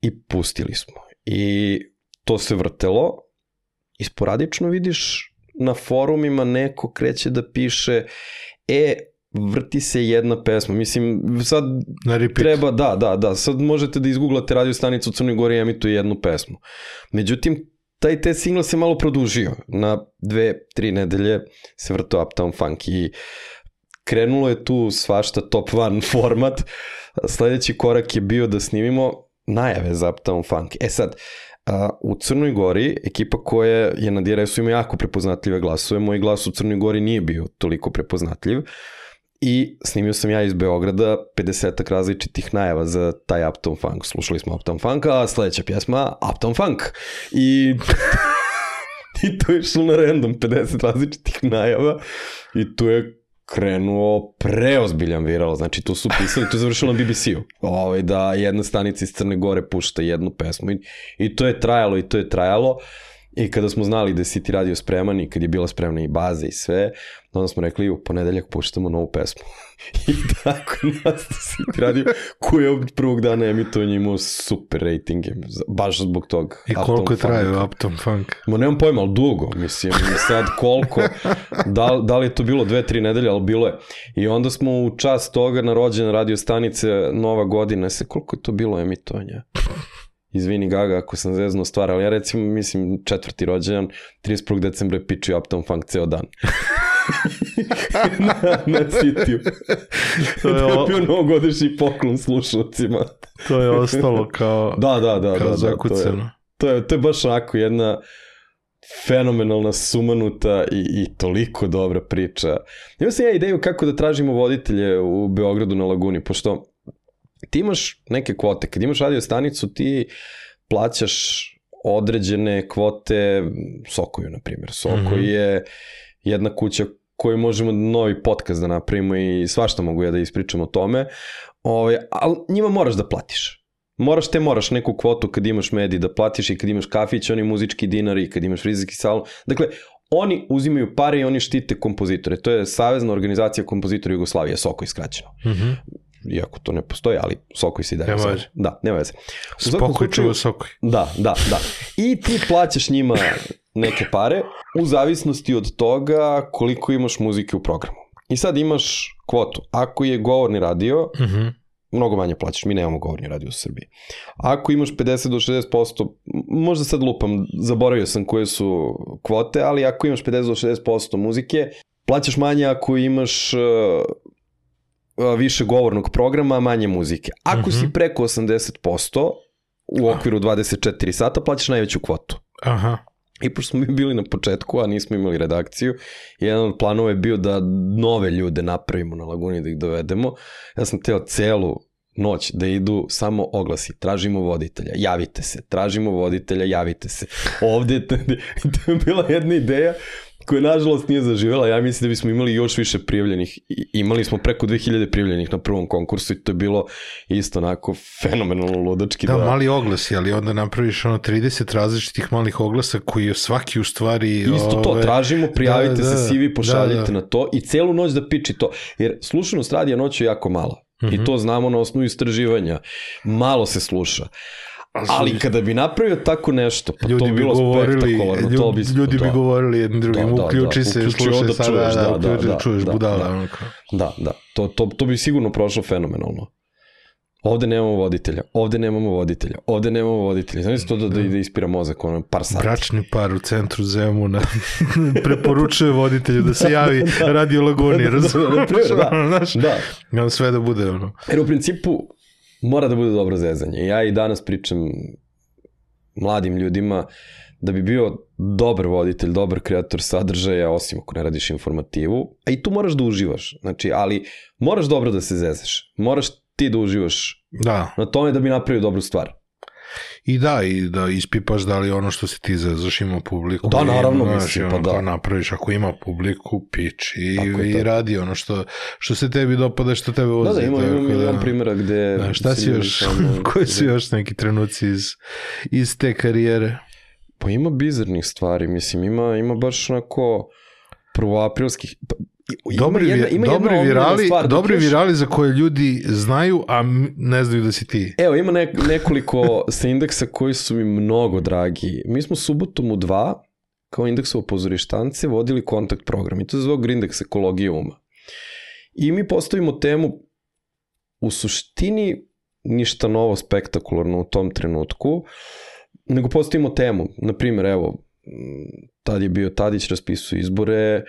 I pustili smo. I to se vrtelo i sporadično vidiš na forumima neko kreće da piše e, vrti se jedna pesma. Mislim, sad Na repeat. treba, da, da, da, sad možete da izgooglate radio stanicu u Crnoj Gori i emituje jednu pesmu. Međutim, taj te single se malo produžio. Na dve, tri nedelje se vrto Uptown Funk i krenulo je tu svašta top one (laughs) format. Sledeći korak je bio da snimimo najave za Uptown Funk. E sad, a, u Crnoj Gori, ekipa koja je na DRS-u ima jako prepoznatljive glasove, moj glas u Crnoj Gori nije bio toliko prepoznatljiv i snimio sam ja iz Beograda 50 različitih najava za taj Uptown Funk. Slušali smo Uptown Funk, a sledeća pjesma Uptown Funk. I (laughs) I to je išlo na random, 50 različitih najava. I tu je krenuo preozbiljan viral, znači tu su pisali, to je završilo na BBC-u, ovaj, da jedna stanica iz Crne Gore pušta jednu pesmu. I, i to je trajalo i to je trajalo i kada smo znali da si ti radio spreman i kad je bila spremna i baza i sve, onda smo rekli u ponedeljak puštamo novu pesmu. (laughs) I tako nas da si ti radio, koji je od prvog dana emitovanja imao super ratinge, baš zbog tog. I koliko je trajao Uptown Funk? Ma nemam pojma, ali dugo, mislim, sad koliko, da, da li je to bilo dve, tri nedelje, ali bilo je. I onda smo u čas toga na rođene radio stanice Nova godina, se koliko je to bilo emitovanja? Izvini Gaga ako sam zezno stvar, ali ja recimo mislim četvrti rođendan, 31. decembra je pičio Uptown Funk ceo dan. (laughs) na, na sitiju. (laughs) to je, o... bio novogodišnji poklon slušalcima. to je (laughs) ostalo kao, da, da, da, kao da, zakucano. Da, to, je, to, je, to je baš onako jedna fenomenalna sumanuta i, i toliko dobra priča. Imao sam ja ideju kako da tražimo voditelje u Beogradu na Laguni, pošto ti imaš neke kvote. Kad imaš radio stanicu, ti plaćaš određene kvote Sokoju, na primjer. Sokoj mm -hmm. je jedna kuća koju možemo novi podcast da napravimo i svašta mogu ja da ispričam o tome, ovaj, ali njima moraš da platiš. Moraš te moraš neku kvotu kad imaš medij da platiš i kad imaš kafić, oni muzički dinari i kad imaš frizerski salon. Dakle, oni uzimaju pare i oni štite kompozitore. To je Savezna organizacija kompozitora Jugoslavije, Soko iskraćeno. Mm -hmm. Iako to ne postoji, ali Sokoj si daje. Nema veze. Da, nema veze. Spokoj čuva Sokoj. Da, da, da. I ti plaćaš njima neke pare u zavisnosti od toga koliko imaš muzike u programu. I sad imaš kvotu. Ako je govorni radio, Mm -hmm. mnogo manje plaćaš. Mi nemamo govorni radio u Srbiji. Ako imaš 50 do 60%, možda sad lupam, zaboravio sam koje su kvote, ali ako imaš 50 do 60% muzike, plaćaš manje ako imaš uh, više govornog programa, manje muzike. Ako mm -hmm. si preko 80% u okviru 24 sata, plaćaš najveću kvotu. Aha. I pošto smo mi bili na početku, a nismo imali redakciju, jedan od planova je bio da nove ljude napravimo na Laguni, da ih dovedemo. Ja sam teo celu noć da idu samo oglasi, tražimo voditelja, javite se, tražimo voditelja, javite se. Ovde (laughs) je bila jedna ideja koja nažalost nije zaživjela. Ja mislim da bismo imali još više prijavljenih. Imali smo preko 2000 prijavljenih na prvom konkursu i to je bilo isto onako fenomenalno ludački. Da, da, mali oglasi, ali onda napraviš ono 30 različitih malih oglasa koji je svaki u stvari... Isto to, tražimo, prijavite da, da, se, CV pošaljite da, da. na to i celu noć da piči to. Jer slušanost radija noć je jako mala. Mm -hmm. I to znamo na osnovu istraživanja. Malo se sluša. Ali kada bi napravio tako nešto, pa ljudi to bi bilo govorili, spektakularno, ljudi, to bi... Ljudi bi govorili jednim drugim, da, da, uključi da, se, uključi slušaj da sada, čuješ, da, da, uključi da, da, čuješ da, budala. Da, da, da, to, to, to bi sigurno prošlo fenomenalno. ovde nemamo voditelja, ovde nemamo voditelja, ovde nemamo voditelja. Znači to da, da, da ispira mozak, ono, par sati. Bračni par u centru Zemuna (laughs) preporučuje voditelju da se javi (laughs) da. radio lagoni, Da, razumiješ? da, Ono, znaš, Da, i onda sve da bude ono. jer u principu mora da bude dobro zezanje. Ja i danas pričam mladim ljudima da bi bio dobar voditelj, dobar kreator sadržaja, osim ako ne radiš informativu, a i tu moraš da uživaš. Znači, ali moraš dobro da se zezeš. Moraš ti da uživaš Da, na tome da bi napravio dobru stvar. I da, i da ispipaš da li ono što si ti zezaš ima publiku. Da, naravno, i, znaš, mislim, pa ono, da. kao napraviš, ako ima publiku, pič i, Tako i to. radi ono što, što se tebi dopada, što tebe vozi. Da, da, ima, ima tako milion primjera gde... Da, šta si ljudi još, samo- (laughs) koji su još neki trenuci iz, iz te karijere? Pa ima bizarnih stvari, mislim, ima, ima baš onako prvoaprilskih... Pa, ima Dobri, jedna, ima jedna dobri, omiljena virali, stvar, dok dobri još- virali za koje ljudi znaju, a ne znaju da si ti. Evo, ima nek, nekoliko sa indeksa koji su mi mnogo dragi. Mi smo subotom u dva, kao indeksovo pozorištance, vodili kontakt program i to je zvao Grindex ekologije uma. I mi postavimo temu u suštini ništa novo spektakularno u tom trenutku, nego postavimo temu. Naprimjer, evo, tad je bio Tadić, raspisuje izbore,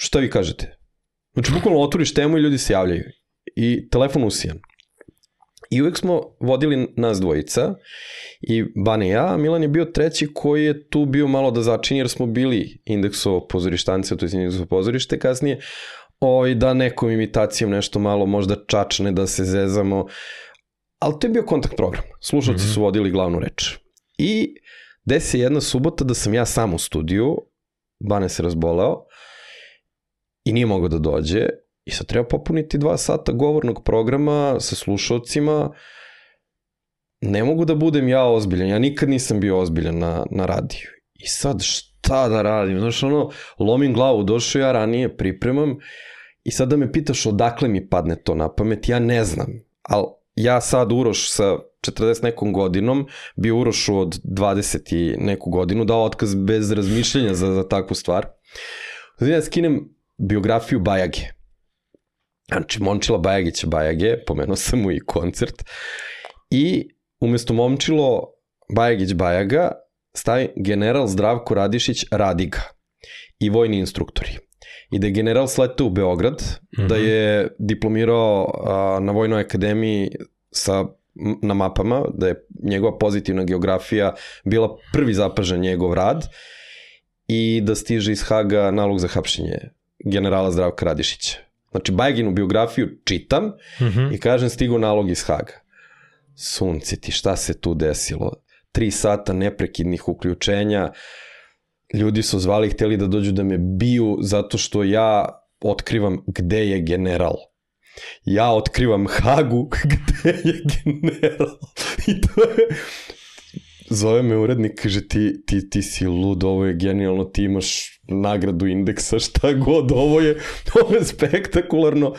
šta vi kažete? Znači, bukvalno otvoriš temu i ljudi se javljaju. I telefon usijan. I uvek smo vodili nas dvojica i Bane i ja, Milan je bio treći koji je tu bio malo da začini jer smo bili indeksovo pozorištance, to je indeksovo pozorište kasnije, ovaj, da nekom imitacijom nešto malo možda čačne, da se zezamo, ali to je bio kontakt program. Slušalci su vodili glavnu reč. I desi je jedna subota da sam ja sam u studiju, Bane se razboleo i nije mogao da dođe i sad treba popuniti dva sata govornog programa sa slušalcima. Ne mogu da budem ja ozbiljan, ja nikad nisam bio ozbiljan na, na radiju. I sad šta da radim? Znaš, ono, lomim glavu, došao ja ranije, pripremam i sad da me pitaš odakle mi padne to na pamet, ja ne znam. Ali ja sad Uroš sa 40 nekom godinom, bio Urošu od 20 i neku godinu, dao otkaz bez razmišljenja za, za takvu stvar. Znači ja skinem biografiju Bajage. Znači, Momčila Bajagića Bajage, pomenuo sam mu i koncert, i umesto Momčilo Bajagić Bajaga stavi general Zdravko Radišić Radiga i vojni instruktori. I da je general sletao u Beograd, mm -hmm. da je diplomirao a, na Vojnoj akademiji sa na mapama, da je njegova pozitivna geografija bila prvi zapažan njegov rad i da stiže iz Haga nalog za hapšenje generala Zdravka Radišića. Znači, Bajginu biografiju čitam Mm -hmm. i kažem stigo nalog iz Haga. Sunce ti, šta se tu desilo? Tri sata neprekidnih uključenja, ljudi su zvali hteli da dođu da me biju zato što ja otkrivam gde je general. Ja otkrivam Hagu (laughs) gde je general. I to je... Zove me urednik, kaže ti, ti, ti si lud, ovo je genijalno, ti imaš nagradu indeksa, šta god, ovo je, (laughs) ovo je spektakularno.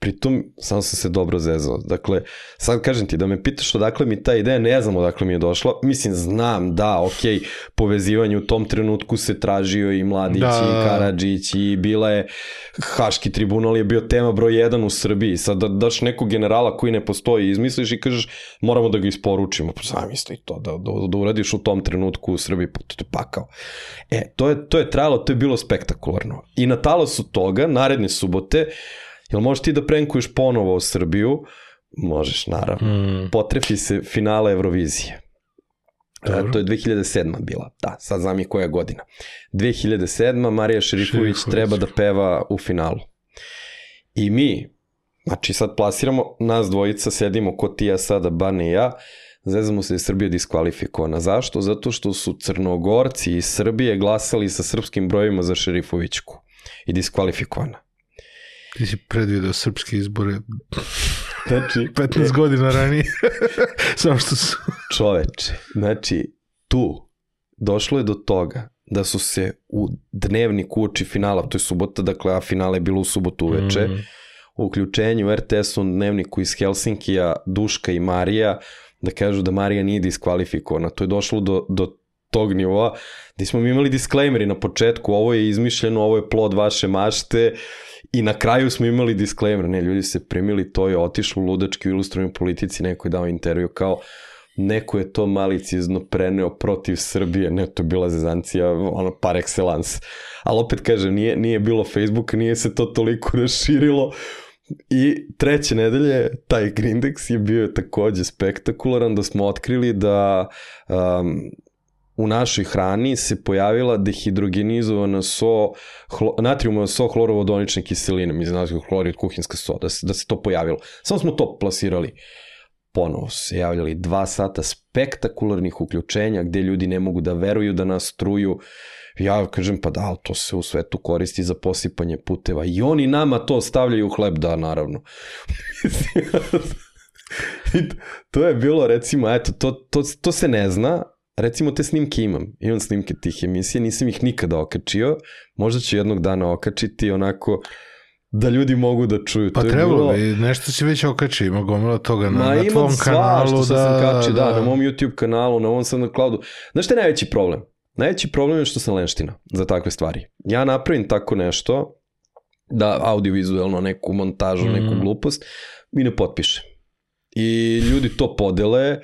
Pritom, sam sam se dobro zezao. Dakle, sad kažem ti, da me pitaš odakle mi ta ideja, ne znam odakle mi je došla. Mislim, znam, da, ok, povezivanje u tom trenutku se tražio i Mladić, Da, da, da, da. i Karadžić, i bila je Haški tribunal je bio tema broj 1 u Srbiji. Sad da daš nekog generala koji ne postoji, izmisliš i kažeš moramo da ga isporučimo. Pa zamisli to, da, da, da uradiš u tom trenutku u Srbiji, pa to je pakao. E, to je, to je trajalo, to je bilo spektakularno. I na talasu toga, naredne subote, Jel možeš ti da prenkuješ ponovo u Srbiju? Možeš, naravno. Mm. Potrefi se finale Eurovizije. Dobro. E, to je 2007. bila. Da, sad znam i koja godina. 2007. Marija Šerifović Šerifović. treba da peva u finalu. I mi, znači sad plasiramo, nas dvojica sedimo ko ti ja sada, Bane i ja, zezamo se da je Srbija diskvalifikovana. Zašto? Zato što su Crnogorci iz Srbije glasali sa srpskim brojima za Šerifovićku i diskvalifikovana. Ti si predvideo srpske izbore Znači, 15 godina ranije. (laughs) Samo što su... čoveče, znači, tu došlo je do toga da su se u dnevniku uoči finala, to je subota, dakle, a finale je bilo u subotu uveče, Mm. u uključenju RTS-u dnevniku iz Helsinkija, Duška i Marija, da kažu da Marija nije diskvalifikovana. To je došlo do, do tog nivoa, gde smo mi imali disclaimeri na početku, ovo je izmišljeno, ovo je plod vaše mašte I na kraju smo imali disclaimer, ne, ljudi se primili, to je otišlo ludački u ilustrovnoj politici, neko je dao intervju kao neko je to malicizno preneo protiv Srbije, ne, to je bila zezancija, ono, par excellence. Ali opet kažem, nije, nije bilo Facebooka, nije se to toliko (laughs) raširilo, I treće nedelje, taj Grindex je bio takođe spektakularan da smo otkrili da um, u našoj hrani se pojavila dehidrogenizovana so, hlo, natriumova so hlorovodonične kiseline, mi znamo hlorid kuhinska so, da se, da se to pojavilo. Samo smo to plasirali. Ponovo se javljali dva sata spektakularnih uključenja gde ljudi ne mogu da veruju da nas truju. Ja kažem, pa da, to se u svetu koristi za posipanje puteva. I oni nama to stavljaju u hleb, da, naravno. (laughs) To je bilo, recimo, eto, to, to, to se ne zna, recimo te snimke imam, imam snimke tih emisija, nisam ih nikada okačio, možda ću jednog dana okačiti onako da ljudi mogu da čuju. Pa to trebalo bilo... bi, nešto si već okači, ima gomila toga na, Ma na imam tvom sva kanalu. što sam da, kačio, da, na mom YouTube kanalu, na ovom SoundCloudu. Znaš šta je najveći problem? Najveći problem je što sam lenština za takve stvari. Ja napravim tako nešto, da audiovizualno neku montažu, mm. neku glupost, i ne potpišem. I ljudi to podele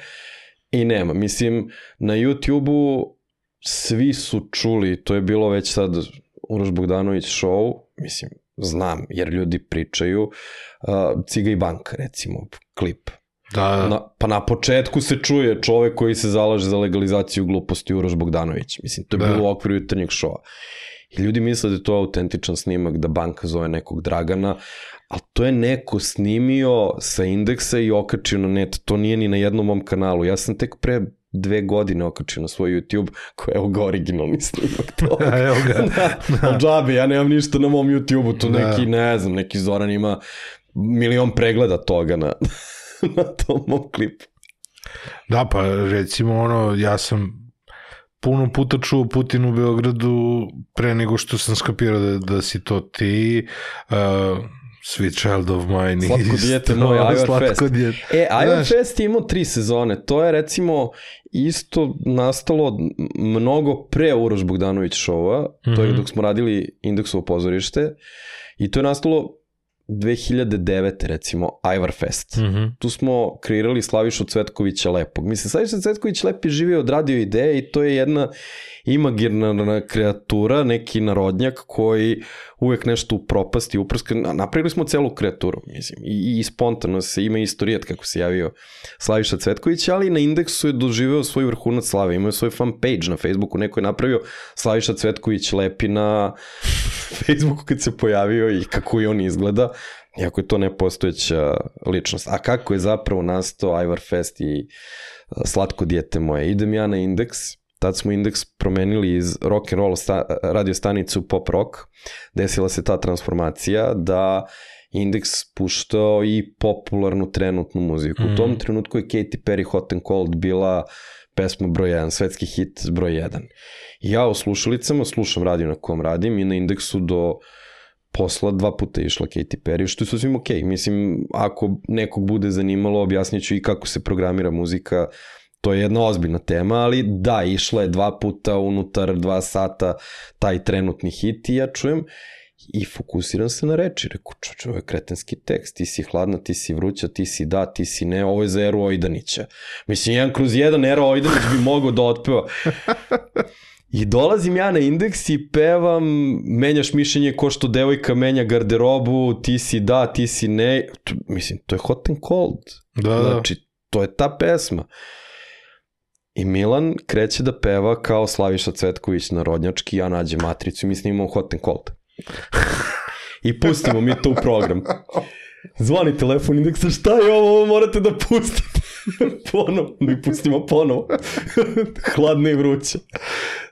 i nema. Mislim, na YouTube-u svi su čuli, to je bilo već sad Uroš Bogdanović show, mislim, znam, jer ljudi pričaju, uh, Ciga i Banka, recimo, klip. Da, Na, pa na početku se čuje čovek koji se zalaže za legalizaciju gluposti Uroš Bogdanović. Mislim, to je Da. da. bilo u okviru jutarnjeg šova. I ljudi misle da je to autentičan snimak, da banka zove nekog Dragana, ali to je neko snimio sa indeksa i okačio na net. To nije ni na jednom mom kanalu. Ja sam tek pre dve godine okačio na svoj YouTube, koji je evo ga originalni snimak (laughs) toga. evo ga. (laughs) da, ali džabe, ja nemam ništa na mom YouTube-u, to Da. neki, ne znam, neki Zoran ima milion pregleda toga na, (laughs) na tom mom klipu. Da, pa recimo ono, ja sam puno puta čuo Putin u Beogradu pre nego što sam skapirao da, da si to ti. Uh, Sweet Child of Mine. Slatko dijete Ivar Slatko Fest. dijete. E, Iron Znaš- Fest je imao tri sezone. To je recimo isto nastalo mnogo pre Uroš Bogdanović šova. To je Mhm. dok smo radili Indeksovo pozorište. I to je nastalo 2009. recimo Ivar Fest. Mhm. tu smo kreirali Slavišu Cvetkovića Lepog. Mislim, Slaviša Cvetković Lep je živio od radio ideje i to je jedna imaginarna kreatura, neki narodnjak koji uvek nešto u propasti, uprska. Na- Napravili smo celu kreaturu, mislim, i, i spontano se ima istorijat kako se javio Slaviša Cvetković, ali na indeksu je doživeo svoj vrhunac slave, imao je svoj fan page na Facebooku, neko je napravio Slaviša Cvetković Lepi na (laughs) Facebooku kad se pojavio i kako i on izgleda, iako je to nepostojeća ličnost. A kako je zapravo nastao Ivar Fest i a, slatko dijete moje? Idem ja na indeks, tad smo indeks promenili iz rock and roll sta, radio stanice u pop rock, desila se ta transformacija da indeks puštao i popularnu trenutnu muziku. Mm. U tom trenutku je Katy Perry Hot and Cold bila pesma broj 1, svetski hit broj 1. I ja u slušalicama slušam radio na kom radim i na indeksu do posla dva puta je išla Katy Perry, što je sasvim okej. Mislim, ako nekog bude zanimalo, objasnit ću i kako se programira muzika, to je jedna ozbiljna tema, ali da, išla je dva puta unutar dva sata taj trenutni hit i ja čujem i fokusiram se na reči. Reku, čoče, ovo je kretenski tekst, ti si hladna, ti si vruća, ti si da, ti si ne, ovo je za Eru Ojdanića. Mislim, jedan kroz jedan Eru Ojdanić bi mogao da otpeva. I dolazim ja na indeks i pevam, menjaš mišljenje ko što devojka menja garderobu, ti si da, ti si ne. Mislim, to je hot and cold. Da, da. Znači, to je ta pesma. I Milan kreće da peva kao Slaviša Cvetković narodnjački, ja nađem matricu i mi snimamo hot and cold. I pustimo mi to u program. Zvani telefon indeksa, šta je ovo, ovo morate da pustite. (laughs) ponovo, mi pustimo ponovo. (laughs) Hladno i vruće.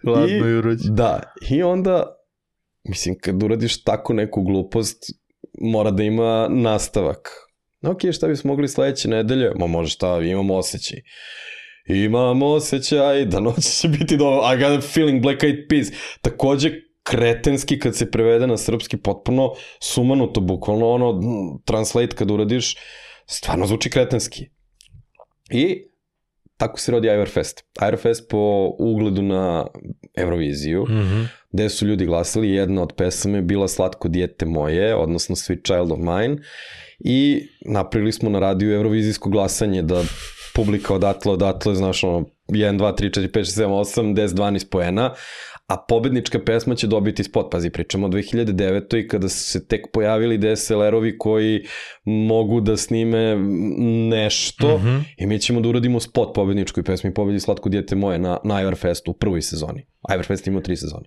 Hladno i vruće. Da, i onda, mislim, kad uradiš tako neku glupost, mora da ima nastavak. Ok, šta bismo mogli sledeće nedelje? Ma može šta, imam osjećaj. Imam osjećaj da noć će biti dobro. I got a feeling Black Eyed Peas. Takođe, kretenski kad se prevede na srpski potpuno sumanuto, bukvalno ono, mm, translate kad uradiš, stvarno zvuči kretenski. I tako se rodi Iverfest. Iverfest po ugledu na Euroviziju, Mhm. gde su ljudi glasali, jedna od pesama je bila Slatko dijete moje, odnosno Sweet Child of Mine, i napravili smo na radiju Eurovizijsko glasanje da publika odatle, odatle, znaš, ono, 1, 2, 3, 4, 5, 6, 7, 8, 10, 12 poena, a pobednička pesma će dobiti spot. Pazi, pričamo o 2009. i kada su se tek pojavili DSLR-ovi koji mogu da snime nešto Mhm. i mi ćemo da uradimo spot pobedničkoj pesmi Pobedi slatko dijete moje na, na Iverfestu u prvoj sezoni. Iverfest ima tri sezone.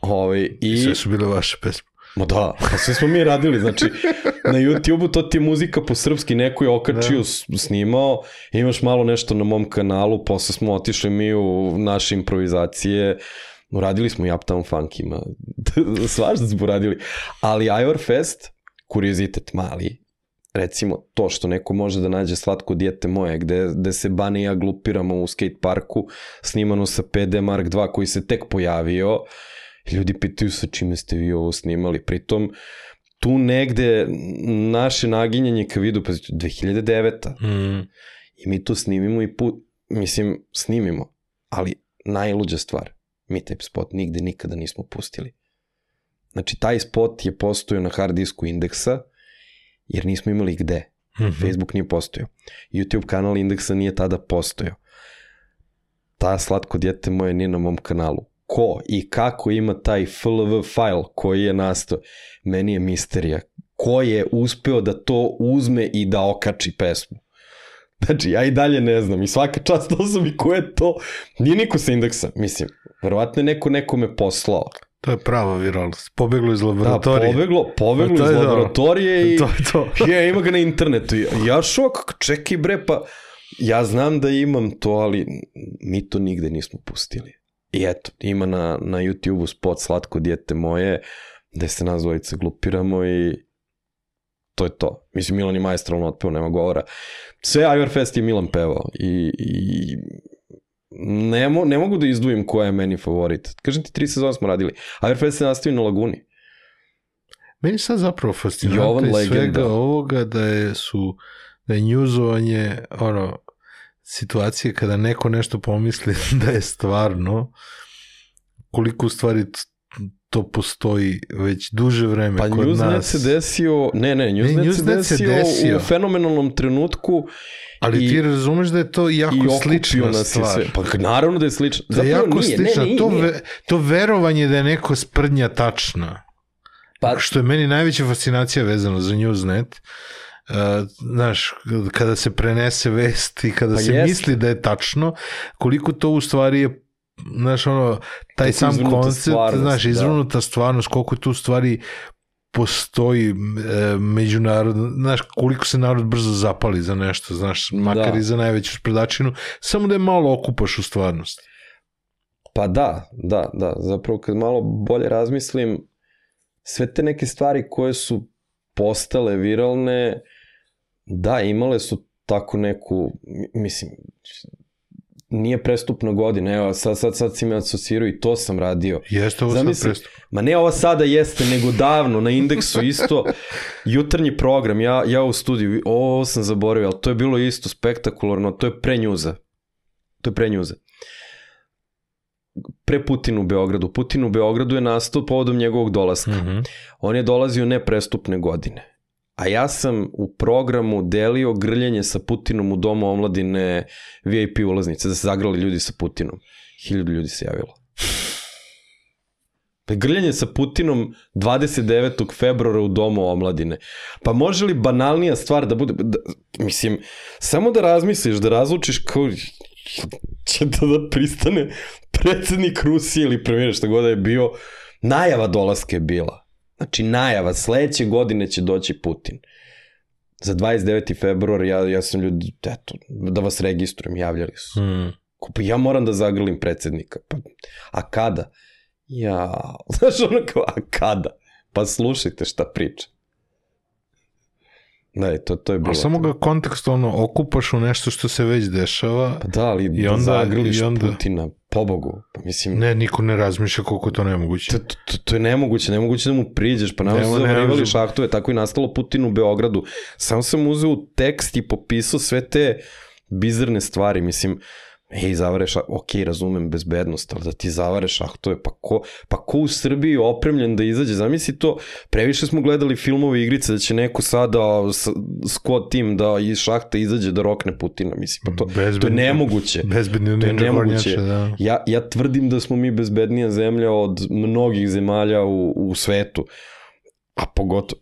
Ove, i... Sve su bile vaše pesme. Ma da, pa sve smo mi radili, znači na YouTube-u to ti je muzika po srpski, neko je okačio, da. snimao, imaš malo nešto na mom kanalu, posle smo otišli mi u naše improvizacije, uradili smo i Uptown Funk ima, (laughs) svašta smo uradili, ali Ivor Fest, kuriozitet mali, recimo to što neko može da nađe slatko dijete moje, gde, gde se Bane i ja glupiramo u skate parku, snimano sa PD Mark 2 koji se tek pojavio, ljudi pitaju sa čime ste vi ovo snimali, pritom tu negde naše naginjanje ka vidu, pa 2009. Mm. I mi to snimimo i put, mislim, snimimo, ali najluđa stvar, mi taj spot nigde nikada nismo pustili. Znači, taj spot je postojao na hard disku indeksa, jer nismo imali gde. Mm -hmm. Facebook nije postojao. YouTube kanal indeksa nije tada postojao. Ta slatko djete moje nije na mom kanalu. Ko i kako ima taj FLV file koji je nastao, meni je misterija. Ko je uspeo da to uzme i da okači pesmu? Znači, ja i dalje ne znam. I svaka čast osobi ko je to, nije niko sa indeksa. Mislim, verovatno je neko nekome poslao. To je prava viralnost. Pobeglo iz laboratorije. Da, pobeglo, pobeglo to iz je to. laboratorije i (laughs) To je to. (laughs) je, ima ga na internetu. Ja šok, čekaj bre, pa ja znam da imam to, ali mi to nigde nismo pustili. I eto, ima na, na YouTube-u spot Slatko dijete moje, gde se nas dvojice glupiramo i to je to. Mislim, Milan je majstralno otpeo, nema govora. Sve Iverfest je Milan pevao i, i ne, mo, ne mogu da izdvojim koja je meni favorit. Kažem ti, tri sezone smo radili. Iverfest se nastavio na Laguni. Meni sad zapravo fascinantno iz svega ovoga da je su da je njuzovanje ono situacije kada neko nešto pomisli (laughs) da je stvarno koliko u stvari to postoji već duže vreme Pa kod Newsnet nas. se desio, ne, ne, Newsnet, ne, se, Newsnet desio se desio. u fenomenalnom trenutku Ali i- ti razumeš da je to jako slična stvar. sve. Pa naravno da je slično. Da je Zapravo jako nije, slična. ne, ne, to, nije. ve, to verovanje da je neko sprdnja tačna. Pa, što je meni najveća fascinacija vezano za Newsnet, Uh, znaš, kada se prenese vest i kada Pa se jest. misli da je tačno, koliko to u stvari je znaš, ono, taj Koliko sam koncept, stvarnost, znaš, da. izvrnuta stvarnost, koliko tu stvari postoji e, međunarodno, znaš, koliko se narod brzo zapali za nešto, znaš, makar Da. i za najveću spredačinu, samo da je malo okupaš u stvarnost. pa da, da, da. Zapravo kad malo bolje razmislim, sve te neke stvari koje su postale viralne, da, imale su tako neku, mi- mislim, nije prestupna godina, evo, sad, sad, sad si me asocirao i to sam radio. Jeste ovo sad Zamisli, prestup. ma ne ova sada jeste, nego davno, na indeksu isto, jutarnji program, ja, ja u studiju, ovo sam zaboravio, ali to je bilo isto spektakularno, to je pre njuza. To je pre njuza. Pre Putin u Beogradu. Putin u Beogradu je nastao povodom njegovog dolaska. Mhm. On je dolazio neprestupne godine. A ja sam u programu delio grljenje sa Putinom u domu omladine VIP ulaznice, da se zagrali ljudi sa Putinom. Hiljadu ljudi se javilo. Pa grljanje sa Putinom 29. februara u domu omladine. Pa može li banalnija stvar da bude... Da, mislim, samo da razmisliš, da razlučiš kao će da, da pristane predsednik Rusije ili premijer šta god da je bio, najava dolaska je bila. Znači najava, sledeće godine će doći Putin. Za 29. februar ja, ja sam ljudi, eto, da vas registrujem, javljali su. Mm. Pa ja moram da zagrlim predsednika. Pa, a kada? Ja, (laughs) znaš ono kao, a kada? Pa slušajte šta priča. Da, to, to je bilo. A samo ga kontekstualno okupaš u nešto što se već dešava. Pa da, ali I da onda- zagrliš i onda- Putina, pobogu. Pa mislim, Ne, niko ne razmišlja koliko je to nemoguće. to, to, to je nemoguće, nemoguće da mu priđeš, pa nama su možemo. šahtove, tako i nastalo Putin u Beogradu. Samo sam uzeo tekst i popisao sve te bizarne stvari, mislim, Ej, zavare šah, ok, razumem bezbednost, ali da ti zavare šahtove, pa ko, pa ko u Srbiji je opremljen da izađe, zamisli to, previše smo gledali filmove i igrice da će neko sada squad tim da iz šahta izađe da rokne Putina, mislim, pa to, to je nemoguće. Bezbedni To je nemoguće. da. Ja, ja tvrdim da smo mi bezbednija zemlja od mnogih zemalja u, u svetu. A pogotovo,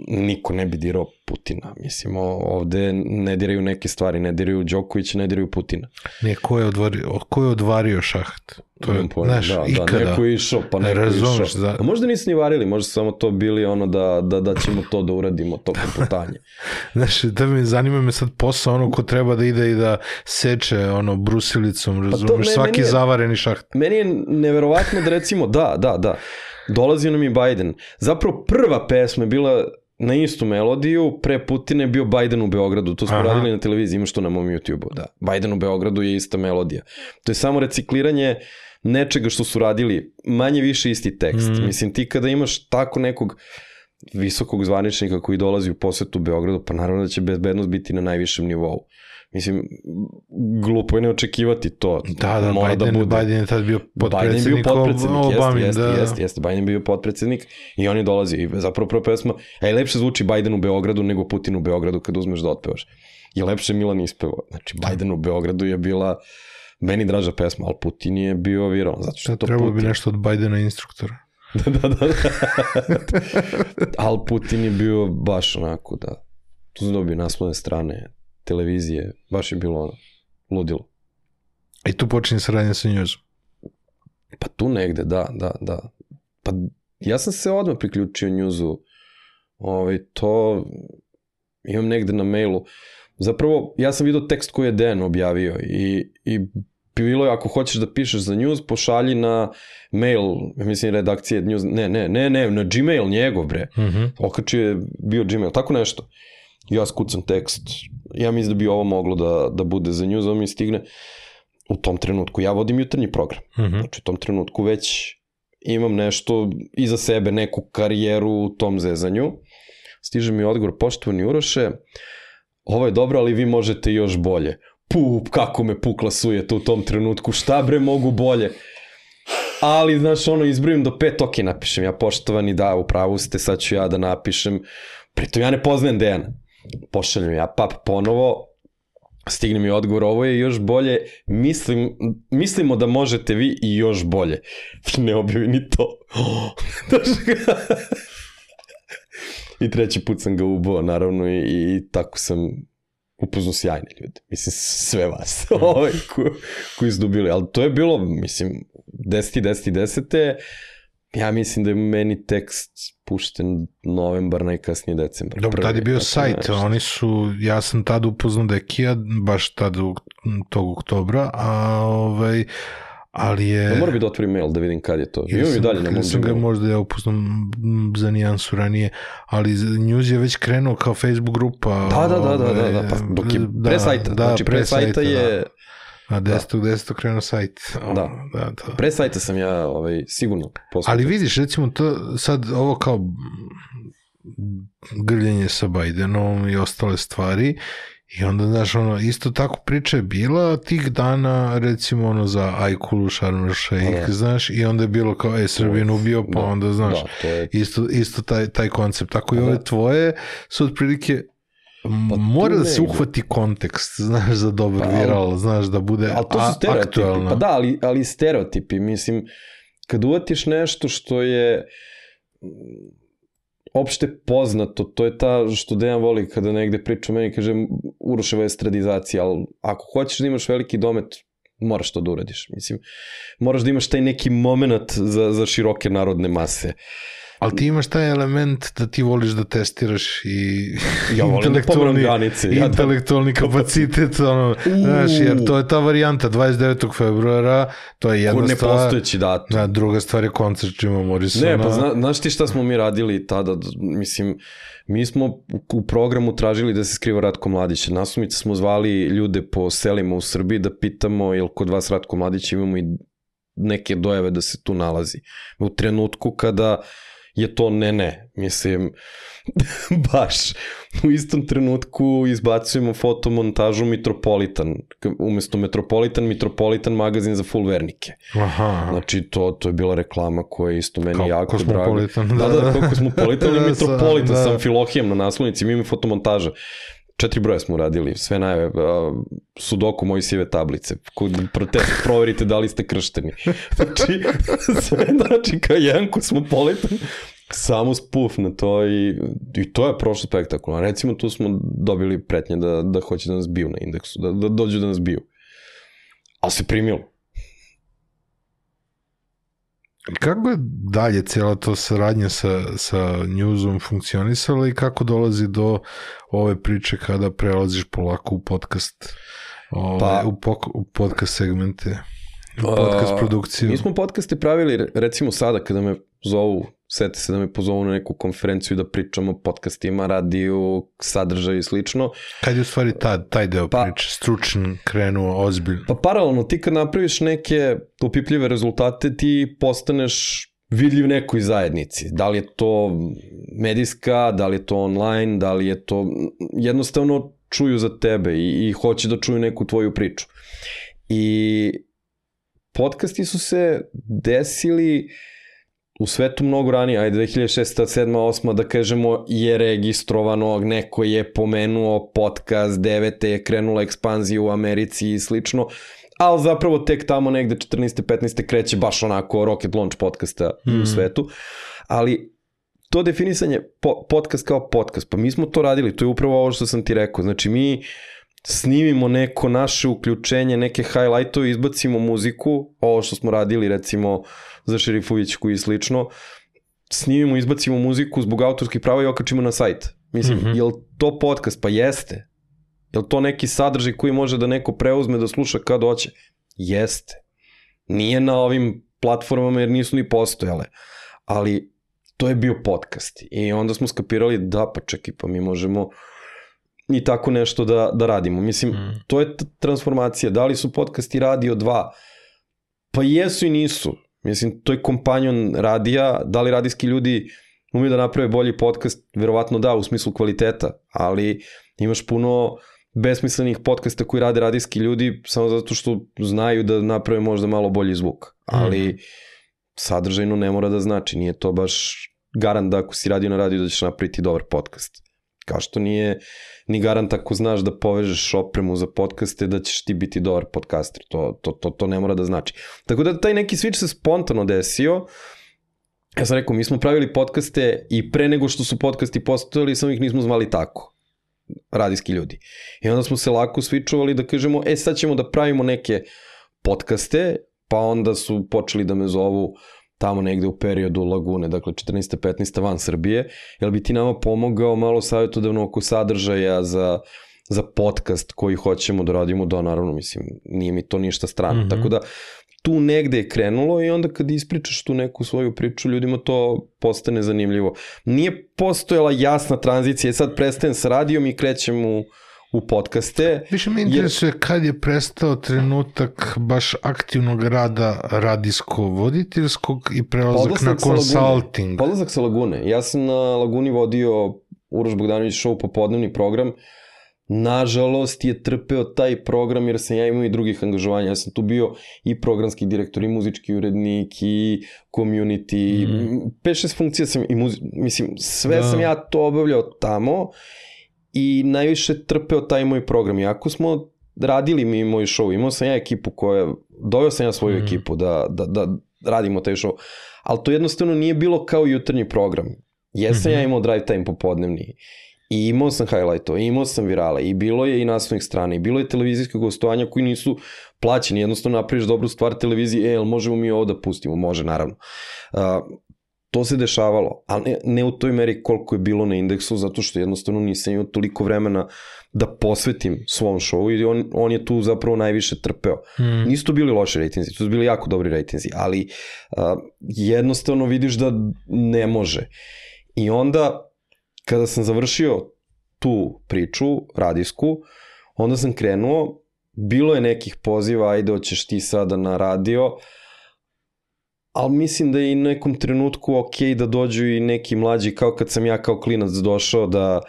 niko ne bi dirao Putina. Mislim, ovde ne diraju neke stvari, ne diraju Đokovića, ne diraju Putina. Nije, ko je, odvario, ko je odvario šaht? To je, pojma, znaš, da, ikada. Da, neko je išao, pa Ne neko je išao. da. A možda nisu ni varili, možda samo to bili ono da, da, da ćemo to da uradimo, to poputanje. (laughs) Znaš, da me zanima me sad posao ono ko treba da ide i da seče ono brusilicom, razumeš, Pa me- svaki meni je- zavareni šaht. Meni je neverovatno da recimo, da, da, da, dolazio nam i Biden. Zapravo prva pesma je bila na istu melodiju, pre Putina je bio Biden u Beogradu, to smo Aha. radili na televiziji, imaš to na mom YouTube-u, da. Biden u Beogradu je ista melodija. To je samo recikliranje nečega što su radili, manje više isti tekst. Mm. Mislim, ti kada imaš tako nekog visokog zvaničnika koji dolazi u posetu Beogradu, pa naravno da će bezbednost biti na najvišem nivou. Mislim, glupo je ne očekivati to. Da, da, Mora Biden, bude. Biden je tad bio Biden je bio potpredsednik, Ob- Obamin, jeste, da. jeste, jeste, Biden je bio potpredsednik i on je dolazio i zapravo prva pesma, i lepše zvuči Biden u Beogradu nego Putin u Beogradu kad uzmeš da otpevaš. I lepše Milan ispevao. Znači, Biden u Beogradu je bila meni draža pesma, ali Putin je bio viralan, zato što je to Trebalo bi Putin. nešto od Bidena instruktora. (laughs) da, da, da. ali Putin je bio baš onako da, tu sam dobio naslovne strane, televizije, baš je bilo ono, ludilo. I tu počinje saradnja sa njuzom. Pa tu negde, da, da, da. Pa ja sam se odmah priključio njuzu. Ovaj, to imam negde na mailu. Zapravo, ja sam vidio tekst koji je Dejan objavio i, i bilo je, ako hoćeš da pišeš za news, pošalji na mail, mislim redakcije news, ne, ne, ne, ne, na Gmail njegov, bre. Uh -huh. Okačio je bio Gmail, tako nešto. Ja skucam tekst, ja mislim da bi ovo moglo da, da bude za news, ovo mi stigne u tom trenutku. Ja vodim jutarnji program. Uh -huh. Znači u tom trenutku već imam nešto iza sebe, neku karijeru u tom zezanju. Stiže mi odgovor, poštovani Uroše, ovo je dobro, ali vi možete još bolje. Pup, kako me pukla sujeta u tom trenutku, šta bre mogu bolje? Ali, znaš, ono, izbrojim do pet, ok, napišem ja, poštovani, da, u pravu ste, sad ću ja da napišem. Pritom ja ne poznajem Dejana. Pošaljem ja pap ponovo, stigne mi odgovor, ovo je još bolje, mislim, mislimo da možete vi i još bolje. (laughs) Ne objavi ni to. (gasps) (laughs) I treći put sam ga ubao, naravno, i, i tako sam upoznao sjajne ljude. Mislim, sve vas, (laughs) ovaj, ko, koji su dobili. Ali to je bilo, mislim, 10. 10. 10. Ja mislim da je meni tekst pušten novembar, najkasnije decembar. Dobro, tad je bio sajt, nešto. oni su, ja sam tad upoznao da je Kia, baš tad u, tog oktobra, a ovaj, ali je... Ja moram bi da otvorim mail da vidim kad je to. I sam- dalje na mom sam ga možda ja upoznao m, za nijansu ranije, ali News je već krenuo kao Facebook grupa. Da, da, da, da, da, da, pa ovaj, dok je pre sajta, da, znači pre sajta je, Da. A 10. 10. krenuo sajt. Da. da, da. pre sajta sam ja ovaj, sigurno poslao. Ali vidiš, recimo, to sad ovo kao grljenje sa Bidenom i ostale stvari i onda, znaš, ono, isto tako priča je bila tih dana, recimo, ono, za Ajkulu, Sharm el Sheikh, Da. znaš, i onda je bilo kao, e, Srbin ubio, pa Da, onda, znaš, Da, je isto, isto taj, taj koncept. Tako i Da. ove tvoje su otprilike Pa mora da se uhvati kontekst, (laughs) znaš, za dobar Pa, viral, znaš, da bude Ali to a- su stereotipi. aktuelno. Pa da, ali, ali stereotipi. Mislim, kad uvatiš nešto što je mm, opšte poznato, to je ta što Dejan voli kada negde priča o meni, kaže Uroševa je stradizacija, ali ako hoćeš da imaš veliki domet, moraš to da uradiš. Mislim, moraš da imaš taj neki moment za, za široke narodne mase. Ali ti imaš taj element da ti voliš da testiraš i Ja da intelektualni, pomeram granice, ja da- intelektualni kapacitet, ono, znaš, jer to je ta varijanta 29. februara, to je jedna stvar. Nepostojeći datum. Da, druga stvar je koncert Jima Morrisona. Ne, pa zna, znaš ti šta smo mi radili tada? Mislim, mi smo u, programu tražili da se skriva Ratko Mladić. Nasumice smo zvali ljude po selima u Srbiji da pitamo jel kod vas Ratko Mladić imamo i neke dojave da se tu nalazi. U trenutku kada je to ne ne. Mislim, (laughs) baš u istom trenutku izbacujemo fotomontažu Metropolitan. Umesto Metropolitan, Metropolitan magazin za full vernike. Aha. Znači, to, to je bila reklama koja je isto meni Kao jako drago. Kosmopolitan, Da, da, da, Kosmopolitan i (laughs) Da, sa- Metropolitan da. sa Amfilohijem na naslovnici, mi imamo fotomontaža. Četiri broja smo uradili, sve najave, a, sudoku Mojsijeve tablice, kod protest, proverite da li ste kršteni. (laughs) Znači, sve znači kao jedan Kosmopolitan, samo spuf na to i, i to je prošlo spektakularno. Recimo tu smo dobili pretnje da, da hoće da nas biju na indeksu, da, da dođu da nas biju. Ali se primilo. Kako je dalje cijela to saradnja sa, sa newsom funkcionisala i kako dolazi do ove priče kada prelaziš polako u podcast ove, Pa- u, pok, u podcast segmente u podcast A, produkciju? Mi smo podcaste pravili, re- recimo sada kada me zovu, sete se da me pozovu na neku konferenciju da pričamo o podcastima, radiju, sadržaju i slično. kad je u stvari ta, taj deo Pa- priče stručan krenuo ozbiljno Pa paralelno, ti kad napraviš neke upipljive rezultate, ti postaneš vidljiv nekoj zajednici. Da li je to medijska, da li je to online, da li je to... Jednostavno čuju za tebe i, i hoće da čuju neku tvoju priču. I podcasti su se desili u svetu mnogo ranije, ajde 2006. 7. 8. da kažemo je registrovano, neko je pomenuo podcast, 9. je krenula ekspanzija u Americi i slično, ali zapravo tek tamo negde 14. 15. kreće baš onako rocket launch podcasta mm. U svetu, ali to definisanje po, podcast kao podcast, pa mi smo to radili, to je upravo ovo što sam ti rekao, znači mi snimimo neko naše uključenje, neke highlightove, izbacimo muziku, ovo što smo radili recimo za Šerifovićku i slično, snimimo, izbacimo muziku zbog autorskih prava i okačimo na sajt. Mislim, mm. -hmm. je li to podcast? Pa jeste. Je li to neki sadržaj koji može da neko preuzme da sluša kad hoće? Jeste. Nije na ovim platformama jer nisu ni postojale. Ali to je bio podcast. I onda smo skapirali da, pa čekaj, pa mi možemo i tako nešto da, da radimo. Mislim, Mm. to je transformacija. Da li su podcasti radio 2? Pa jesu i nisu. Mislim, to je kompanjon radija. Da li radijski ljudi umiju da naprave bolji podcast? Verovatno da, u smislu kvaliteta. Ali imaš puno besmislenih podcasta koji rade radijski ljudi samo zato što znaju da naprave možda malo bolji zvuk. Ali sadržajno ne mora da znači. Nije to baš garant da ako si radio na radiju da ćeš napraviti dobar podcast. Kao što nije ni garant ako znaš da povežeš opremu za podcaste da ćeš ti biti dobar podcaster. To, to, to, to ne mora da znači. Tako da taj neki switch se spontano desio. Ja sam rekao, mi smo pravili podcaste i pre nego što su podcasti postojali, samo ih nismo zvali tako radijski ljudi. I onda smo se lako switchovali da kažemo, e sad ćemo da pravimo neke podcaste, pa onda su počeli da me zovu tamo negde u periodu Lagune, dakle 14. 15. van Srbije, jel bi ti nama pomogao malo savjetodavno oko sadržaja za, za podcast koji hoćemo da radimo, da naravno, mislim, nije mi to ništa strano, mm. -hmm. tako da tu negde je krenulo i onda kad ispričaš tu neku svoju priču, ljudima to postane zanimljivo. Nije postojala jasna tranzicija, sad prestajem sa radijom i krećem u, u podcaste. Više me interesuje kad je prestao trenutak baš aktivnog rada radijsko-voditeljskog i prelazak Odlazak na sa Lagune. consulting. Polazak sa Lagune. Ja sam na Laguni vodio Uroš Bogdanović show popodnevni program. Nažalost je trpeo taj program jer sam ja imao i drugih angažovanja. Ja sam tu bio i programski direktor, i muzički urednik, i community. Mm. 5-6 funkcija sam i muzi... Mislim, sve da. sam ja to obavljao tamo i najviše trpeo taj moj program. Iako smo radili mi moj show, imao sam ja ekipu koja, doveo sam ja svoju Mhm. mm. ekipu da, da, da radimo taj show, ali to jednostavno nije bilo kao jutarnji program. Jesam Mhm. ja imao drive time popodnevni i imao sam highlightova, imao sam virale i bilo je i naslovnih strana i bilo je televizijskog gostovanja koji nisu plaćeni, jednostavno napraviš dobru stvar televiziji, e, jel možemo mi ovo da pustimo? Može, naravno. Uh, to se dešavalo, ali ne, ne u toj meri koliko je bilo na indeksu, zato što jednostavno nisam imao toliko vremena da posvetim svom showu i on, on je tu zapravo najviše trpeo. Mm. Nisu to bili loši rejtinzi, to su bili jako dobri rejtinzi, ali uh, jednostavno vidiš da ne može. I onda, kada sam završio tu priču, radijsku, onda sam krenuo, bilo je nekih poziva, ajde, hoćeš ti sada na radio, ali mislim da je i nekom trenutku ok da dođu i neki mlađi, kao kad sam ja kao klinac došao da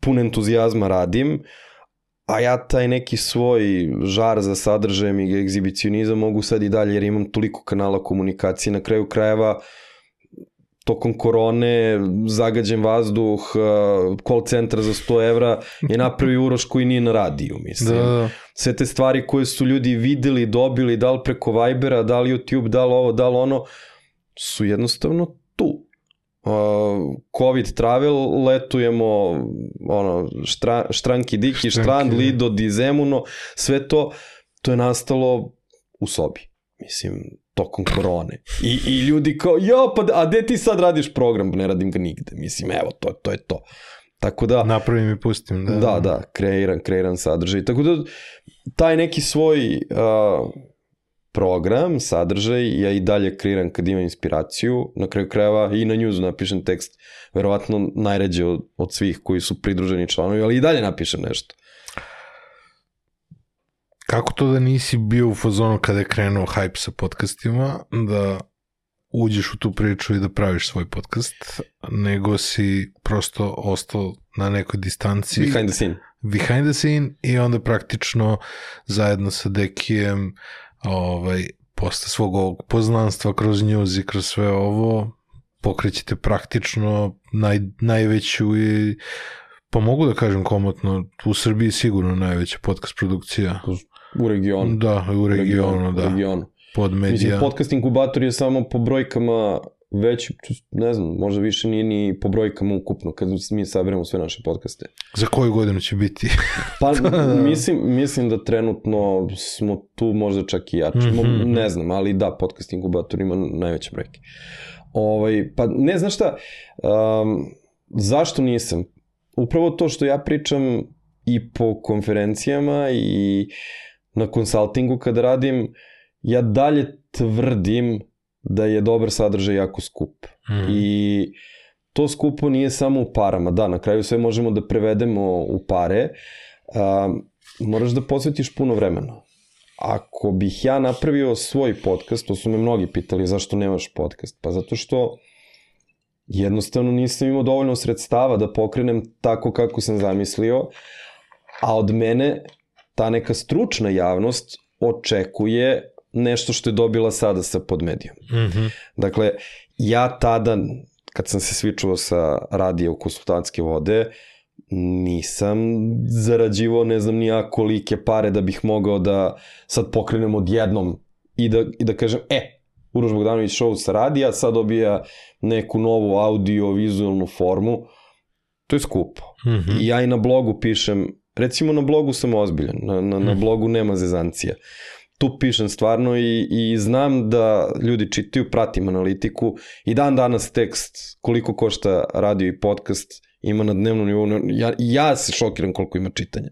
pun entuzijazma radim, a ja taj neki svoj žar za sadržajem i egzibicionizam mogu sad i dalje jer imam toliko kanala komunikacije na kraju krajeva tokom korone, zagađen vazduh, call centar za 100 evra je napravio Uroš koji nije na radiju, mislim. Da, da. Sve te stvari koje su ljudi videli, dobili, da li preko Vibera, da li YouTube, da li ovo, da li ono, su jednostavno tu. Uh, COVID travel, letujemo ono, štra, štranki diki, Štranki, štrand, da. lido, dizemuno, sve to, to je nastalo u sobi. Mislim, tokom korone. I, I ljudi kao, jo, pa a gde ti sad radiš program? Ne radim ga nigde. Mislim, evo, to, to je to. Tako da, Napravim i pustim. Da, da, da, kreiran, kreiran sadržaj. Tako da, taj neki svoj uh, program, sadržaj, ja i dalje kreiram kad imam inspiraciju. Na kraju krajeva i na njuzu napišem tekst, verovatno najređe od, od svih koji su pridruženi članovi, ali i dalje napišem nešto. Kako to da nisi bio u fazonu kada je krenuo hype sa podcastima, da uđeš u tu priču i da praviš svoj podcast, nego si prosto ostao na nekoj distanci Behind the scene. behind the scene i onda praktično zajedno sa Dekijem ovaj, posle svog ovog poznanstva kroz news i kroz sve ovo pokrećete praktično naj, najveću i pa mogu da kažem komotno u Srbiji sigurno najveća podcast produkcija U regionu. da u regionu da U regionu. Pod Mislim, medija podcast inkubator je samo po brojkama već, ne znam, možda više nije ni po brojkama ukupno kad mi saberemo sve naše podcaste. za koju godinu će biti (laughs) Pa mislim, mislim da trenutno smo tu možda čak i jači. Mhm, Mm mhm. Ne znam, ali da, podcast inkubator ima najveće brojke. Ovaj, pa ne, znaš šta, um, zašto nisam? Upravo to što ja pričam i po konferencijama i na konsultingu kada radim, ja dalje tvrdim da je dobar sadržaj jako skup. Mhm. I to skupo nije samo u parama. Da, na kraju sve možemo da prevedemo u pare. Um, moraš da posvetiš puno vremena. Ako bih ja napravio svoj podcast, to su me mnogi pitali zašto nemaš podcast, pa zato što jednostavno nisam imao dovoljno sredstava da pokrenem tako kako sam zamislio, a od mene ta neka stručna javnost očekuje nešto što je dobila sada sa podmedijom. Mhm. Dakle, ja tada, kad sam se svičuo sa radija u konsultantske vode, nisam zarađivao ne znam nija kolike pare da bih mogao da sad pokrenem odjednom i da, i da kažem, e, Uroš Bogdanović show sa radija, sad dobija neku novu audio-vizualnu formu. To je skupo. Mhm. I ja i na blogu pišem, recimo na blogu sam ozbiljan, na, na, na blogu nema zezancija. Tu pišem stvarno i, i znam da ljudi čitaju, pratim analitiku i dan danas tekst koliko košta radio i podcast ima na dnevnom nivou. Ja, ja se šokiram koliko ima čitanja.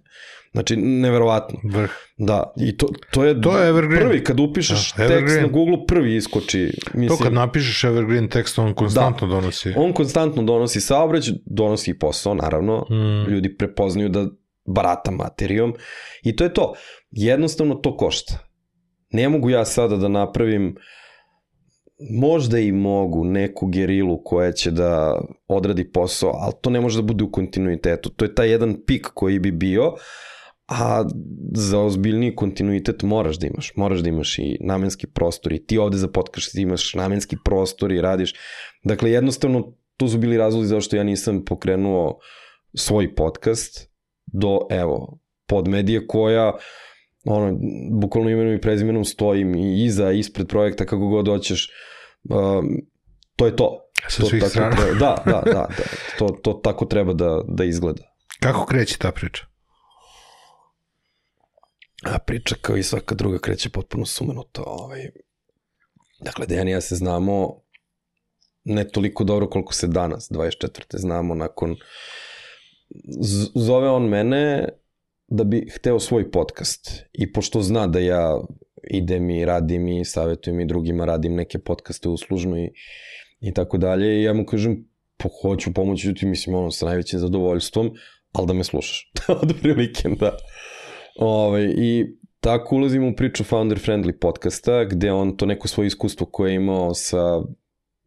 Znači, neverovatno. vrh Da, i to, to je, To je evergreen. prvi, kad upišeš Da, tekst evergreen. na Google, prvi iskoči. Mislim, To kad napišeš evergreen tekst, on konstantno Da. donosi. On konstantno donosi saobrać, donosi i posao, naravno. Mm. Ljudi prepoznaju da barata materijom i to je to. Jednostavno to košta. Ne mogu ja sada da napravim možda i mogu neku gerilu koja će da odradi posao, ali to ne može da bude u kontinuitetu. To je taj jedan pik koji bi bio, a za ozbiljniji kontinuitet moraš da imaš. Moraš da imaš i namenski prostor i ti ovde za podcast imaš namenski prostor i radiš. Dakle, jednostavno, tu su bili razlozi zašto ja nisam pokrenuo svoj podcast do, evo, podmedije koja ono, bukvalno imenom i prezimenom stojim i iza, ispred projekta, kako god hoćeš, um, to je to. Sa to svih tako strana. Treba, da, da, da, da. (laughs) To, to tako treba da, da izgleda. Kako kreće ta priča? A priča kao i svaka druga kreće potpuno sumanuto. Ovaj. Dakle, Dejan i ja se znamo ne toliko dobro koliko se danas, 24. znamo nakon... Zove on mene da bi hteo svoj podcast. I pošto zna da ja idem i radim i savjetujem i drugima, radim neke podcaste uslužno i, i tako dalje. I ja mu kažem, po, hoću pomoći, ti, mislim, ono, sa najvećim zadovoljstvom, ali da me slušaš. (laughs) Od prilike, da. Ove, I tako ulazimo u priču Founder Friendly podcasta, gde on to neko svoje iskustvo koje je imao sa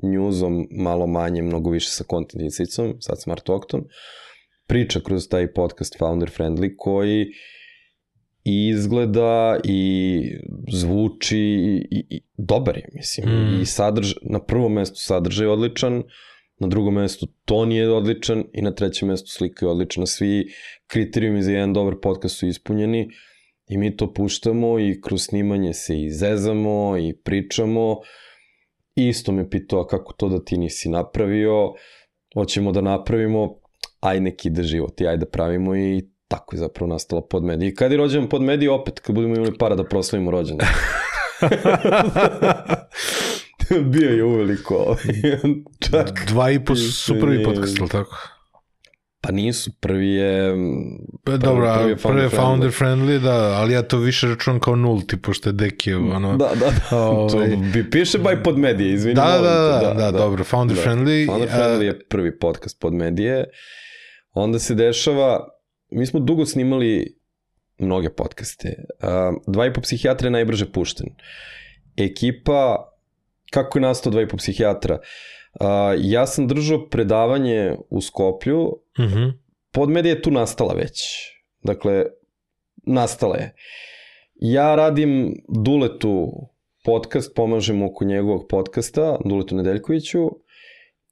newsom, malo manje, mnogo više sa content insightsom, sad Smart Octon, priča kroz taj podcast Founder Friendly koji i izgleda i zvuči i, i, i dobar je, mislim. Mm. I sadrž, na prvom mestu sadržaj je odličan, na drugom mestu ton je odličan i na trećem mestu slika je odlična. Svi kriterijumi za jedan dobar podcast su ispunjeni i mi to puštamo i kroz snimanje se izezamo i pričamo. Isto me pitao kako to da ti nisi napravio, hoćemo da napravimo, aj neki ide život i aj da pravimo i tako je zapravo nastala podmedija. I kad je rođen podmedija, opet kad budemo imali para da proslavimo rođendan. (laughs) Bio je uveliko. (laughs) Čak. Dva i po su prvi podcast, ili tako? Pa nisu, prvi je... Pa dobro, a prvi je founder friendly, da, ali ja to više računam kao nulti, pošto je Deki, ono... Da, da, da. (laughs) Ovaj- To bi, piše by Podmedije, izvini. Da, molim da, te, da, da, dobro, founder friendly, Founder friendly je prvi podcast Podmedije. Onda se dešava, mi smo dugo snimali mnoge podcaste. Dva i po psihijatra je najbrže pušten. Ekipa, kako je nastao dva i po psihijatra? Ja sam držao predavanje u Skoplju, Mhm. Podmedija je tu nastala već. Dakle, nastala je. Ja radim Duletu podcast, pomažem oko njegovog podcasta, Duletu Nedeljkoviću,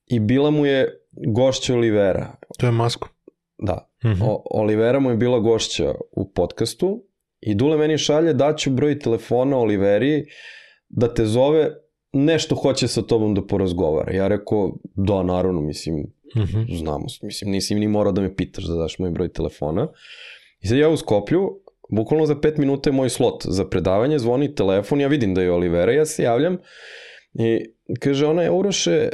i bila mu je gošća Olivera. To je masko. Da, Mhm. o, Olivera mu je bila gošća u podcastu i Dule meni šalje daću broj telefona Oliveri da te zove nešto hoće sa tobom da porazgovara. Ja rekao, da, naravno, mislim, Mhm. znamo, mislim, nisi ni morao da me pitaš da daš moj broj telefona. I sad ja u Skoplju, bukvalno za pet minuta je moj slot za predavanje, zvoni telefon, ja vidim da je Olivera, ja se javljam i kaže ona je, Uroše,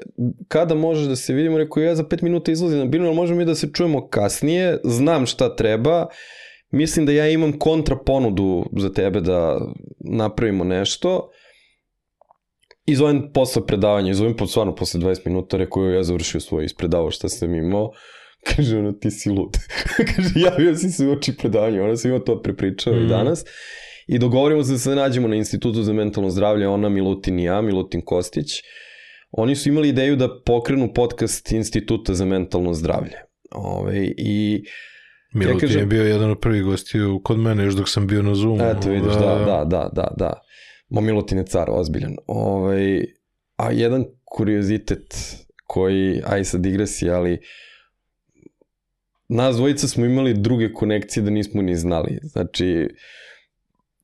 kada možeš da se vidimo? Rekao, ja za pet minuta izlazim na binu, ali možemo mi da se čujemo kasnije, znam šta treba, mislim da ja imam kontra ponudu za tebe da napravimo nešto, I zovem posle predavanja, i zovem po stvarno posle 20 minuta, rekao ja završio svoje ispredavao šta sam imao. (laughs) Kaže ona, ti si lud. (laughs) Kaže, javio si se u oči predavanja, ona sam imao to prepričao. Mm. i danas. I dogovorimo se da se nađemo na Institutu za mentalno zdravlje, ona, Milutin i ja, Milutin Kostić. Oni su imali ideju da pokrenu podcast Instituta za mentalno zdravlje. Ove, I Milutin kažem- je bio jedan od prvih gostiju kod mene, još dok sam bio na Zoomu. Eto, vidiš, da, da, da, da, da. Mo Milutin je car, ozbiljan. Ovaj, a jedan kuriozitet koji, aj sad digresija, ali nas dvojica smo imali druge konekcije da nismo ni znali. Znači,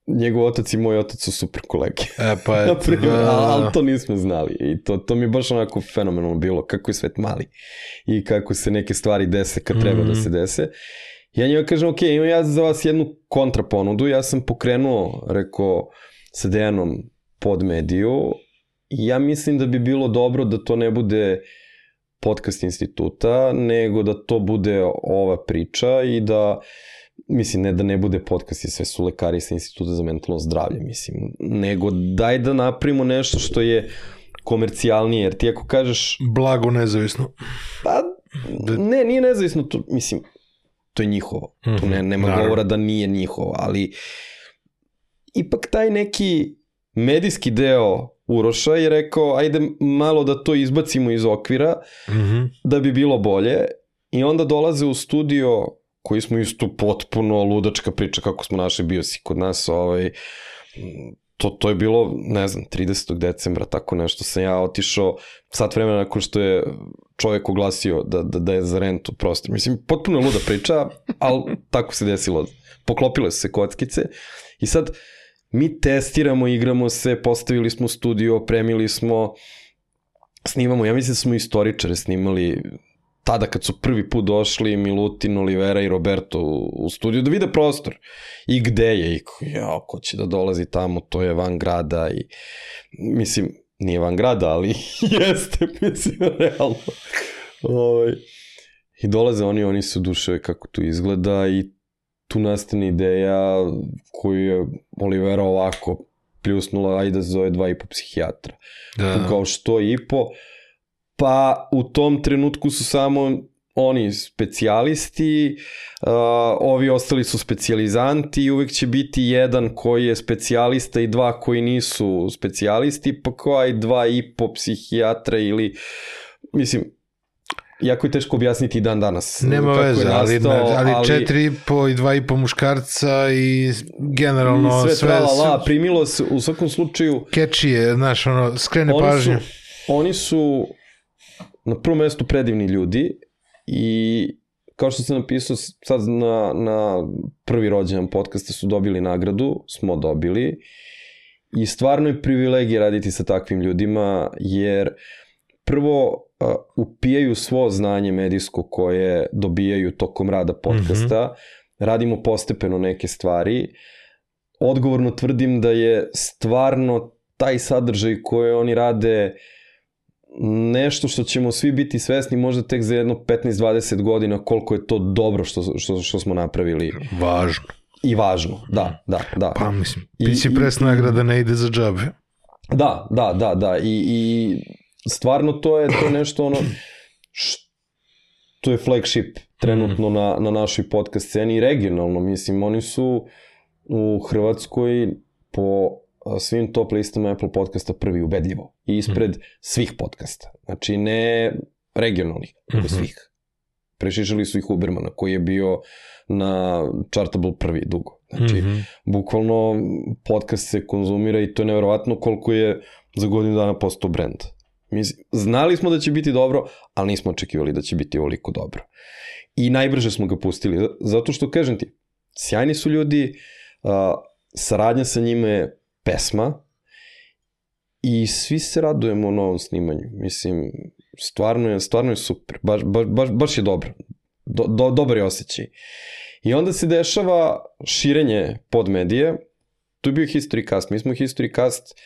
njegov otac i moj otac su super kolege. E, pa (laughs) Na eto, primjer, da, ali to nismo znali i to, to mi je baš onako fenomenalno bilo, kako je svet mali i kako se neke stvari dese kad treba Mhm. da se dese. Ja njima kažem, ok, imam ja za vas jednu kontraponudu, ja sam pokrenuo, rekao, sa Dejanom pod mediju i ja mislim da bi bilo dobro da to ne bude podcast instituta, nego da to bude ova priča i da mislim, ne da ne bude podcast i sve su lekari sa instituta za mentalno zdravlje, mislim, nego daj da napravimo nešto što je komercijalnije, jer ti ako kažeš, Blago nezavisno. pa, ne, nije nezavisno, to, mislim, to je njihovo, tu ne, nema naravno. govora da nije njihovo, ali ipak taj neki medijski deo Uroša je rekao, ajde malo da to izbacimo iz okvira, Mhm. da bi bilo bolje i onda dolaze u studio koji smo isto potpuno ludačka priča kako smo našli bio si kod nas ovaj, to, to je bilo, ne znam, 30. decembra, tako nešto sam ja otišao sat vremena nakon što je čovjek oglasio da, da, da je za rentu prostor. Mislim, potpuno luda priča, ali tako se desilo. Poklopile su se kockice i sad mi testiramo, igramo se, postavili smo studio, opremili smo, snimamo, ja mislim da smo istoričare snimali tada kad su prvi put došli Milutin, Olivera i Roberto u, u studiju da vide prostor i gde je i ko- ja, ko će da dolazi tamo, to je van grada i mislim, nije van grada, ali (laughs) jeste, (laughs) mislim, realno. Ovaj, I dolaze oni, oni su duše kako to izgleda i tu nastane ideja koju je Olivera ovako pljusnula, ajde da se zove dva i po psihijatra Da. kao što i po, pa u tom trenutku su samo oni specijalisti, uh, ovi ostali su specijalizanti i uvek će biti jedan koji je specijalista i dva koji nisu specijalisti, pa koja i dva i po psihijatra ili, mislim, jako je teško objasniti dan danas. Nema kako je veze, ali, nastao, ali, četiri i po i dva i po muškarca i generalno i sve, sve, tralala, primilo se u svakom slučaju keči je, znaš, ono, skrene oni pažnju. su, oni su na prvom mestu predivni ljudi i kao što sam napisao sad na, na prvi rođendan podcasta su dobili nagradu, smo dobili. I stvarno je privilegija raditi sa takvim ljudima jer prvo a, upijaju svo znanje medijsko koje dobijaju tokom rada podcasta, mm -hmm. radimo postepeno neke stvari, odgovorno tvrdim da je stvarno taj sadržaj koje oni rade nešto što ćemo svi biti svesni možda tek za jedno 15-20 godina koliko je to dobro što, što, što smo napravili. Važno. I važno, da, da, da. Pa mislim, PC Press nagrada ne ide za džabe. Da, da, da, da. I, i stvarno to je to nešto ono što je flagship trenutno mm. na, na našoj podcast sceni i regionalno. Mislim, oni su u Hrvatskoj po svim top listama Apple podcasta prvi ubedljivo i ispred mm. svih podcasta. Znači ne regionalnih, nego mm -hmm. svih. Prešišali su ih Ubermana koji je bio na Chartable prvi dugo. Znači, mm -hmm. bukvalno podcast se konzumira i to je nevjerovatno koliko je za godinu dana postao brand. Mi znali smo da će biti dobro, ali nismo očekivali da će biti ovoliko dobro. I najbrže smo ga pustili, zato što, kažem ti, sjajni su ljudi, uh, saradnja sa njima je pesma i svi se radujemo novom snimanju. Mislim, stvarno je, stvarno je super, baš, baš, baš, je dobro. Do, do, dobar je osjećaj. I onda se dešava širenje pod medije, tu je bio History Cast, mi smo History Cast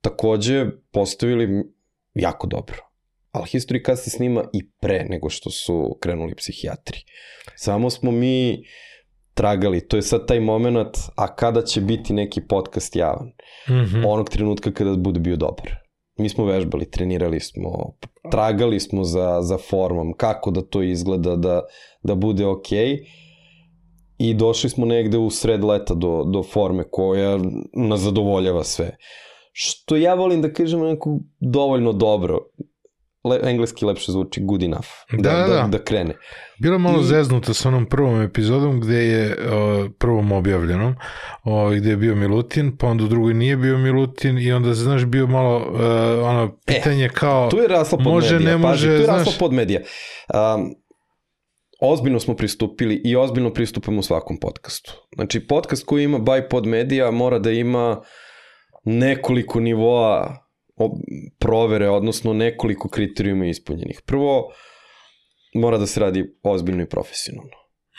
takođe postavili jako dobro. Ali History Cast se snima i pre nego što su krenuli psihijatri. Samo smo mi tragali, to je sad taj moment, a kada će biti neki podcast javan? Mm -hmm. Onog trenutka kada bude bio dobar. Mi smo vežbali, trenirali smo, tragali smo za, za formom, kako da to izgleda, da, da bude okej. Okay. I došli smo negde u sred leta do, do forme koja nas zadovoljava sve. Što ja volim da kažem neko dovoljno dobro le, engleski lepše zvuči good enough da, da, da, da, da krene. Bilo malo I... zeznuto sa onom prvom epizodom gde je o, prvom objavljenom o, gde je bio Milutin, pa onda u drugoj nije bio Milutin i onda znaš bio malo uh, ono pitanje e, kao tu je raslo pod može, medija, ne može, tu je raslo znaš... pod medija. Um, ozbiljno smo pristupili i ozbiljno pristupamo svakom podcastu. Znači, podcast koji ima by pod medija mora da ima nekoliko nivoa provere, odnosno nekoliko kriterijuma ispunjenih. Prvo, mora da se radi ozbiljno i profesionalno.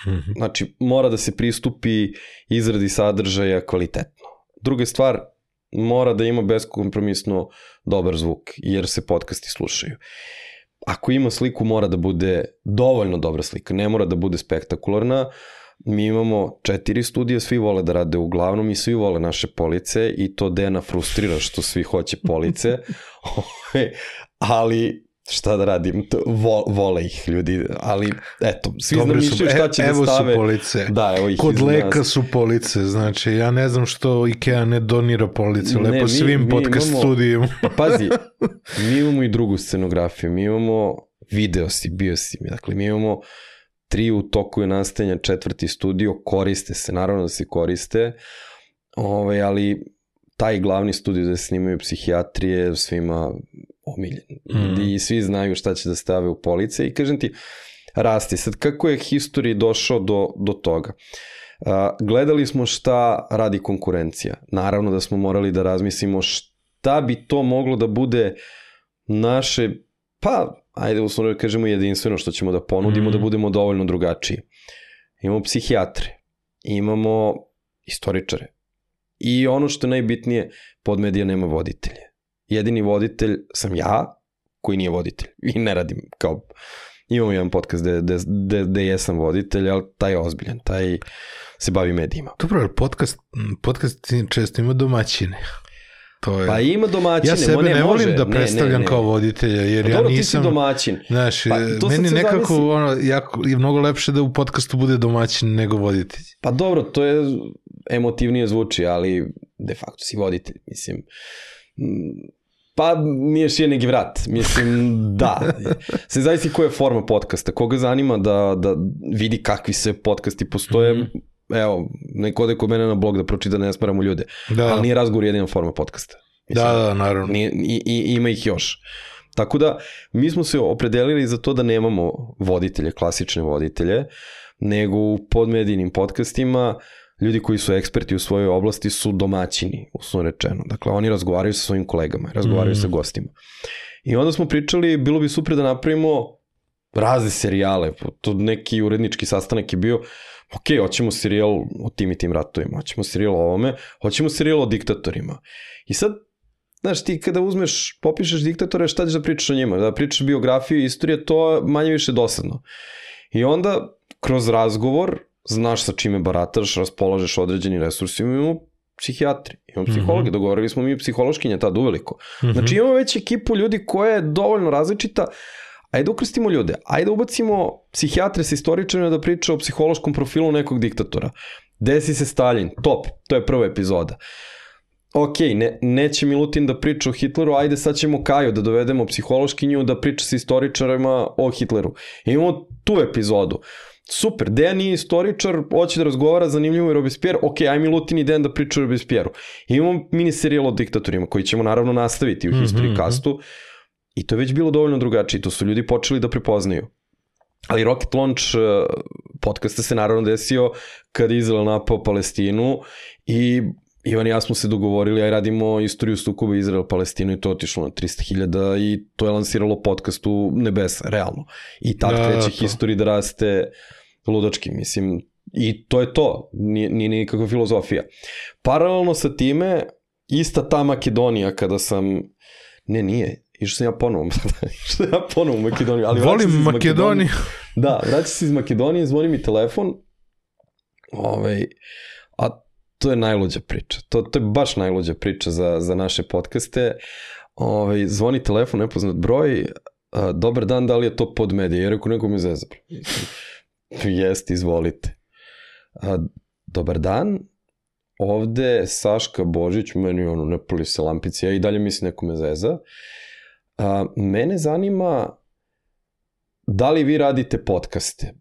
Mhm. Znači, mora da se pristupi izradi sadržaja kvalitetno. Druga stvar, mora da ima beskompromisno dobar zvuk, jer se podcasti slušaju. Ako ima sliku, mora da bude dovoljno dobra slika, ne mora da bude spektakularna, mi imamo četiri studija, svi vole da rade. Uglavnom i svi vole naše police i to Dena frustrira što svi hoće police, (laughs) ovaj, ali šta da radim, vo, vole ih ljudi, ali eto, svi Dobre znamišljaju šta će evo da stave. Evo su police, da, evo ih kod leka su police, znači ja ne znam što Ikea ne donira police, lepo ne, mi, svim mi podcast imamo, studijima. Pa pazi, (laughs) mi imamo i drugu scenografiju, mi imamo video si, bio si, dakle mi imamo tri u toku je nastajanja četvrti studio, koriste se, naravno da se koriste, ovaj, ali taj glavni studio da se snimaju psihijatrije svima omiljen. Mm. I svi znaju šta će da stave u police i kažem ti, rasti. Sad, kako je history došao do, do toga? Uh, gledali smo šta radi konkurencija. Naravno da smo morali da razmislimo šta bi to moglo da bude naše, pa ajde uslovno da kažemo jedinstveno što ćemo da ponudimo, mm. da budemo dovoljno drugačiji. Imamo psihijatre, imamo istoričare i ono što je najbitnije, pod medija nema voditelje. Jedini voditelj sam ja, koji nije voditelj i ne radim kao imamo jedan podcast gde, gde, gde, gde jesam voditelj, ali taj je ozbiljan, taj se bavi medijima. Dobro, ali podcast, podcast često ima domaćine. To je... Pa ima domaćine, ja sebe ne, ne, volim može. da Ne, predstavljam ne, ne. kao voditelja, jer Pa ja dobro, ti si nisam... domaćin. Znaš, Pa, e, meni nekako zavisi. ono, jako, je mnogo lepše da u podcastu bude domaćin nego voditelj. Pa dobro, to je emotivnije zvuči, ali de facto si voditelj, mislim. Mm, Pa miješ je neki vrat, mislim, (laughs) da. Se zavisi koja je forma podcasta. Koga zanima da, da vidi kakvi se podcasti postoje, Mhm. Evo, neko ode kod mene na blog da pročita da ne smaramo ljude. Da, Ali nije razgovor jedina forma podcasta. da, da, naravno. Nije, i, i, ima ih još. Tako da, mi smo se opredelili za to da nemamo voditelje, klasične voditelje, nego u podmedijinim podcastima ljudi koji su eksperti u svojoj oblasti su domaćini, uslovno rečeno. Dakle, oni razgovaraju sa svojim kolegama, razgovaraju Mm. sa gostima. I onda smo pričali, bilo bi super da napravimo razne serijale, to neki urednički sastanak je bio, ok, hoćemo serijal o tim i tim ratovima, hoćemo serijal o ovome, hoćemo serijal o diktatorima. I sad, znaš, ti kada uzmeš, popišeš diktatore, šta ćeš da pričaš o njima? Da pričaš biografiju i istorije, to je manje više dosadno. I onda, kroz razgovor, znaš sa čime barataš, raspolažeš određeni resursima, imamo psihijatri, imamo psihologe, Mhm. dogovorili smo mi psihološkinje tad uveliko. Mhm. Znači imamo već ekipu ljudi koja je dovoljno različita, ajde da ukrstimo ljude, ajde da ubacimo psihijatre sa istoričarima da priča o psihološkom profilu nekog diktatora. Desi se Stalin, top, to je prva epizoda. Ok, ne, neće Milutin da priča o Hitleru, ajde sad ćemo Kaju da dovedemo psihološkinju da priča sa istoričarima o Hitleru. Imamo tu epizodu. Super, Dejan nije istoričar, hoće da razgovara, zanimljivo je Robespierre, ok, aj Milutin i Dejan da priča o Robespierre-u. Imamo mini serijal o diktatorima koji ćemo naravno nastaviti u Mhm, History mhm. castu i to je već bilo dovoljno drugačije, to su ljudi počeli da prepoznaju. Ali Rocket Launch uh, podcasta se naravno desio kad je Izrael napao Palestinu i Ivan i ja smo se dogovorili, aj radimo istoriju sukoba Izrael-Palestina i to otišlo na 300.000 i to je lansiralo podcast u nebesa, realno. I tad Da, da, kreće history da raste ludački, mislim. I to je to, nije, nije nikakva filozofija. Paralelno sa time, ista ta Makedonija kada sam, ne nije, išao sam ja ponovo, (laughs) išao sam ja ponovo u Makedoniju, ali vraćam Volim Makedoniju. Da, vraća se iz Makedonije, zvoni mi telefon, ovaj, a to je najluđa priča. To, to je baš najluđa priča za, za naše podcaste. Ovaj, zvoni telefon, nepoznat broj, a, dobar dan, da li je to pod medije? Ja rekao, neko mi zeza. Jeste, izvolite. A, dobar dan, ovde Saška Božić, meni ono, ne pali se lampici, ja i dalje mislim neko me zeza. A, mene zanima da li vi radite podcaste?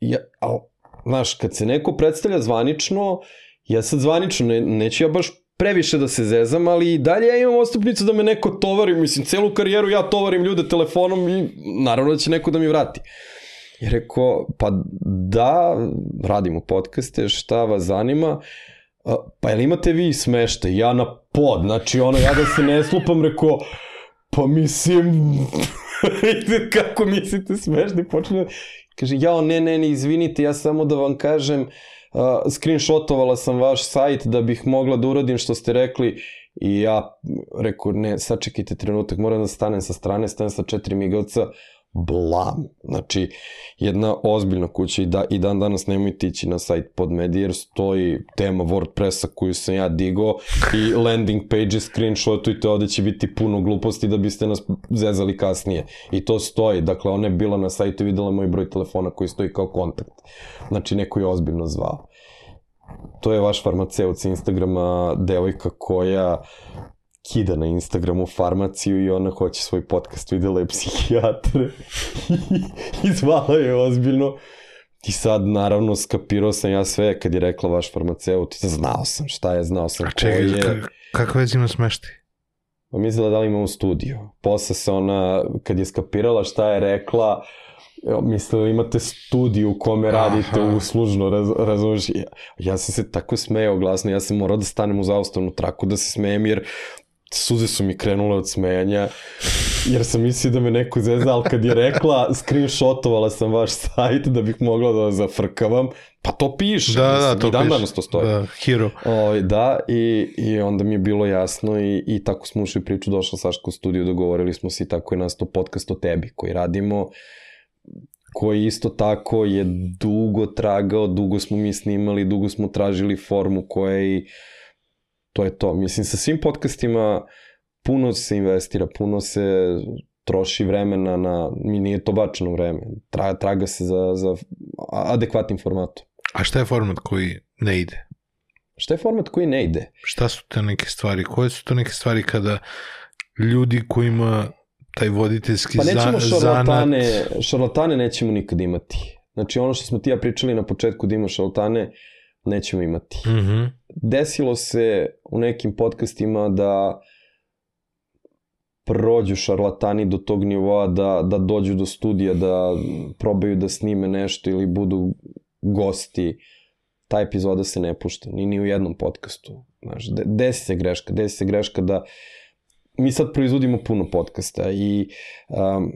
Ja, a, znaš, kad se neko predstavlja zvanično, ja sad zvanično, ne, neću ja baš previše da se zezam, ali i dalje ja imam ostupnicu da me neko tovari, mislim, celu karijeru ja tovarim ljude telefonom i naravno da će neko da mi vrati. I rekao, pa da, radimo podcaste, šta vas zanima, pa jel imate vi smeštaj? Ja na pod, znači ono, ja da se ne slupam, rekao, pa mislim, (laughs) kako mislite smešni, počne, kaže, jao, ne, ne, ne, izvinite, ja samo da vam kažem, uh, screenshotovala sam vaš sajt da bih mogla da uradim što ste rekli i ja rekao, ne, sačekajte trenutak, moram da stanem sa strane, stanem sa četiri migavca, blam. Znači, jedna ozbiljna kuća i, da, i dan danas nemojte ići na sajt Podmedia jer stoji tema WordPressa koju sam ja digao i landing page screenshotujte, ovde će biti puno gluposti da biste nas zezali kasnije. I to stoji, dakle ona je bila na sajtu i videla moj broj telefona koji stoji kao kontakt. Znači, neko je ozbiljno zvao. To je vaš farmaceut sa Instagrama, devojka koja kida na Instagramu farmaciju i ona hoće svoj podcast, videla je psihijatre (laughs) i zvala je ozbiljno. I sad, naravno, skapirao sam ja sve kad je rekla vaš farmaceut. Znao sam šta je, znao sam A ko je. ka- kakva već ima smeštaj? Pa mislila da li imamo studiju. Posle se ona, kad je skapirala šta je rekla, mislila imate studiju u kome radite Aha. uslužno, raz, razumiješ? Ja, ja sam se tako smejao glasno, ja sam morao da stanem u zaustavnu traku da se smejem, jer suze su mi krenule od smejanja, jer sam mislio da me neko zezna, ali kad je rekla, screenshotovala sam vaš sajt da bih mogla da zafrkavam, pa to piše, Da, da, mislim, to i dan danas to stoji. Da, hero. Ovaj, da, i, i onda mi je bilo jasno i, i tako smo ušli priču, došla Saška u studiju, dogovorili smo se i tako je nastao podcast o tebi koji radimo, koji isto tako je dugo tragao, dugo smo mi snimali, dugo smo tražili formu koja i to je to. Mislim, sa svim podcastima puno se investira, puno se troši vremena na, mi nije to bačeno vreme, traga, traga se za, za adekvatnim formatom. A šta je format koji ne ide? Šta je format koji ne ide? Šta su te neke stvari? Koje su to neke stvari kada ljudi kojima taj voditeljski Pa nećemo za, šarlatane, zanat... šarlatane nećemo nikad imati. Znači ono što smo ti ja pričali na početku da ima šarlatane, nećemo imati. Mm -hmm. Desilo se u nekim podcastima da prođu šarlatani do tog nivoa da, da dođu do studija, da probaju da snime nešto ili budu gosti. Ta epizoda se ne pušta, ni, ni u jednom podcastu. Znaš, de, desi se greška, desi se greška da mi sad proizvodimo puno podcasta i um,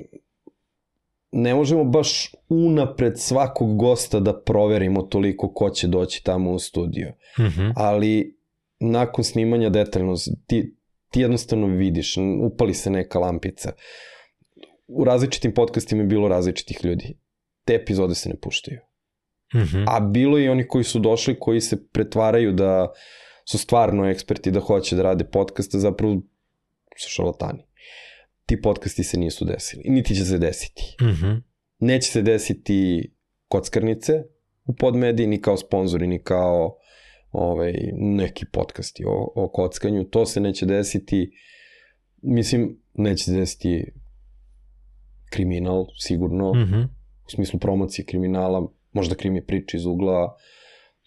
ne možemo baš unapred svakog gosta da proverimo toliko ko će doći tamo u studio. Mm -hmm. Ali nakon snimanja detaljno, ti, ti jednostavno vidiš, upali se neka lampica. U različitim podcastima je bilo različitih ljudi. Te epizode se ne puštaju. Mm -hmm. A bilo je i oni koji su došli, koji se pretvaraju da su stvarno eksperti, da hoće da rade podcaste, zapravo su šalatani. Ti podcasti se nisu desili, niti će se desiti. Mm -hmm. Neće se desiti kockarnice u podmediji, ni kao sponzori, ni kao ovaj, neki podcasti o, o kockanju. To se neće desiti, mislim, neće se desiti kriminal, sigurno, Mm -hmm. u smislu promocije kriminala, možda krimi priče iz ugla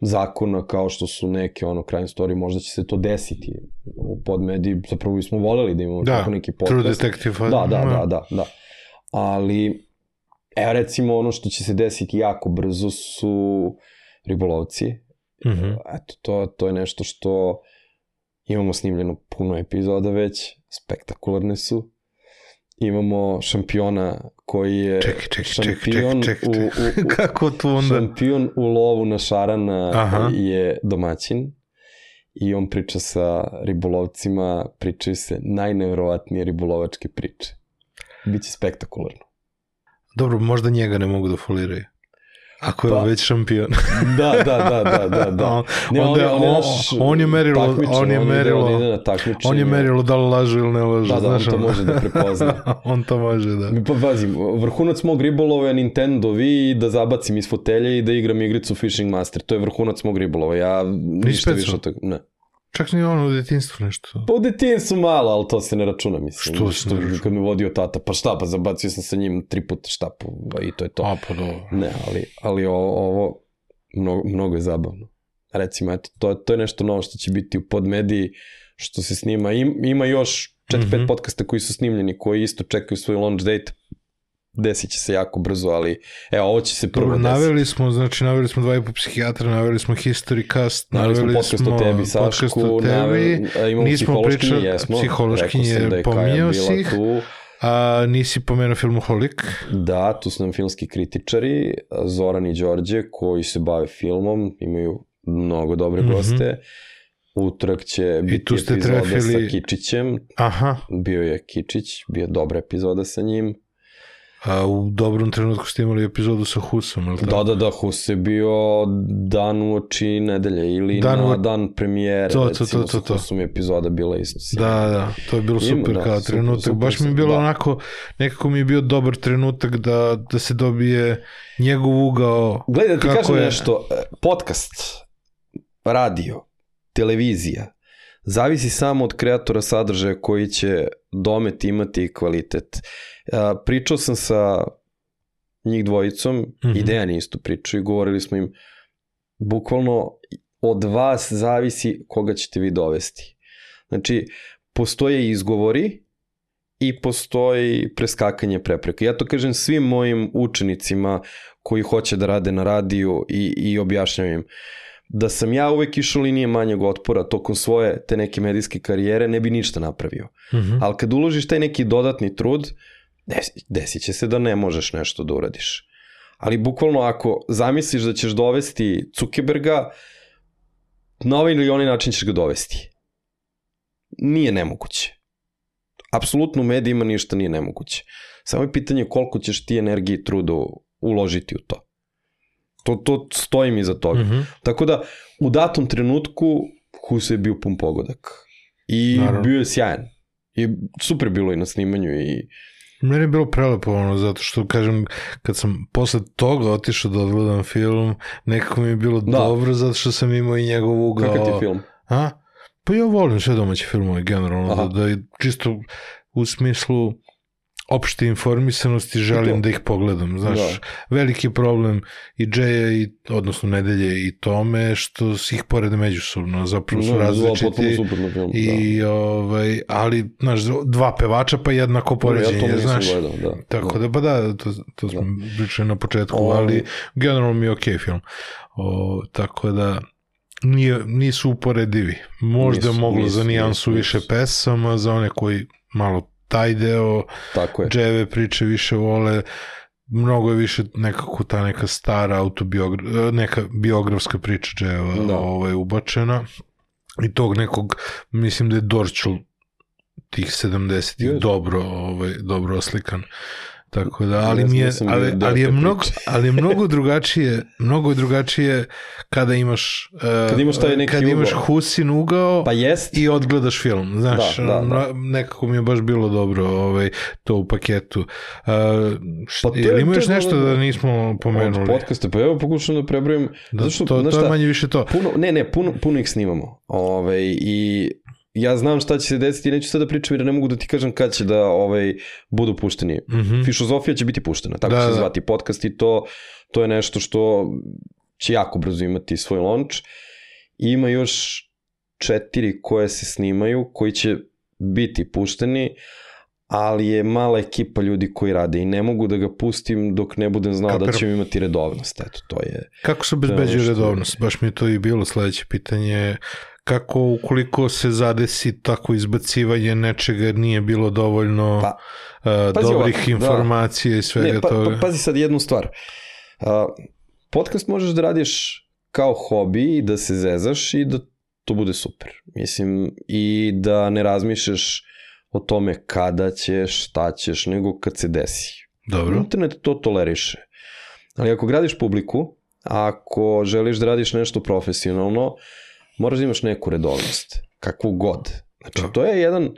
zakona kao što su neke ono crime story, možda će se to desiti u podmediji, zapravo bismo voleli da imamo Da, tako neki podcast. True Detective. Da, da, da, da, da. Ali, evo recimo ono što će se desiti jako brzo su ribolovci. Mm -hmm. Eto, to, to je nešto što imamo snimljeno puno epizoda već, spektakularne su. Imamo šampiona koji je Čekaj, čekaj, čekaj, šampion čekaj, u, čekaj. u, u, (laughs) Kako to onda? šampion u lovu na šarana Aha. je domaćin i on priča sa ribolovcima, pričaju se najnevrovatnije ribolovačke priče. Biće spektakularno. Dobro, možda njega ne mogu da foliraju. Ako je Pa. on već šampion. (laughs) Da, da, da, da, da, da. (laughs) On- Ne, onda je- on, je on- naš on je merilo- takmičar, on je merilo- da ide na takmičenje. on je merilo da li laže ili ne laže. Da, da, on znaš, to ono. može da prepozna. (laughs) on to može, da. Pa pazi, vrhunac mog ribolova je Nintendo Wii da zabacim iz fotelje i da igram igricu Fishing Master. To je vrhunac mog ribolova. Ja ništa više od toga. Ne. Čak ni ono u detinstvu nešto. Pa u detinjstvu malo, ali to se ne računa, mislim. Što se ne računa? Kad me vodio tata, pa šta, pa zabacio sam sa njim tri puta štapu pa i to je to. A, pa dobro. Ne, ali, ali ovo, ovo mnogo, mnogo je zabavno. Recimo, eto, to, to je nešto novo što će biti u podmediji, što se snima. Im, ima još 4-5 Mhm. podcasta koji su snimljeni, koji isto čekaju svoj launch date. Desit će se jako brzo, ali evo, ovo će se prvo Dobro, desiti. naveli smo, znači, naveli smo dva i po psihijatra, naveli smo History Cast, Naveli smo podcast o tebi, podcast Sašku, o tebi, naveli, imamo nismo pričali- jesmo. psihološkinje, Rekao sam da je Kaja bila ih. Tu. a nisi pomenuo filmoholik. Da, tu su nam filmski kritičari, Zoran i Đorđe, koji se bave filmom, imaju mnogo dobre Mhm. goste. Utorak će biti tu ste epizoda trefili- sa Kičićem, Aha, bio je Kičić, bio je dobra epizoda sa njim. A u dobrom trenutku ste imali epizodu sa Husom, ili tako? Da, da, da, Hus je bio dan u oči nedelje ili Dan dan u- na dan premijere, To, to, recimo, to, to, sa to. Husom je epizoda bila isto. Da, da, to je bilo Ima, super da, kao super, trenutak. super Baš mi je bilo da. onako, nekako mi je bio dobar trenutak da, da se dobije njegov ugao. Gledaj, da ti kažem je? nešto, e, podcast, radio, televizija, zavisi samo od kreatora sadržaja koji će domet imati i kvalitet. A, Pričao sam sa njih dvojicom, mm Mhm. -hmm. i Dejan je isto pričao i govorili smo im, bukvalno od vas zavisi koga ćete vi dovesti. Znači, postoje izgovori i postoji preskakanje prepreka. Ja to kažem svim mojim učenicima koji hoće da rade na radiju i, i objašnjam im da sam ja uvek išao linije manjeg otpora tokom svoje te neke medijske karijere ne bi ništa napravio. Mhm. Ali kad uložiš taj neki dodatni trud, desi, desit će se da ne možeš nešto da uradiš. Ali bukvalno ako zamisliš da ćeš dovesti Zuckerberga, na ovaj ili onaj način ćeš ga dovesti. Nije nemoguće. Apsolutno u medijima ništa nije nemoguće. Samo je pitanje koliko ćeš ti energije i truda uložiti u to. To, to stojim iza toga. Mhm. Tako da, u datom trenutku Huso je bio pun pogodak. I Naravno. bio je sjajan. I super bilo i na snimanju i Meni je bilo prelepo ono, zato što, kažem, kad sam posle toga otišao da odgledam film, nekako mi je bilo Da. dobro, zato što sam imao i njegov ugao. kakav ti je film? A? Pa ja volim sve domaće filmove generalno, Aha. da, da i čisto u smislu opšte informisanosti želim to. da ih pogledam. Znaš, Da. veliki problem i Džeja, i, odnosno Nedelje i Tome, što si ih porede međusobno, zapravo su No, potpuno različiti. suprotno film. I, ovaj, ali, znaš, dva pevača pa jednako da. Ja poređenje, nisam znaš. gledao, da. Tako da, pa da, to, to smo pričali na početku, Ovi- ali generalno mi je okej film. O, tako da, nije, nisu uporedivi. Možda Nisu, moglo nisu, za nijansu nisu, više pesama, za one koji malo taj deo, Tako je. dževe priče više vole, mnogo je više nekako ta neka stara autobiogra, neka biografska priča dževa Da. ovaj, ubačena i tog nekog, mislim da je Dorčul tih 70-ih Jeste. dobro, ovaj, dobro oslikan. Tako da, ali mi je, da ali, ali je mnogo, (laughs) ali je mnogo drugačije, mnogo je drugačije kada imaš uh, Kad imaš taj neki kad imaš ugao. Husin ugao Pa jest, i odgledaš film. Znaš, Da, da, da. nekako mi je baš bilo dobro ovaj, to u paketu. Uh, Pa pa je- je, ima to je još nešto dobro. da nismo od pomenuli? podcasta, pa evo pokušam da prebrojim. Da, zato što, to, to je šta, manje više to. Puno, ne, ne, puno, puno ih snimamo. Ove, I ja znam šta će se desiti, neću sad da pričam jer ne mogu da ti kažem kad će da ovaj, budu pušteni. Mhm. Fišozofija će biti puštena, tako Da, će se da. zvati podcast i to, to je nešto što će jako brzo imati svoj launch. I ima još četiri koje se snimaju, koji će biti pušteni, ali je mala ekipa ljudi koji rade i ne mogu da ga pustim dok ne budem znao da Kapiram. ćemo imati redovnost. Eto, to je... Kako se obezbeđuje redovnost? Baš mi je to i bilo sledeće pitanje. Kako ukoliko se zadesi tako izbacivanje nečega nije bilo dovoljno Pa, uh, pazi dobrih ovako, da. informacija i svega Ne, pa, toga? pa, pazi sad jednu stvar. Uh, podcast možeš da radiš kao hobi i da se zezaš i da to bude super. Mislim, i da ne razmišljaš o tome kada ćeš, šta ćeš, nego kad se desi. Dobro. Internet to toleriše. Ali ako gradiš publiku, ako želiš da radiš nešto profesionalno, moraš da imaš neku redovnost. Kakvu god. Znači, Da. to je jedan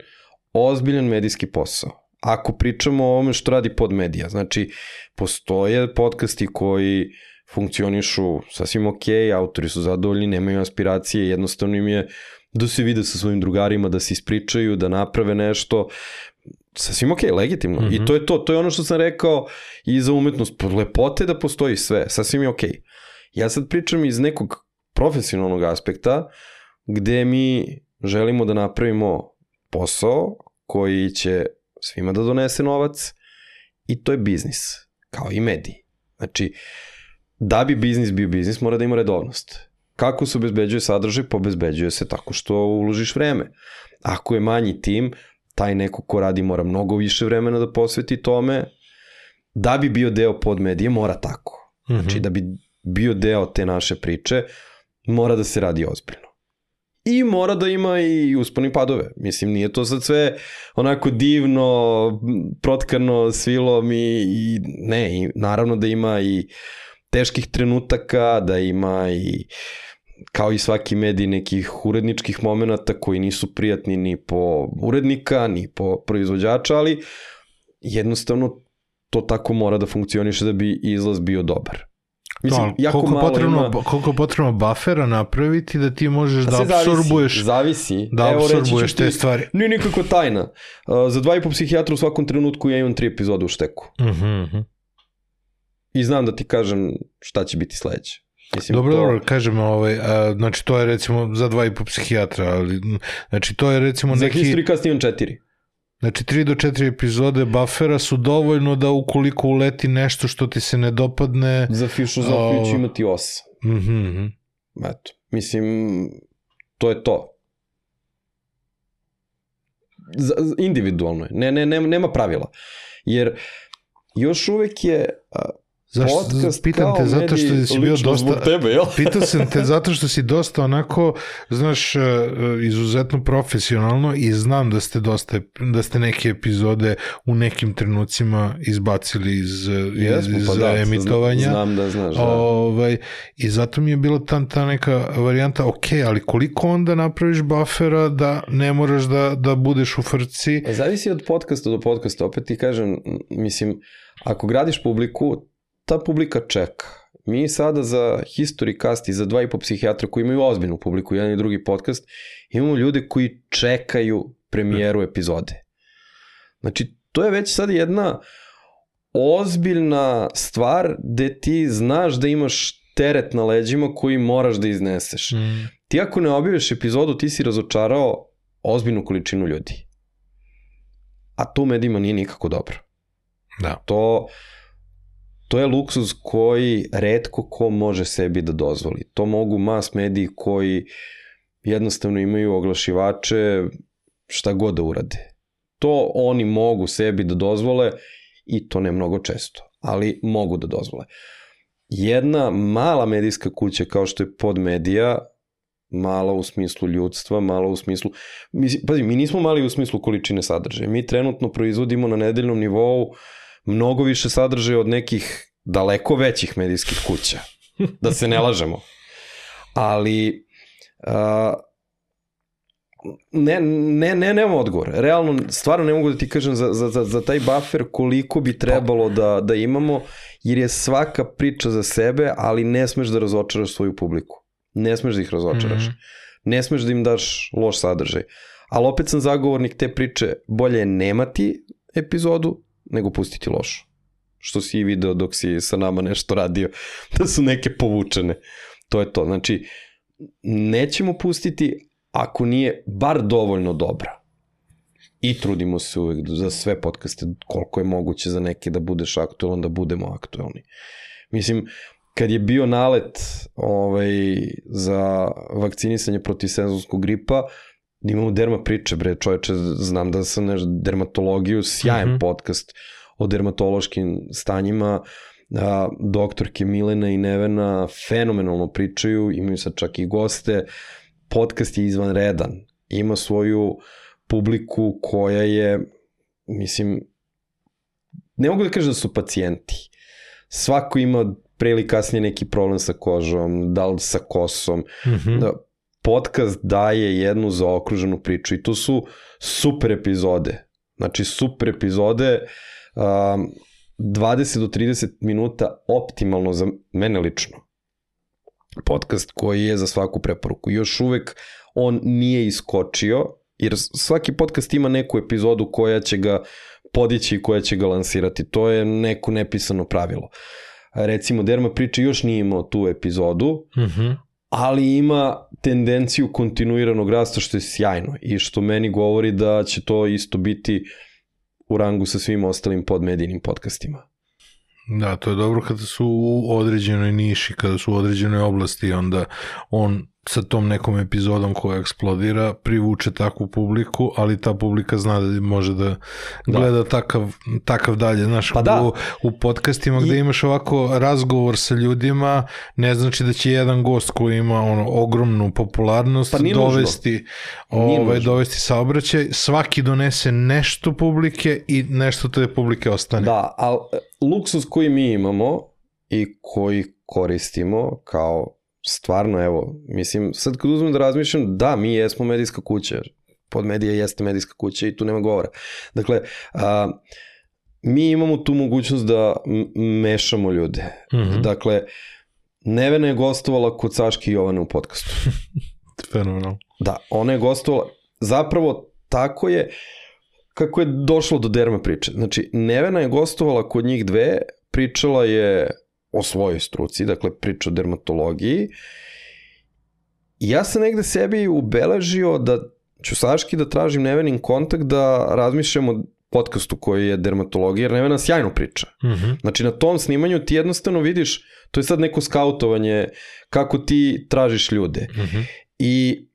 ozbiljan medijski posao. Ako pričamo o ovome što radi pod medija, znači, postoje podcasti koji funkcionišu sasvim ok, autori su zadovoljni, nemaju aspiracije, jednostavno im je da se vide sa svojim drugarima, da se ispričaju, da naprave nešto, sasvim ok, legitimno. Mm -hmm. I to je to, to je ono što sam rekao i za umetnost. Lepote da postoji sve, sasvim je ok. Ja sad pričam iz nekog profesionalnog aspekta, gde mi želimo da napravimo posao koji će svima da donese novac i to je biznis, kao i mediji. Znači, da bi biznis bio biznis, mora da ima redovnost. Kako se obezbeđuje sadržaj? Pa obezbeđuje se tako što uložiš vreme. Ako je manji tim, taj neko ko radi mora mnogo više vremena da posveti tome, da bi bio deo pod medije, mora tako. Znači, da bi bio deo te naše priče, mora da se radi ozbiljno. I mora da ima i usponi padove. Mislim, nije to sad sve onako divno, protkano svilom i, i ne, i naravno da ima i teških trenutaka, da ima i kao i svaki medij nekih uredničkih momenta koji nisu prijatni ni po urednika, ni po proizvođača, ali jednostavno to tako mora da funkcioniše da bi izlaz bio dobar. Mislim, da, jako koliko, malo potrebno, ima... koliko potrebno buffera napraviti da ti možeš da absorbuješ zavisi, zavisi. da Evo, absorbuješ ti, te stvari. Nije nikako tajna. Uh, za dva i po psihijatra u svakom trenutku ja imam tri epizode u šteku. Uh -huh, uh -huh. I znam da ti kažem šta će biti sledeće. Mislim, dobro, to... dobro, kažem, ovaj, a, znači to je recimo za dva i po psihijatra, ali znači to je recimo neki... Za History Cast imam četiri. Znači, 3 do 4 epizode buffera su dovoljno da ukoliko uleti nešto što ti se ne dopadne... Za filozofiju o... ću imati 8. Mm -hmm. Eto, mislim, to je to. Z individualno je. Ne, ne, ne, nema pravila. Jer još uvek je... Zašto, Podcast pitam te zato što si bio dosta... tebe, jel? (laughs) Pitao sam te zato što si dosta onako, znaš, e, izuzetno profesionalno i znam da ste dosta, da ste neke epizode u nekim trenucima izbacili iz, iz, Jesmo, iz pa da, emitovanja. Znam da znaš, da. Ovaj, I zato mi je bila ta, ta neka varijanta, ok, ali koliko onda napraviš buffera da ne moraš da, da budeš u frci? Zavisi od podcasta do podcasta, opet ti kažem, mislim, ako gradiš publiku, ta publika čeka. Mi sada za History Cast i za dva i po psihijatra koji imaju ozbiljnu publiku, jedan i drugi podcast, imamo ljude koji čekaju premijeru epizode. Znači, to je već sad jedna ozbiljna stvar gde ti znaš da imaš teret na leđima koji moraš da izneseš. Mm. Ti ako ne objaviš epizodu, ti si razočarao ozbiljnu količinu ljudi. A to u medijima nije nikako dobro. Da. To, to je luksuz koji redko ko može sebi da dozvoli. To mogu mas mediji koji jednostavno imaju oglašivače šta god da urade. To oni mogu sebi da dozvole i to ne mnogo često, ali mogu da dozvole. Jedna mala medijska kuća kao što je podmedija, mala u smislu ljudstva, mala u smislu... Pazi, mi nismo mali u smislu količine sadržaja. Mi trenutno proizvodimo na nedeljnom nivou mnogo više sadržaja od nekih daleko većih medijskih kuća. Da se ne lažemo. Ali... A, ne, ne, ne, nemam odgovor. Realno, stvarno ne mogu da ti kažem za, za, za, za taj buffer koliko bi trebalo da, da imamo, jer je svaka priča za sebe, ali ne smeš da razočaraš svoju publiku. Ne smeš da ih razočaraš. Mhm. Ne smeš da im daš loš sadržaj. Ali opet sam zagovornik te priče, bolje je nemati epizodu, nego pustiti lošu. Što si i video dok si sa nama nešto radio, (laughs) da su neke povučene. To je to. Znači, nećemo pustiti ako nije bar dovoljno dobra. I trudimo se uvek za sve podcaste koliko je moguće za neke da budeš aktualan, da budemo aktualni. Mislim, kad je bio nalet ovaj, za vakcinisanje protiv sezonskog gripa, da imamo derma priče, bre, čoveče, znam da sam neš, dermatologiju, sjajan mm. -hmm. podcast o dermatološkim stanjima, a, doktorke Milena i Nevena fenomenalno pričaju, imaju sad čak i goste, podcast je izvanredan, ima svoju publiku koja je, mislim, ne mogu da kažem da su pacijenti. Svako ima pre ili kasnije neki problem sa kožom, da li sa kosom. Mhm. Da, podcast daje jednu zaokruženu priču i to su super epizode. Znači super epizode, um, 20 do 30 minuta optimalno za mene lično. Podcast koji je za svaku preporuku. Još uvek on nije iskočio, jer svaki podcast ima neku epizodu koja će ga podići i koja će ga lansirati. To je neko nepisano pravilo. Recimo, Derma priča još nije imao tu epizodu, Mhm. Ali ima tendenciju kontinuiranog rasta što je sjajno i što meni govori da će to isto biti u rangu sa svim ostalim podmedijnim podcastima. Da, to je dobro kada su u određenoj niši, kada su u određenoj oblasti, onda on sa tom nekom epizodom koja eksplodira privuče takvu publiku, ali ta publika zna da može da gleda da. Takav, takav dalje. Znaš, Pa da. u, u podcastima gde I- imaš ovako razgovor sa ljudima, ne znači da će jedan gost koji ima ono ogromnu popularnost Pa dovesti, ovaj, dovesti saobraćaj, svaki donese nešto publike i nešto te publike ostane. Da, ali luksus koji mi imamo i koji koristimo kao stvarno, evo, mislim, sad kad uzmem da razmišljam, da, mi jesmo medijska kuća, pod medija jeste medijska kuća i tu nema govora. Dakle, a, mi imamo tu mogućnost da mešamo ljude. Mhm. Dakle, Nevena je gostovala kod Saške i Jovane u podcastu. (laughs) Fenomenalno. Da, ona je gostovala, zapravo tako je, kako je došlo do derma priče. Znači, Nevena je gostovala kod njih dve, pričala je o svojoj struci, dakle priča o dermatologiji. I ja sam negde sebi ubeležio da ću Saški da tražim Nevenin kontakt da razmišljamo o podcastu koji je dermatologija, jer Nevena sjajno priča. Mhm. Znači na tom snimanju ti jednostavno vidiš, to je sad neko skautovanje, kako ti tražiš ljude. Mhm. I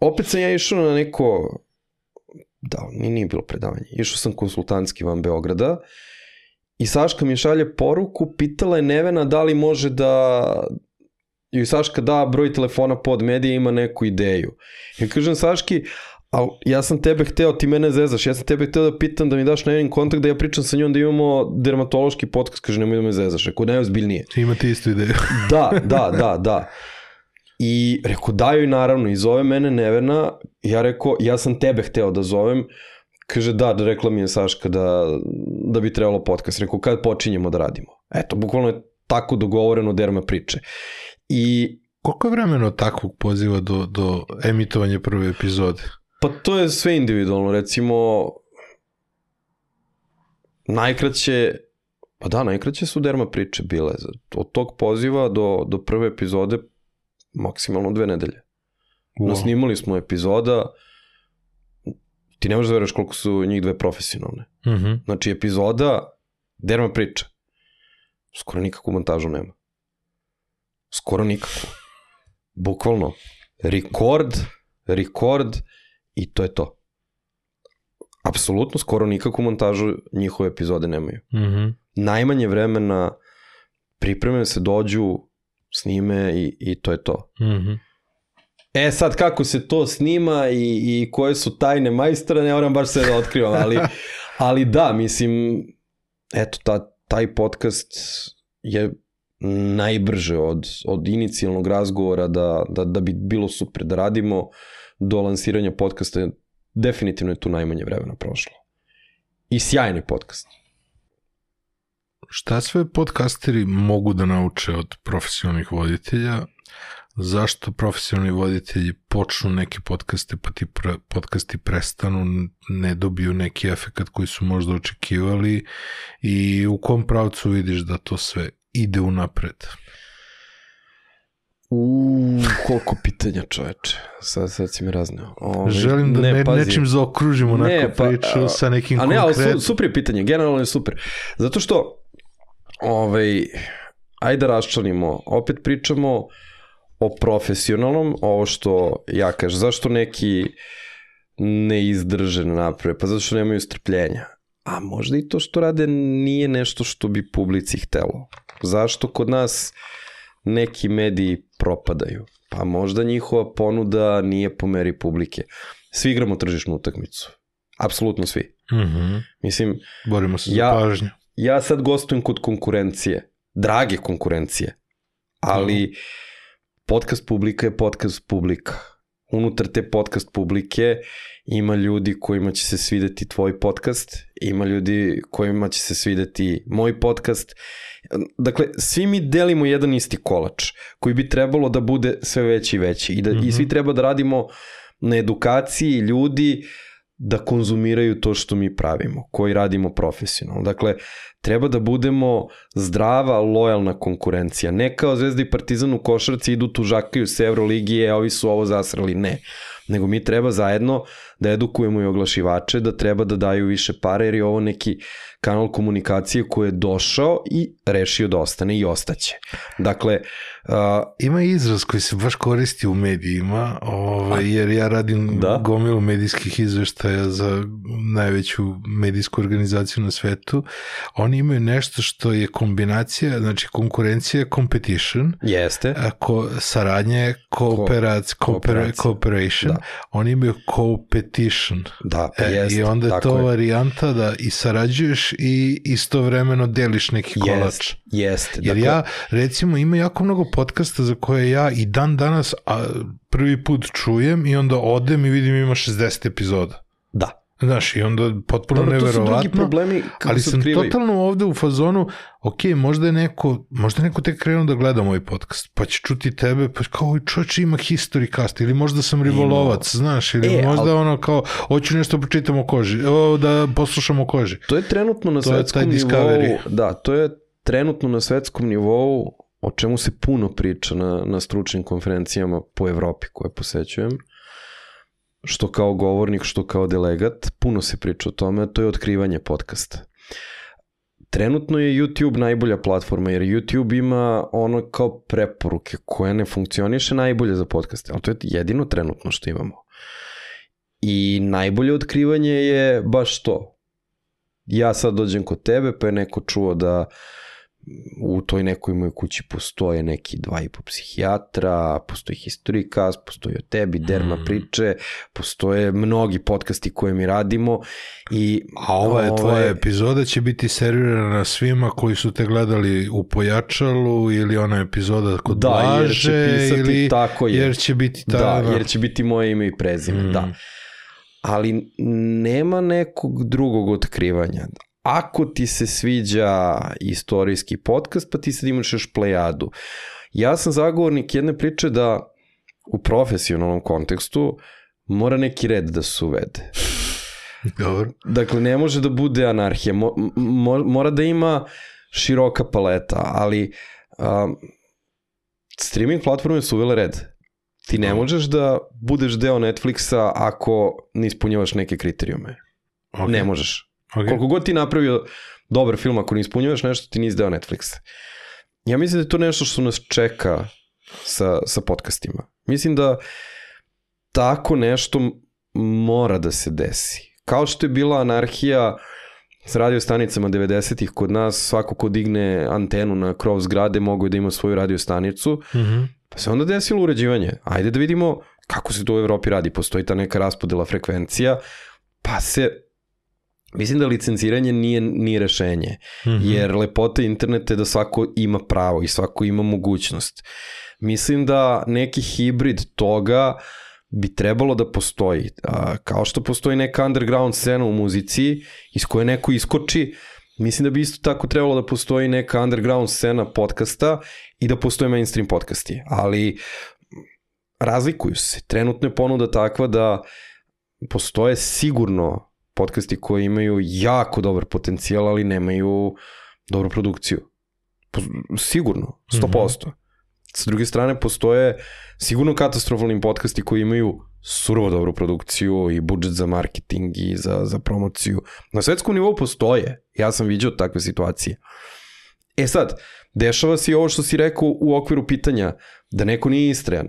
opet sam ja išao na neko, da, ni nije bilo predavanje, išao sam konsultantski van Beograda i Saška mi šalje poruku, pitala je Nevena da li može da joj Saška da broj telefona pod medija ima neku ideju. Ja kažem Saški, ali ja sam tebe hteo, ti mene zezaš, ja sam tebe hteo da pitam da mi daš Nevenin kontakt da ja pričam sa njom da imamo dermatološki podcast, kaže nemoj da me zezaš, rekao najozbiljnije. Imate istu ideju. (laughs) Da, da, da, da. I rekao, da joj naravno, i zove mene Nevena, ja rekao, ja sam tebe hteo da zovem, kaže da, da rekla mi je Saška da, da bi trebalo podcast. Rekao, kad počinjemo da radimo? Eto, bukvalno je tako dogovoreno derma priče. I Koliko je vremena od takvog poziva do, do emitovanja prve epizode? Pa to je sve individualno, recimo najkraće pa da, najkraće su derma priče bile. Od tog poziva do, do prve epizode maksimalno dve nedelje. Wow. Nasnimali smo epizoda, ti ne možeš da veruješ koliko su njih dve profesionalne. Uh -huh. Znači epizoda, derma priča. Skoro nikakvu montažu nema. Skoro nikakvu. Bukvalno. Rekord, rekord, I to je to. Apsolutno, skoro nikakvu montažu njihove epizode nemaju. Mm -hmm. Najmanje vremena pripreme se dođu, snime i, i to je to. Mm -hmm. E sad kako se to snima i, i koje su tajne majstora, ne moram baš sve da otkrivam, ali, (laughs) ali da, mislim, eto, ta, taj podcast je najbrže od, od inicijalnog razgovora da, da, da bi bilo super da radimo do lansiranja podcasta definitivno je tu najmanje vremena prošlo. I sjajni podcast. Šta sve podcasteri mogu da nauče od profesionalnih voditelja? Zašto profesionalni voditelji počnu neke podcaste pa ti pre, podcasti prestanu, ne dobiju neki efekt koji su možda očekivali i u kom pravcu vidiš da to sve ide unapred? U, koliko pitanja čoveče. Sad, sad si mi razneo. Ove, Želim da ne, ne, nečim zaokružimo onako ne, pa, priču a, sa nekim a ne, konkret... ali super je pitanje, generalno je super. Zato što, ovaj, ajde da raščanimo, opet pričamo o profesionalnom, ovo što ja kažem, zašto neki ne izdrže na naprave, pa zato što nemaju strpljenja. A možda i to što rade nije nešto što bi publici htelo. Zašto kod nas neki mediji propadaju. Pa možda njihova ponuda nije po meri publike. Svi igramo tržišnu utakmicu. Apsolutno svi. Mm -hmm. Mislim, Borimo se ja, za pažnju. Ja sad gostujem kod konkurencije. Drage konkurencije. Ali mm. Podcast publika je podcast publika. Unutar te podcast publike ima ljudi kojima će se svideti tvoj podcast, ima ljudi kojima će se svideti moj podcast Dakle, svi mi delimo jedan isti kolač koji bi trebalo da bude sve veći i veći i, da, mm -hmm. i svi mhm. treba da radimo na edukaciji ljudi da konzumiraju to što mi pravimo, koji radimo profesionalno. Dakle, treba da budemo zdrava, lojalna konkurencija. Ne kao Zvezda i Partizan u košarci idu tužakaju se Evroligije, a ovi su ovo zasrali. Ne. Nego mi treba zajedno da edukujemo i oglašivače, da treba da daju više pare, jer je ovo neki kanal komunikacije koji je došao i rešio da ostane i ostaće. Dakle, uh, ima izraz koji se baš koristi u medijima, ovaj, jer ja radim da? gomilu medijskih izveštaja za najveću medijsku organizaciju na svetu. Oni imaju nešto što je kombinacija, znači konkurencija competition. Jeste. Ko, saradnje, kooperac, Ko, cooperation. Da. Oni imaju competition. Da, pa jeste. I onda je to je. varijanta da i sarađuješ i istovremeno deliš neki kolač. Jest, jeste. Jer dakle... ja, recimo, ima jako mnogo podcasta za koje ja i dan danas a, prvi put čujem i onda odem i vidim ima 60 epizoda. Da. Znaš, i onda potpuno Dobro, neverovatno. To su drugi problemi kako ali sam otkrivaju. totalno ovde u fazonu, ok, možda je neko, možda je neko tek krenuo da gleda moj podcast, pa će čuti tebe, pa kao čovječ ima history cast, ili možda sam rivolovac, Ima. znaš, ili e, možda ali... ono kao, hoću nešto pročitam o koži, o, da poslušam o koži. To je trenutno na to svetskom nivou, da, to je trenutno na svetskom nivou o čemu se puno priča na, na stručnim konferencijama po Evropi koje posećujem što kao govornik, što kao delegat, puno se priča o tome, to je otkrivanje podcasta. Trenutno je YouTube najbolja platforma, jer YouTube ima ono kao preporuke koje ne funkcioniše najbolje za podcaste, ali to je jedino trenutno što imamo. I najbolje otkrivanje je baš to. ja sad dođem kod tebe, pa je neko čuo da u toj nekoj mojoj kući postoje neki dva i po psihijatra, postoji history cast, postoji o tebi, derma Mm. priče, postoje mnogi podcasti koje mi radimo i A ova je tvoja ove- epizoda će biti servirana svima koji su te gledali u Pojačalu ili ona epizoda kod Da, jer će Blaže pisati ili tako je. jer će biti ta, Da, jer će biti moje ime i prezime, Mm. da. Ali nema nekog drugog otkrivanja. Ako ti se sviđa istorijski podcast, pa ti sad imaš još plejadu. Ja sam zagovornik jedne priče da u profesionalnom kontekstu mora neki red da se uvede. (laughs) Dobro. Dakle, ne može da bude anarhija, mo, mo, mora da ima široka paleta, ali um, streaming platforme su uvele red. Ti ne možeš da budeš deo Netflixa ako ne ispunjavaš neke kriterijume. Okay. Ne možeš. Okay. Koliko god ti napravio dobar film, ako ne ispunjavaš nešto, ti nisi deo Netflixa. Ja mislim da je to nešto što nas čeka sa, sa podcastima. Mislim da tako nešto mora da se desi. Kao što je bila anarhija s radio stanicama 90-ih kod nas, svako ko digne antenu na krov zgrade mogu da ima svoju radio stanicu, Mhm. Pa se onda desilo uređivanje. Ajde da vidimo kako se to u Evropi radi. Postoji ta neka raspodela frekvencija, pa se... Mislim da licenciranje nije, nije rešenje, Mhm. jer lepota interneta je da svako ima pravo i svako ima mogućnost. Mislim da neki hibrid toga bi trebalo da postoji. A, kao što postoji neka underground scena u muzici iz koje neko iskoči, mislim da bi isto tako trebalo da postoji neka underground scena podcasta i da postoje mainstream podcasti. Ali razlikuju se. Trenutno je ponuda takva da postoje sigurno podcasti koji imaju jako dobar potencijal, ali nemaju dobru produkciju. Po- Sigurno, 100%. Sa druge strane, postoje sigurno katastrofalni podcasti koji imaju surovo dobru produkciju i budžet za marketing i za, za promociju. Na svetskom nivou postoje. Ja sam viđao takve situacije. E sad, dešava se i ovo što si rekao u okviru pitanja, da neko nije istrajan.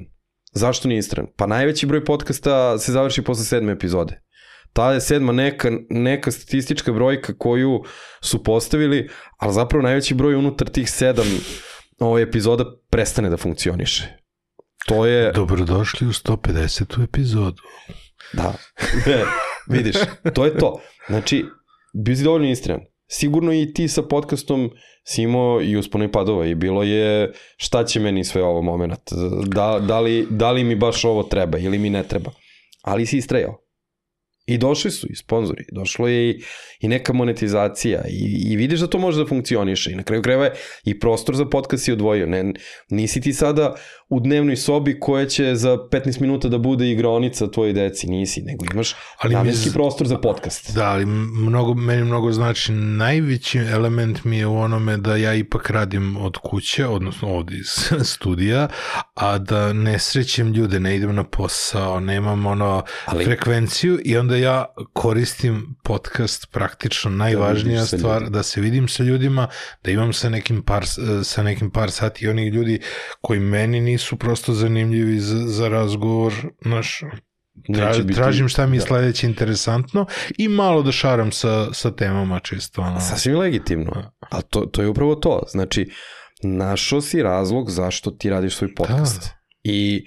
Zašto nije istrajan? Pa najveći broj podcasta se završi posle sedme epizode. Ta je sedma neka, neka statistička brojka koju su postavili, ali zapravo najveći broj unutar tih sedam ovaj epizoda prestane da funkcioniše. To je... Dobrodošli u 150. epizodu. Da. Ne, vidiš, to je to. Znači, bio si dovoljno istrajan. Sigurno i ti sa podcastom si imao i uspone i padova i bilo je šta će meni sve ovo moment. Da, da, li, da li mi baš ovo treba ili mi ne treba. Ali si istrajao. I došli su i sponzori, došlo je i, i neka monetizacija. I, i vidiš da to može da funkcioniše. I na kraju krajeva je i prostor za podcast si odvojio. Ne, nisi ti sada u dnevnoj sobi koja će za 15 minuta da bude igraonica tvoje deci, nisi, nego imaš Ali mi namenski z- prostor za podcast. Da, ali mnogo, meni mnogo znači, najveći element mi je u onome da ja ipak radim od kuće, odnosno ovde iz (laughs) studija, a da ne srećem ljude, ne idem na posao, nemam ono Ali- frekvenciju i onda ja koristim podcast praktično najvažnija sa stvar, ljudima. da se vidim sa ljudima, da imam sa nekim par, sa nekim par sati i onih ljudi koji meni nisu prosto zanimljivi za, za razgovor, naš, Tra, biti- tražim šta mi je da. sledeće interesantno i malo da šaram sa, sa temama čisto. Ono. Sasvim legitimno. A to, to je upravo to. Znači, našao si razlog zašto ti radiš svoj podcast. Da. I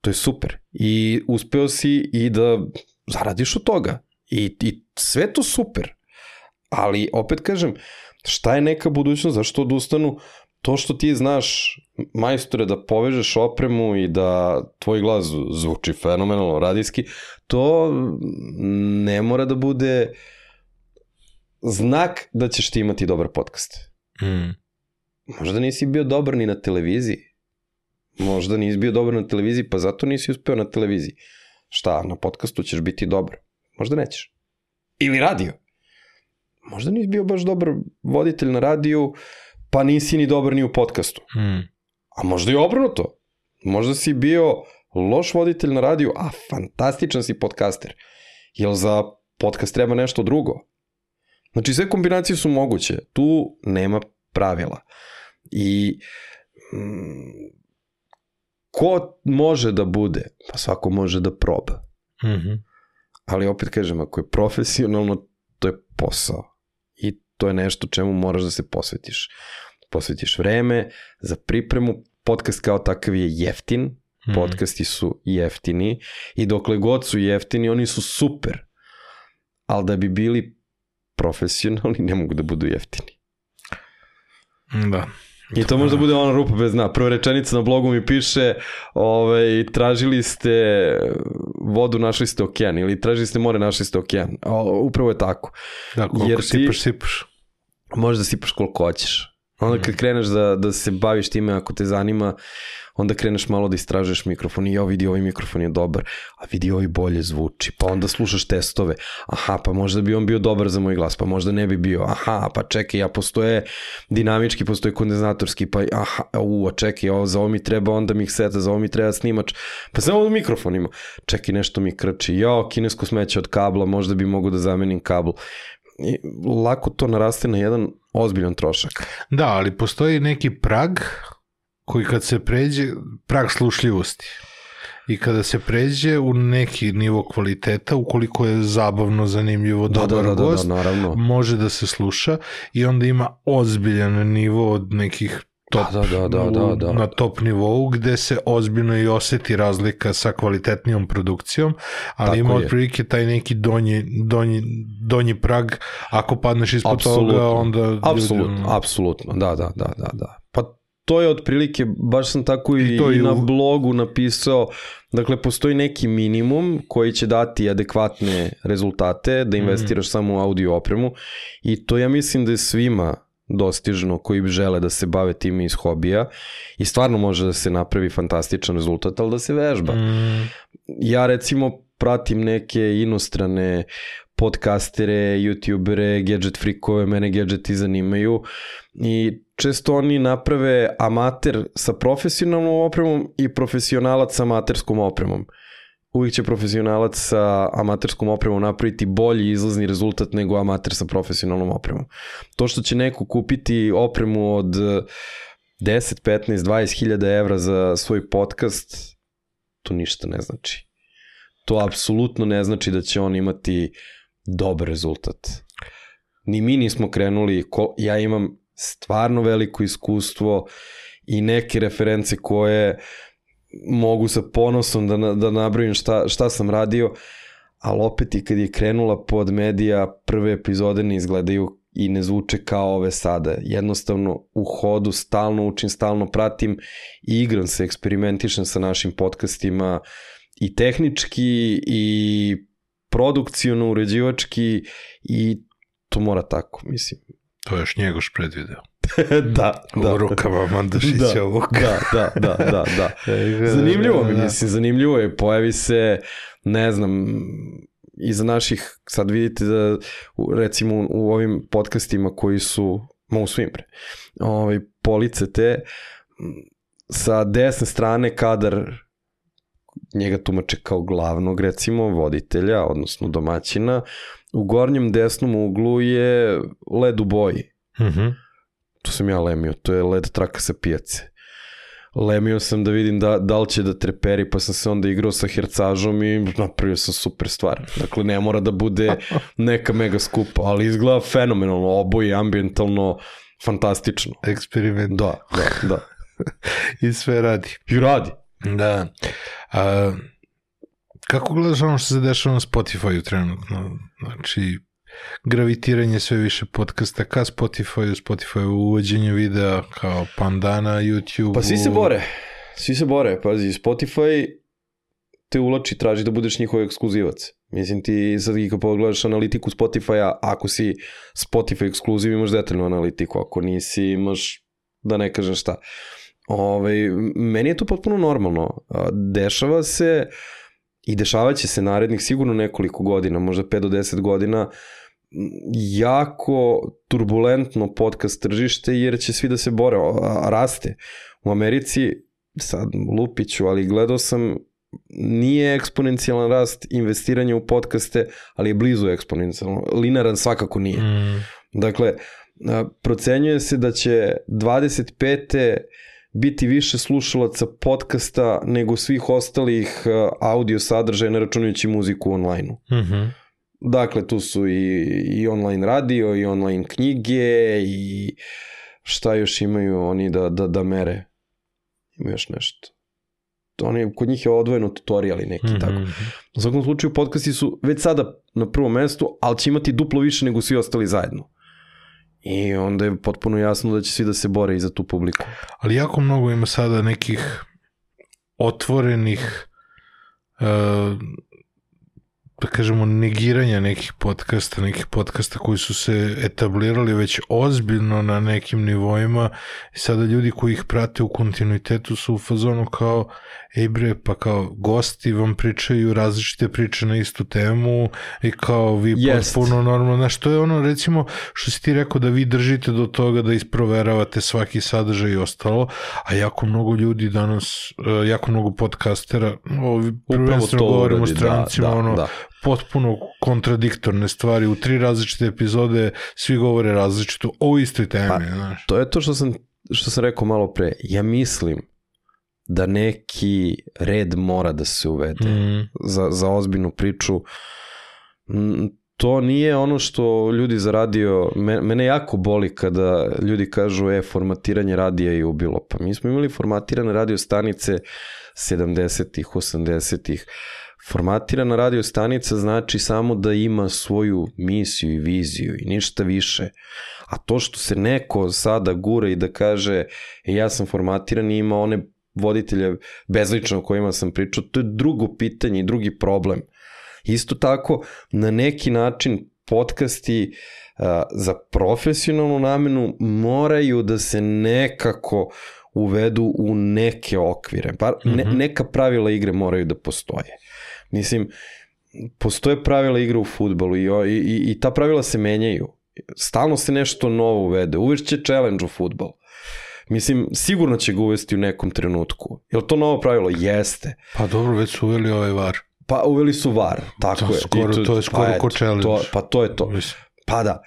to je super. I uspeo si i da zaradiš od toga. I, i sve to super. Ali, opet kažem, šta je neka budućnost, zašto odustanu? To što ti znaš, majstore, da povežeš opremu i da tvoj glas zvuči fenomenalno radijski, to ne mora da bude znak da ćeš ti imati dobar podcast. Mm. Možda nisi bio dobar ni na televiziji. Možda nisi bio dobar na televiziji, pa zato nisi uspeo na televiziji. Šta, na podcastu ćeš biti dobar. Možda nećeš. Ili radio. Možda nisi bio baš dobar voditelj na radiju, pa nisi ni dobar ni u podcastu. Mm. A možda i obrnuto. Možda si bio loš voditelj na radiju, a fantastičan si podcaster. Jel za podcast treba nešto drugo? Znači sve kombinacije su moguće. Tu nema pravila. I mm, ko može da bude? Pa svako može da proba. Mm -hmm. Ali opet kažem, ako je profesionalno, to je posao. To je nešto čemu moraš da se posvetiš. Posvetiš vreme za pripremu, podcast kao takav je jeftin, Mhm. podcasti su jeftini i dokle god su jeftini, oni su super. Ali da bi bili profesionalni, ne mogu da budu jeftini. Da. I to možda bude ona rupa bez dna. Prva rečenica na blogu mi piše ovaj, tražili ste vodu, našli ste okean ili tražili ste more, našli ste okean. O, upravo je tako. Da, koliko Jer ti- sipaš, sipaš. Možeš da sipaš koliko hoćeš. Onda kad kreneš da, da se baviš time ako te zanima, onda kreneš malo da istražuješ mikrofon i ja vidi ovaj mikrofon je dobar, a vidi ovaj bolje zvuči, pa onda slušaš testove, aha, pa možda bi on bio dobar za moj glas, pa možda ne bi bio, aha, pa čekaj, ja postoje dinamički, postoje kondenzatorski, pa aha, u, a čekaj, ovo, za ovo mi treba onda mikseta, za ovo mi treba snimač, pa samo u mikrofonima, čekaj, nešto mi krči, jo, kinesko smeće od kabla, možda bi mogu da zamenim kabel. Lako to naraste na jedan ozbiljan trošak. Da, ali postoji neki prag koji kad se pređe, prag slušljivosti. I kada se pređe u neki nivo kvaliteta, ukoliko je zabavno, zanimljivo, Da, dobar da, da, da, gost, da, naravno. može da se sluša i onda ima ozbiljan nivo od nekih top, Da, da, da, da, da. na top nivou gde se ozbiljno i oseti razlika sa kvalitetnijom produkcijom, ali Tako ima je. otprilike taj neki donji, donji, donji prag, ako padneš ispod toga, onda... ljudi, Apsolutno, ono, apsolutno, da, da, da, da, da. Pa to je otprilike, baš sam tako i, I to i na u- blogu napisao, dakle postoji neki minimum koji će dati adekvatne rezultate, da investiraš samo u audio opremu i to ja mislim da je svima dostižno koji žele da se bave time iz hobija i stvarno može da se napravi fantastičan rezultat, ali da se vežba. Mm, ja recimo pratim neke inostrane podcastere, youtubere, gadget frikove, mene gadgeti zanimaju i često oni naprave amater sa profesionalnom opremom i profesionalac sa amaterskom opremom. Uvijek će profesionalac sa amaterskom opremom napraviti bolji izlazni rezultat nego amater sa profesionalnom opremom. To što će neko kupiti opremu od 10, 15, 20 hiljada evra za svoj podcast, to ništa ne znači. To apsolutno ne znači da će on imati dobar rezultat. Ni mi nismo krenuli, ko, ja imam stvarno veliko iskustvo i neke reference koje mogu sa ponosom da, na- da nabrojim šta, šta sam radio, ali opet i kad je krenula pod medija, prve epizode ne izgledaju i ne zvuče kao ove sada. Jednostavno u hodu stalno učim, stalno pratim i igram se, eksperimentišem sa našim podcastima i tehnički i produkciono, uređivački i to mora tako, mislim. to još njegoš predvideo. Da, (laughs) Da. U rukama Mandušića da, ovog. da, da, da, da, da. (laughs) Zanimljivo mi, mislim, zanimljivo je, pojavi se, ne znam, iza naših, sad vidite da, recimo u, ovim podcastima koji su, ma u svim pre, ovaj, police te, sa desne strane kadar njega tumače kao glavnog, recimo, voditelja, odnosno domaćina, u gornjem desnom uglu je led u boji Mhm. To sam ja lemio, to je led traka sa pijace. Lemio sam da vidim da, da li će da treperi, pa sam se onda igrao sa hercažom i napravio sam super stvar. Dakle, ne mora da bude (laughs) neka mega skupa, ali izgleda fenomenalno, oboje ambientalno, fantastično. Eksperiment. Da, da, da. (laughs) I sve radi. I radi. Da. A, kako gledaš ono što se dešava na Spotify-u trenutno? Znači, gravitiranje sve više podcasta ka Spotify-u, Spotify uvođenje videa kao pandana, YouTube. Pa svi se bore. Svi se bore. Pazi, Spotify te ulači, traži da budeš njihov ekskluzivac. Mislim ti sad i kad pogledaš analitiku Spotify-a, ako si Spotify ekskluziv imaš detaljnu analitiku, ako nisi imaš da ne kažem šta. Ove, meni je to potpuno normalno. Dešava se i dešavaće se narednih sigurno nekoliko godina, možda 5 do 10 godina, m, jako turbulentno podcast tržište jer će svi da se bore, a- raste. U Americi, sad lupiću, ali gledao sam nije eksponencijalan rast investiranja u podcaste, ali je blizu eksponencijalno. Linaran svakako nije. Mm, Dakle, procenjuje se da će 25. biti više slušalaca podcasta nego svih ostalih audio sadržaja, ne računajući muziku online-u. mhm. Dakle, tu su i, i online radio, i online knjige, i šta još imaju oni da, da, da mere? Ima još nešto. Oni, kod njih je odvojeno tutoriali neki, mm -hmm. tako. U svakom slučaju, podcasti su već sada na prvom mestu, ali će imati duplo više nego svi ostali zajedno. I onda je potpuno jasno da će svi da se bore i za tu publiku. Ali jako mnogo ima sada nekih otvorenih uh, da kažemo, negiranja nekih podcasta, nekih podcasta koji su se etablirali već ozbiljno na nekim nivoima. I sada ljudi koji ih prate u kontinuitetu su u fazonu kao ej bre, pa kao gosti vam pričaju različite priče na istu temu i kao vi Jest. potpuno normalno, znaš, to je ono recimo što si ti rekao da vi držite do toga da isproveravate svaki sadržaj i ostalo, a jako mnogo ljudi danas, e, jako mnogo podcastera, ovi prvenstveno govorimo o da, strancima, da, da, ono, da potpuno kontradiktorne stvari u tri različite epizode svi govore različito o istoj temi pa, znaš. to je to što sam što sam rekao malo pre ja mislim da neki red mora da se uvede mm. za, za ozbiljnu priču. To nije ono što ljudi za radio, mene jako boli kada ljudi kažu e, formatiranje radija je ubilo. Pa mi smo imali formatirane radio stanice 70-ih, 80-ih. Formatirana radio stanica znači samo da ima svoju misiju i viziju i ništa više. A to što se neko sada gura i da kaže e, ja sam formatiran i ima one voditelja bezlično o kojima sam pričao, to je drugo pitanje i drugi problem. Isto tako, na neki način podcasti uh, za profesionalnu namenu moraju da se nekako uvedu u neke okvire. Bar ne, mhm. neka pravila igre moraju da postoje. Mislim, postoje pravila igre u futbolu i, i, i ta pravila se menjaju. Stalno se nešto novo uvede. Uveć će challenge u futbol. Mislim, sigurno će ga uvesti u nekom trenutku. Je li to novo pravilo? Jeste. Pa dobro, već su uveli ovaj var. Pa uveli su var, tako to je. Skoro, to, to je skoro pa, ko challenge. To, pa to je to. Pa da,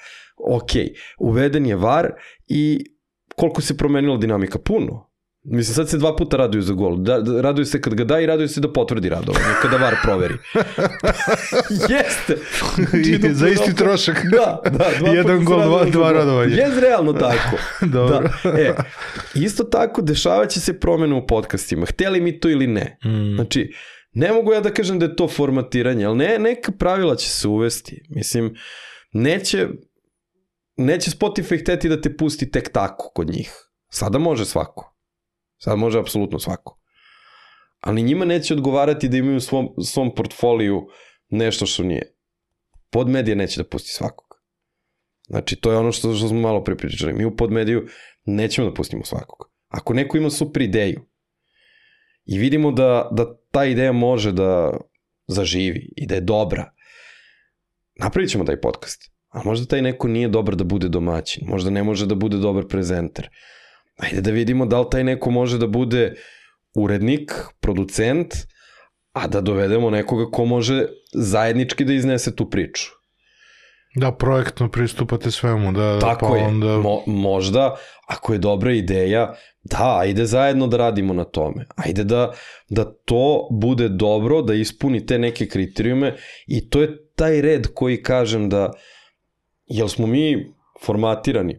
ok, uveden je var i koliko se promenila dinamika? Puno. Mislim, sad se dva puta raduju za gol. Da, da, raduju se kad ga da i raduju se da potvrdi radovanje, kada VAR proveri. (laughs) Jeste! I, za isti trošak. Da, da. (laughs) Dva Jedan gol, dva, dva radovanja. Jez realno tako. (laughs) Dobro. Da. E, isto tako dešavaće se promene u podcastima. Hteli mi to ili ne. Mm. Znači, ne mogu ja da kažem da je to formatiranje, ali ne, neka pravila će se uvesti. Mislim, neće, neće Spotify hteti da te pusti tek tako kod njih. Sada može svako. Sad može apsolutno svako. Ali njima neće odgovarati da imaju u svom, svom portfoliju nešto što nije. Podmedija neće da pusti svakog. Znači, to je ono što, što smo malo pripričali. Mi u podmediju nećemo da pustimo svakog. Ako neko ima super ideju i vidimo da, da ta ideja može da zaživi i da je dobra, napravit ćemo taj podcast. A možda taj neko nije dobar da bude domaćin, možda ne može da bude dobar prezenter, ajde da vidimo da li taj neko može da bude urednik, producent, a da dovedemo nekoga ko može zajednički da iznese tu priču. Da, projektno pristupate svemu, da, Tako pa je, onda... Mo, možda, ako je dobra ideja, da, ajde zajedno da radimo na tome. Ajde da, da to bude dobro, da ispuni te neke kriterijume i to je taj red koji kažem da, jel smo mi formatirani?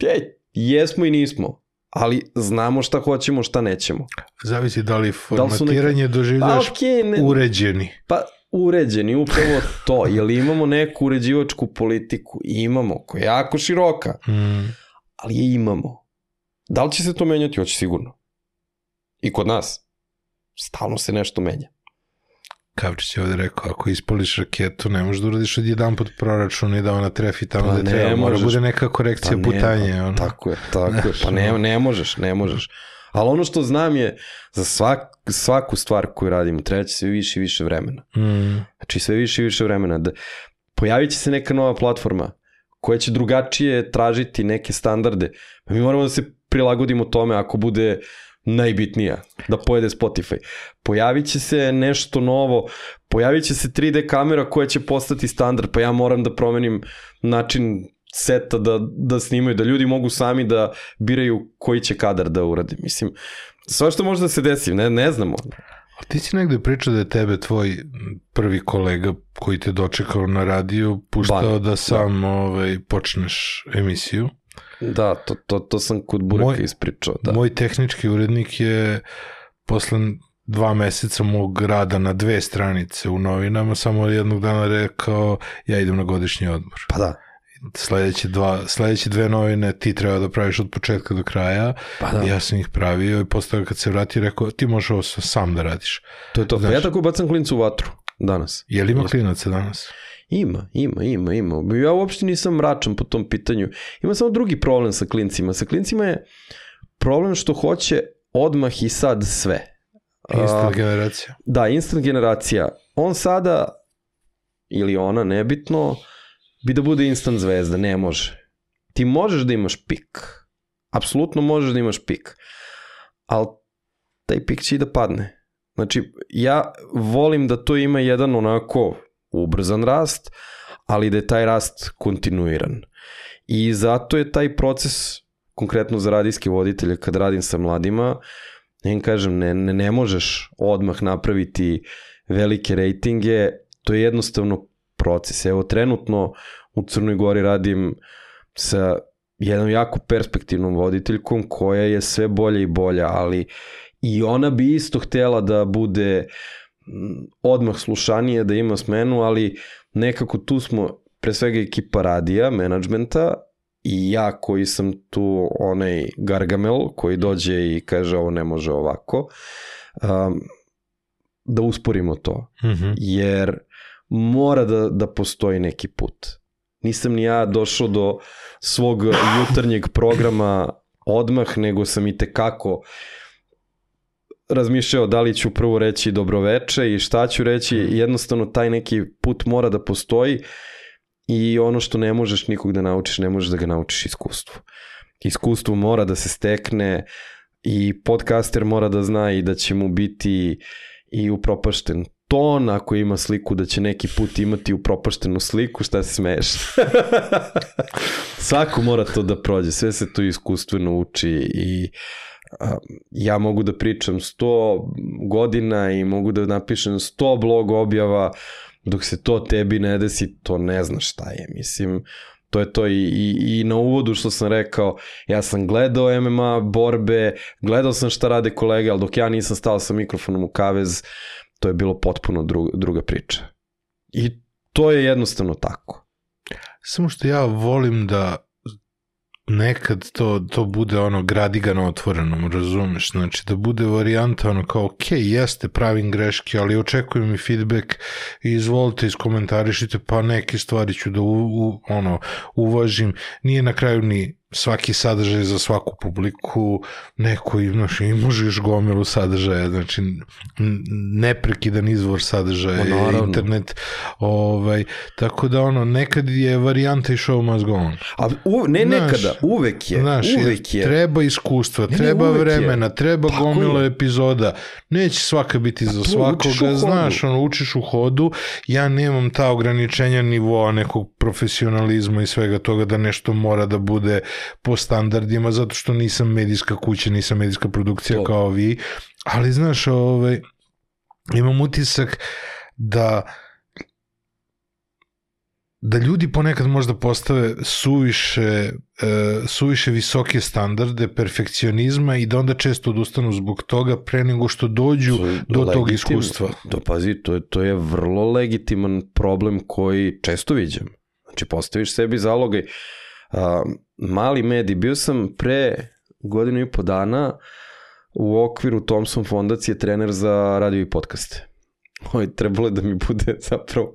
Ej, Jesmo i nismo, ali znamo šta hoćemo, šta nećemo. Zavisi da li formatiranje da li neka... doživljaš pa, okay, ne... uređeni. Pa uređeni, upravo to. Jel imamo neku uređivačku politiku? Imamo, koja je jako široka. Mm. Ali je imamo. Da li će se to menjati? Hoće sigurno. I kod nas. Stalno se nešto menja. Kavčić je ovde rekao, ako ispališ raketu, ne možeš da uradiš od jedan pod proračun i da ona trefi tamo pa da treba. Mora bude neka korekcija pa putanje. Ne, ono. Tako je, tako je. (laughs) Pa ne, ne možeš, ne možeš. Ali ono što znam je, za svak, svaku stvar koju radimo, treba će sve više i više vremena. Mm. Znači sve više i više vremena. Da, pojavit će se neka nova platforma koja će drugačije tražiti neke standarde. Pa mi moramo da se prilagodimo tome ako bude najbitnija, da pojede Spotify. Pojavit će se nešto novo, pojavit će se 3D kamera koja će postati standard, pa ja moram da promenim način seta da, da snimaju, da ljudi mogu sami da biraju koji će kadar da urade. Mislim, sva što može da se desi, ne, ne znamo. A ti si negde pričao da je tebe tvoj prvi kolega koji te dočekao na radiju puštao Ban, da sam ovaj, počneš emisiju. Da, to, to, to sam kod Bureka Moj- ispričao, da. Moj tehnički urednik je posle dva meseca mog rada na dve stranice u novinama samo jednog dana rekao ja idem na godišnji odmor. Pa da, Sledeće, dva, sledeće dve novine ti treba da praviš od početka do kraja. pa da. Ja sam ih pravio i posle kad se vrati rekao ti možeš ovo sam da radiš. to je to. Pa Znaš. ja tako bacam klincu u vatru danas. Je li ima klinaca danas? Ima, ima, ima, ima. Ja uopšte nisam mračan po tom pitanju. Ima samo drugi problem sa klincima. Sa klincima je problem što hoće odmah i sad sve. Instant A, generacija. Da, instant generacija. On sada, ili ona, nebitno, bi da bude instant zvezda. Ne može. Ti možeš da imaš pik. Apsolutno možeš da imaš pik. Ali taj pik će i da padne. Znači, ja volim da to ima jedan onako ubrzan rast, ali da je taj rast kontinuiran. I zato je taj proces, konkretno za radijske voditelje, kad radim sa mladima, ja im kažem, ne, ne, ne možeš odmah napraviti velike rejtinge, to je jednostavno proces. Evo, trenutno u Crnoj Gori radim sa jednom jako perspektivnom voditeljkom koja je sve bolja i bolja, ali i ona bi isto htela da bude mm, odmah slušanije, da ima smenu, ali nekako tu smo pre svega ekipa radija, menadžmenta i ja koji sam tu onaj gargamel koji dođe i kaže ovo ne može ovako, um, da usporimo to Mhm. jer mora da, da postoji neki put. Nisam ni ja došao do svog jutarnjeg programa odmah, nego sam i tekako razmišljao da li ću prvo reći dobroveče i šta ću reći, jednostavno taj neki put mora da postoji i ono što ne možeš nikog da naučiš, ne možeš da ga naučiš iskustvu. Iskustvo mora da se stekne i podcaster mora da zna i da će mu biti i upropašten ton, ako ima sliku da će neki put imati upropaštenu sliku, šta se smeješ? (laughs) Svako mora to da prođe, sve se to iskustveno uči i a, ja mogu da pričam 100 godina i mogu da napišem 100 blog objava, dok se to tebi ne desi, to ne znaš šta je. Mislim, to je to i, i, i na uvodu što sam rekao, ja sam gledao MMA borbe, gledao sam šta rade kolege, ali dok ja nisam stao sa mikrofonom u kavez, to je bilo potpuno druga, druga priča. I to je jednostavno tako. Samo što ja volim da nekad to, to bude ono gradi ga na otvorenom, razumeš? Znači da bude varijanta ono kao ok, jeste, pravim greške, ali očekujem i feedback i izvolite iskomentarišite, pa neke stvari ću da u, u, ono, uvažim. Nije na kraju ni svaki sadržaj za svaku publiku, neko i, znaš, i možeš gomilu sadržaja, znači neprekidan izvor sadržaja naravno. internet, ovaj, tako da ono, nekad je varijanta i show must go on. A u, ne Znaš, nekada, uvek je, Znaš, uvek je. treba iskustva, Ne, ne, treba uvek je. vremena, treba Tako gomila je. epizoda. Neće svaka biti za to učiš u svakoga, znaš, ono, učiš u hodu. Ja nemam ta ograničenja nivoa nekog profesionalizma i svega toga da nešto mora da bude po standardima, zato što nisam medijska kuća, nisam medijska produkcija To. kao vi. Ali, znaš, ovaj, imam utisak da da ljudi ponekad možda postave suviše, uh, suviše visoke standarde perfekcionizma i da onda često odustanu zbog toga pre nego što dođu To do tog legitimno. iskustva. To, pazi, to je, to je vrlo legitiman problem koji često viđam. Znači, postaviš sebi zalogaj. A, mali medij, bio sam pre godinu i po dana u okviru Thomson fondacije trener za radio i podcaste. Oj, trebalo je da mi bude zapravo,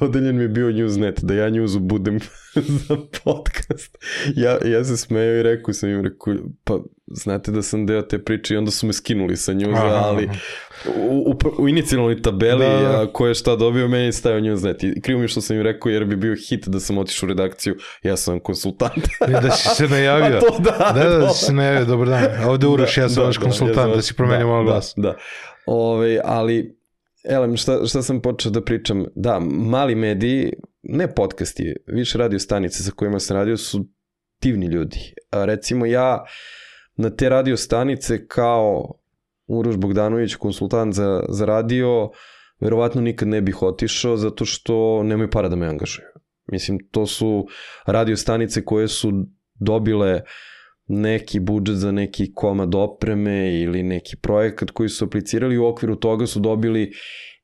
dodeljen mi je bio Newsnet, da ja newsu budem (laughs) za podcast. Ja, ja se smeo i rekao sam im, rekao, pa znate da sam deo te priče i onda su me skinuli sa Aha, ali u, u, u inicijalnoj tabeli Da, da. a, ko je šta dobio, meni je stavio Newsnet. I krivo mi što sam im rekao jer bi bio hit da sam otišao u redakciju, ja sam konsultant. Ne, da si se (laughs) najavio. A to da, da, da, da si se najavio, dobar dan. Ovde Uroš, ja sam vaš konsultant, da, si promenio malo da, glas. Da, Ove, ali, elem, šta, šta sam počeo da pričam? Da, mali mediji, ne podcasti, više radio stanice sa kojima sam radio su divni ljudi. A, recimo ja na te radio stanice kao Uroš Bogdanović, konsultant za, za radio, verovatno nikad ne bih otišao zato što nemaju para da me angažuju. Mislim, to su radio stanice koje su dobile neki budžet za neki komad opreme ili neki projekat koji su aplicirali u okviru toga su dobili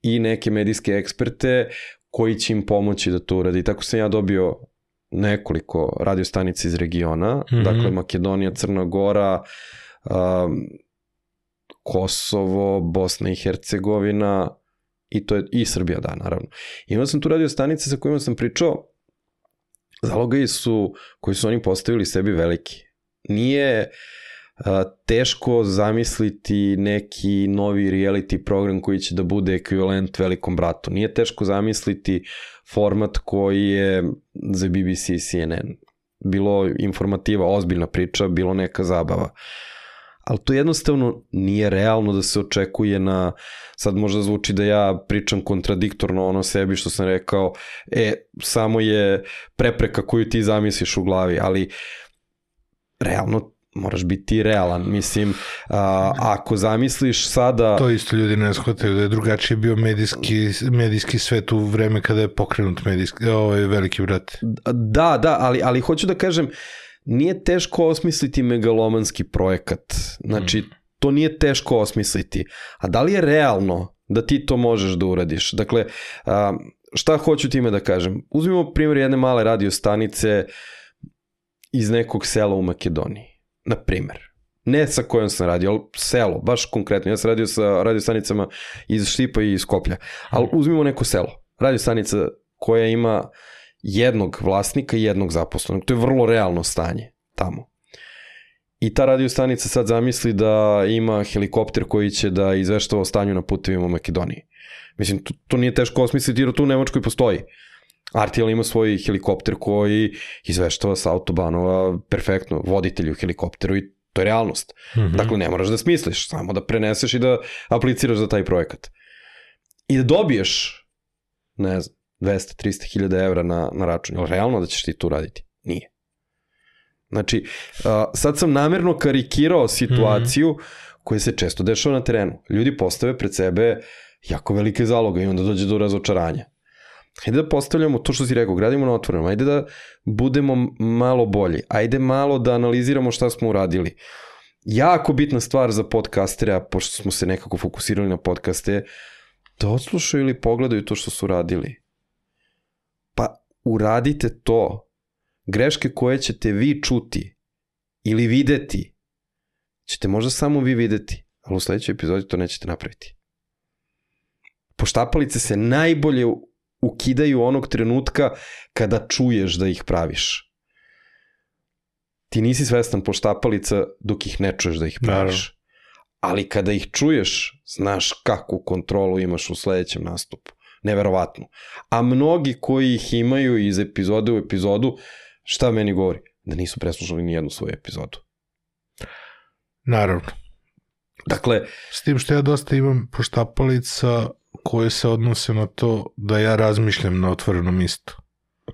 i neke medijske eksperte koji će im pomoći da to uradi. Tako sam ja dobio nekoliko radiostanica iz regiona, mm -hmm. dakle Makedonija, Crna Gora, um, Kosovo, Bosna i Hercegovina i to je i Srbija, da, naravno. Imao sam tu radio stanice sa kojima sam pričao, zalogaji su, koji su oni postavili sebi veliki. Nije teško zamisliti neki novi reality program koji će da bude ekvivalent velikom bratu. Nije teško zamisliti format koji je za BBC i CNN. Bilo informativa, ozbiljna priča, bilo neka zabava. Uh, ali to jednostavno nije realno da se očekuje na, sad možda zvuči da ja pričam kontradiktorno ono sebi što sam rekao, e, samo je prepreka koju ti zamisliš u glavi, ali realno moraš biti realan. Mislim, a, ako zamisliš sada... To isto ljudi ne shvataju da je drugačije bio medijski, medijski svet u vreme kada je pokrenut medijski, ovaj veliki brat. Da, da, ali, ali hoću da kažem, uh, nije teško osmisliti megalomanski projekat. Znači, mm. to nije teško osmisliti. A da li je realno da ti to možeš da uradiš? Dakle, a, šta hoću time da kažem? Uzmimo primjer jedne male radio stanice iz nekog sela u Makedoniji. Na primer. Ne sa kojom sam radio, ali selo, baš konkretno. Ja sam radio sa radio stanicama iz Štipa i iz Koplja. Ali uzmimo neko selo. Radio stanica koja ima jednog vlasnika i jednog zaposlenog. To je vrlo realno stanje tamo. I ta radio stanica sad zamisli da ima helikopter koji će da izveštava o stanju na putevima u Makedoniji. Mislim, to, to nije teško osmisliti jer to u Nemačkoj postoji. RTL ima svoj helikopter koji izveštava sa autobanova perfektno, voditelj u helikopteru i to je realnost. Mm -hmm. Dakle, ne moraš da smisliš, samo da preneseš i da apliciraš za taj projekat. I da dobiješ, ne znam, 200-300 hiljada evra na, na račun. Je realno da ćeš ti to raditi? Nije. Znači, uh, sad sam namerno karikirao situaciju mm -hmm. koja se često dešava na terenu. Ljudi postave pred sebe jako velike zaloga i onda dođe do razočaranja. Hajde da postavljamo to što si rekao, gradimo na otvorenom, ajde da budemo malo bolji, ajde malo da analiziramo šta smo uradili. Jako bitna stvar za podcastere, a pošto smo se nekako fokusirali na podcaste, da odslušaju ili pogledaju to što su radili uradite to. Greške koje ćete vi čuti ili videti, ćete možda samo vi videti, ali u sledećoj epizodi to nećete napraviti. Poštapalice se najbolje ukidaju onog trenutka kada čuješ da ih praviš. Ti nisi svestan poštapalica dok ih ne čuješ da ih praviš. Naravno. Ali kada ih čuješ, znaš kakvu kontrolu imaš u sledećem nastupu neverovatno. A mnogi koji ih imaju iz epizode u epizodu, šta meni govori? Da nisu preslušali ni jednu svoju epizodu. Naravno. Dakle... S tim što ja dosta imam poštapalica koje se odnose na to da ja razmišljam na otvorenom istu.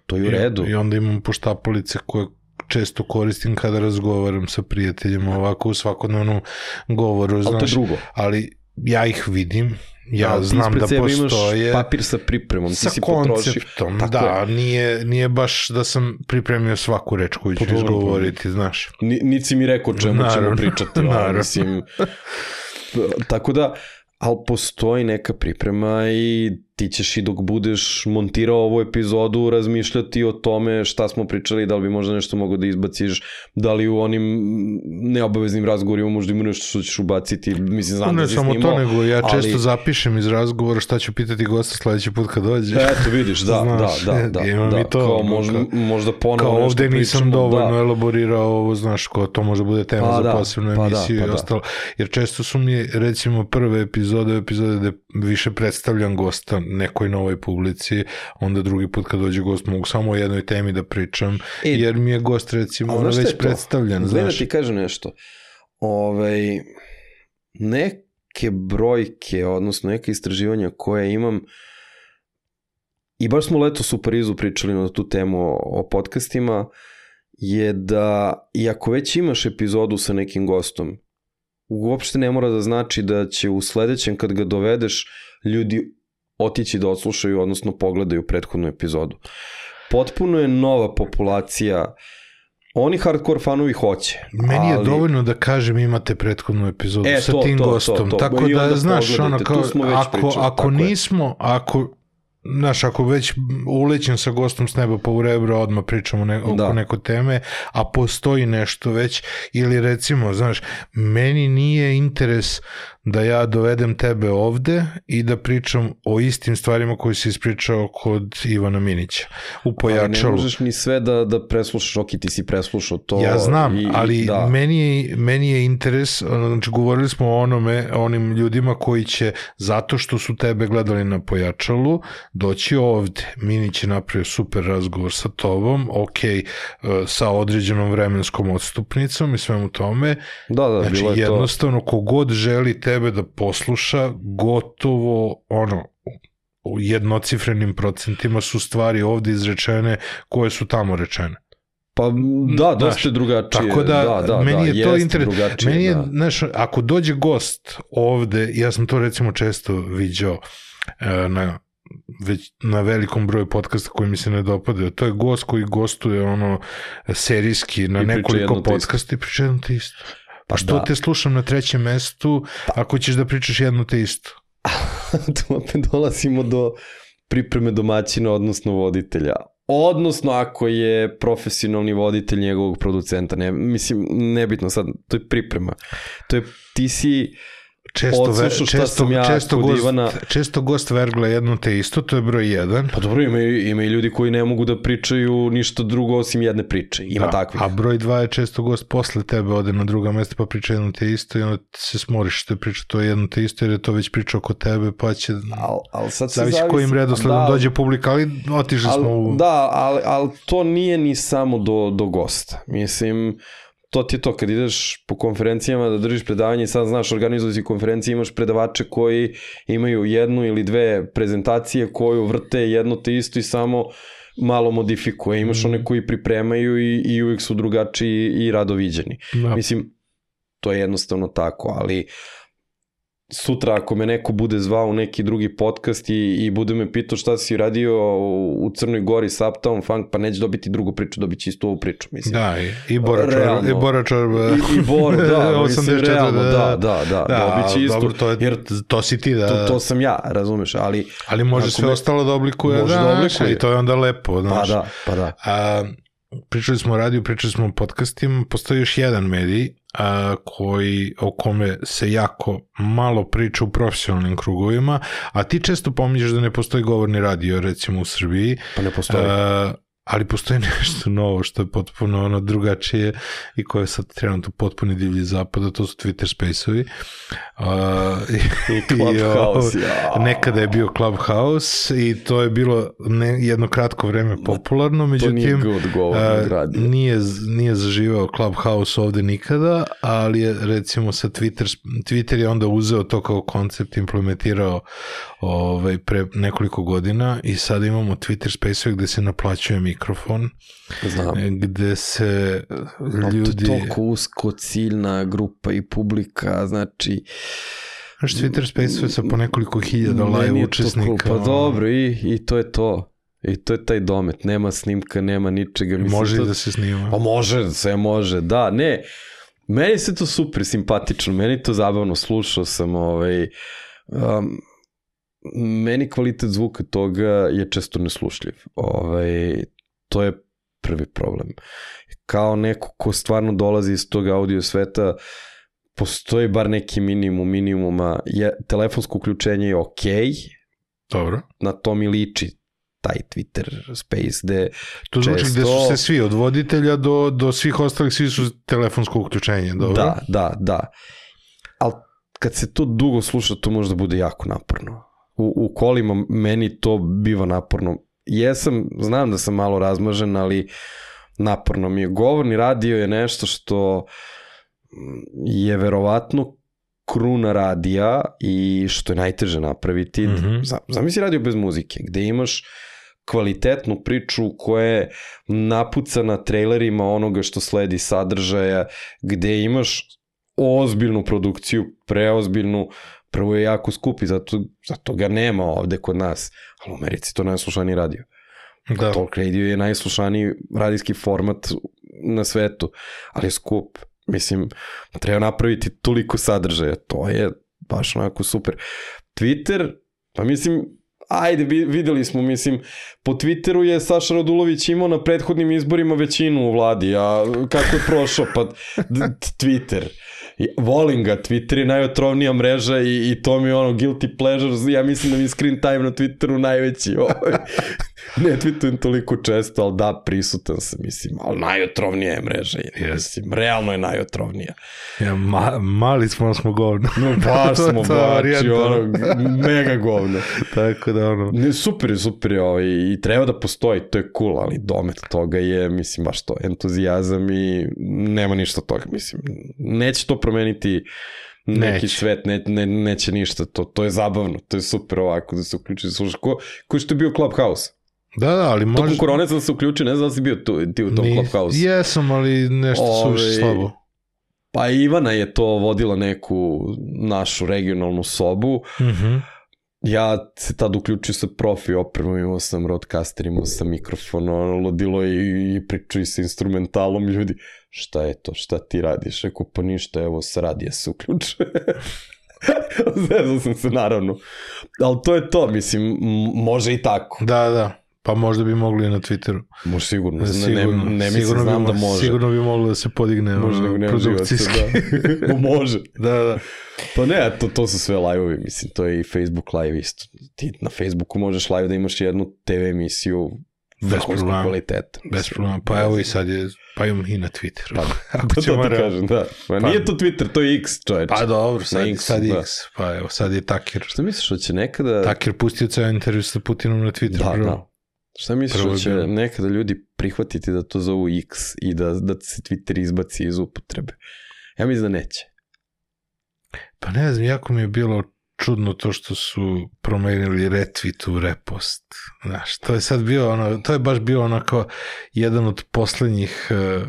To je u redu. I, i onda imam poštapalice koje često koristim kada razgovaram sa prijateljima ovako u svakodnevnom govoru. Znaš, ali to je drugo. Ali ja ih vidim, ja da, znam da postoje... papir sa pripremom, sa ti si konceptom, potroši. da, nije, nije baš da sam pripremio svaku reč koju ću izgovoriti, znaš. Ni, niti mi rekao čemu Naravno. ćemo pričati, (laughs) ali, mislim... Tako da, ali postoji neka priprema i ti ćeš i dok budeš montirao ovu epizodu razmišljati o tome šta smo pričali, da li bi možda nešto mogo da izbaciš, da li u onim neobaveznim razgovorima možda ima nešto što ćeš ubaciti, mislim znam ne, da si samo snimao, to nego, ja često ali... zapišem iz razgovora šta ću pitati gosta sledeći put kad dođe. Eto vidiš, da, (laughs) znaš, da, da, da, imam da, i to, kao možda, možda ponovo kao ovde nisam pričamo, dovoljno da. elaborirao ovo, znaš, ko to može bude tema pa, za da, posebnu pa, da, emisiju da, pa, i ostalo, jer često su mi recimo prve epizode, epizode gde više predstavljam gosta nekoj novoj publici, onda drugi put kad dođe gost mogu samo o jednoj temi da pričam, e, jer mi je gost recimo ono već predstavljen. Znaš, da ti kažem nešto. Ovaj, neke brojke, odnosno neke istraživanja koje imam, i baš smo letos u Parizu pričali na tu temu o, o podcastima, je da i ako već imaš epizodu sa nekim gostom, uopšte ne mora da znači da će u sledećem kad ga dovedeš ljudi otići da odslušaju, odnosno pogledaju prethodnu epizodu. Potpuno je nova populacija Oni hardcore fanovi hoće. Meni je ali- dovoljno da kažem imate prethodnu epizodu E, sa to, tim to, to, gostom. to. Tako I da, znaš, ono, kao, tu smo već ako, pričali, ako tako je. nismo, ako, znaš, ako već ulećem sa gostom s neba pa u rebro, odmah pričamo ne, oko Da. neko teme, a postoji nešto već, ili recimo, znaš, meni nije interes da ja dovedem tebe ovde i da pričam o istim stvarima koji si ispričao kod Ivana Minića u Ali ne pojačalu. možeš ni sve da, da preslušaš, ok, ti si preslušao to. Ja znam, i, ali da. meni, je, meni je interes, znači govorili smo o onome, onim ljudima koji će, zato što su tebe gledali na pojačalu, doći ovde. Mini će napravio super razgovor sa tobom, ok, eh, sa određenom vremenskom odstupnicom i svemu tome. Da, da, Znači bilo je to. jednostavno, kogod želi tebe da posluša, gotovo ono, u jednocifrenim procentima su stvari ovde izrečene koje su tamo rečene. Pa da, dosta je drugačije. Tako da, da, da, meni je da, to jeste interes. Meni je, da. znaš, ako dođe gost ovde, ja sam to recimo često viđao e, na već na velikom broju podcasta koji mi se ne dopadaju. To je gost koji gostuje ono serijski na I nekoliko podcasta i priča jedno te isto. Pa što Da. te slušam na trećem mestu ako ćeš da pričaš jedno te isto? (laughs) tu opet dolazimo do pripreme domaćina, odnosno voditelja. Odnosno ako je profesionalni voditelj njegovog producenta. Ne, mislim, nebitno sad, to je priprema. To je, ti si, Često, Odslušao šta često, sam ja često, kod gost, Ivana. često gost vergla jedno te isto, to je broj jedan. pa dobro, ima, ima i ljudi koji ne mogu da pričaju ništa drugo osim jedne priče. Ima Da, takvih. A broj dva je često gost posle tebe ode na druga mesta pa priča jedno te isto i onda se smoriš što je priča to jedno te isto jer je to već priča oko tebe pa će... Al, al sad se Zavisi kojim redosledom da, dođe publika, ali otišli smo u... Al, da, ali, ali to nije ni samo do, do gosta. Mislim, to ti je to, kad ideš po konferencijama da držiš predavanje i sad znaš, organizuješ si konferencije, imaš predavače koji imaju jednu ili dve prezentacije koju vrte jedno te isto i samo malo modifikuje. Imaš one koji pripremaju i, i uvijek su drugačiji i rado viđeni. Da. Mislim, to je jednostavno tako, ali sutra ako me neko bude zvao u neki drugi podcast i, i bude me pitao šta si radio u, u Crnoj Gori s Uptown Funk, pa neće dobiti drugu priču, dobit će istu ovu priču, mislim. Da, i, i Bora Čorba, Realno. i Bora Čorba. I, i Bor, da, (laughs) mislim, 84, realno, da, da, da, dobit će istu, Dobro, to, je, jer to si ti, da. to, to sam ja, razumeš, ali, ali može sve me- ostalo da oblikuje, Može da da, oblikuje. i to je onda lepo, pa znaš. da, pa da. A, pričali smo o radiju, pričali smo o podcastima, postoji još jedan medij a, koji, o kome se jako malo priča u profesionalnim krugovima, a ti često pominješ da ne postoji govorni radio, recimo u Srbiji, Pa ne postoji. a, ali postoji (laughs) nešto novo što je potpuno ono drugačije i koje je sad trenutno potpuni divlji zapad, a to su Twitter space-ovi. A, (laughs) i, Clubhouse, i, ja. Nekada je bio Clubhouse i to je bilo ne, jedno kratko vreme popularno, to međutim... nije good govornog a, radija. nije, nije zaživao Clubhouse ovde nikada, ali je recimo sa Twitter, Twitter je onda uzeo to kao koncept, implementirao ovaj, pre nekoliko godina i sad imamo Twitter space gde se naplaćuje mikrofon, Znam. gde se ljudi... To je toliko usko ciljna grupa i publika, znači... Znaš, Twitter space je sa po nekoliko hiljada live učesnika. Pa dobro, i, i to je to. I to je taj domet. Nema snimka, nema ničega. Mislim, Može to... da se snima. Pa može, sve može, da, ne. Meni se to super simpatično, meni to zabavno, slušao sam, ovaj, um, meni kvalitet zvuka toga je često neslušljiv. Ovaj, to je prvi problem. Kao neko ko stvarno dolazi iz tog audio sveta, postoji bar neki minimum minimuma. Je, telefonsko uključenje je okej, Dobro. na to mi liči taj Twitter space gde To znači gde su se svi, od voditelja do, do svih ostalih, svi su telefonsko uključenje, dobro? Da, da, da. Ali kad se to dugo sluša, to može da bude jako naporno. U, u kolima meni to biva naporno. Jesam, znam da sam malo razmažen, ali naporno mi je. Govorni radio je nešto što mm, je verovatno kruna radija i što je najteže napraviti. Mm. -hmm. Zamisli radio bez muzike, gde imaš kvalitetnu priču koja je napucana trailerima onoga što sledi sadržaja, gde imaš ozbiljnu produkciju, preozbiljnu, Prvo je jako skup i zato, zato ga nema ovde kod nas. Ali u Americi to najslušaniji radio. Da. Talk radio je najslušaniji radijski format na svetu, ali je skup. Mislim, treba napraviti toliko sadržaja. To je baš onako super. Twitter, pa mislim, ajde, vi- videli smo, mislim, po Twitteru je Saša Radulović imao na prethodnim izborima većinu u vladi, a kako je prošao, pa (laughs) Twitter. Volim ga, Twitter je najotrovnija mreža i, i to mi je ono guilty pleasure, ja mislim da mi je screen time na Twitteru najveći. (laughs) Ovaj. (laughs) ne tweetujem toliko često, ali da, prisutan sam, mislim, ali najotrovnija je mreža. Je, Yes. Mislim, realno je najotrovnija. Ja, ma, mali smo, smo govno. No, baš (laughs) To je smo, varijanta. ono, mega govno. (laughs) Tako da, ono, Ne, super super ovaj, i treba da postoji, to je cool, ali domet toga je, mislim, baš to, entuzijazam i nema ništa toga, mislim, neće to promeniti neki Neće. svet, ne, ne, neće ništa, to, to je zabavno, to je super ovako da se uključi, slušaš, ko, ko što je bio Clubhouse? Da, da, ali Tokom može... korone sam se uključio, ne znam da si bio tu, ti u tom Ni- Clubhouse. Jesam, ali nešto Ovaj, suviše slabo. Pa Ivana je to vodila neku našu regionalnu sobu, Mhm. Ja se tad uključio sa profi opremom, imao sam roadcaster, imao sam mikrofon, ono, ludilo i, i pričao i sa instrumentalom, ljudi, šta je to, šta ti radiš? Rekao, pa ništa, evo, sa radija se uključuje. (laughs) Zezao sam se, naravno. Ali to je to, mislim, može i tako. Da, da. Pa možda bi mogli na Twitteru. Može sigurno, ne, ne, Sigurno, ne mislim, sigurno znam bi, da može. Sigurno bi moglo da se podigne Može ono, nego nema produkcijski. da. (laughs) može. da, da. Pa ne, to, to su sve live-ovi, mislim, to je i Facebook live isto. Ti na Facebooku možeš live da imaš jednu TV emisiju Bez problema. kvaliteta. Bez problema. Pa evo i sad je, pa imam i na Twitteru. Pa, (laughs) (laughs) Ako to, to ti realno. kažem, da. Pa, Pa- nije to Twitter, to je X, čoveče. Pa dobro, sad, X, sad da. X. Pa evo, sad je Takir. Šta misliš, da će nekada... Takir pustio ceo intervju sa Putinom na Twitter. Da, prvo. da. Šta misliš da će nekada ljudi prihvatiti da to zovu X i da, da se Twitter izbaci iz upotrebe? Ja mislim da neće. Pa ne znam, jako mi je bilo čudno to što su promenili retweet u repost. Znaš, to je sad bio ono, to je baš bio onako jedan od poslednjih uh,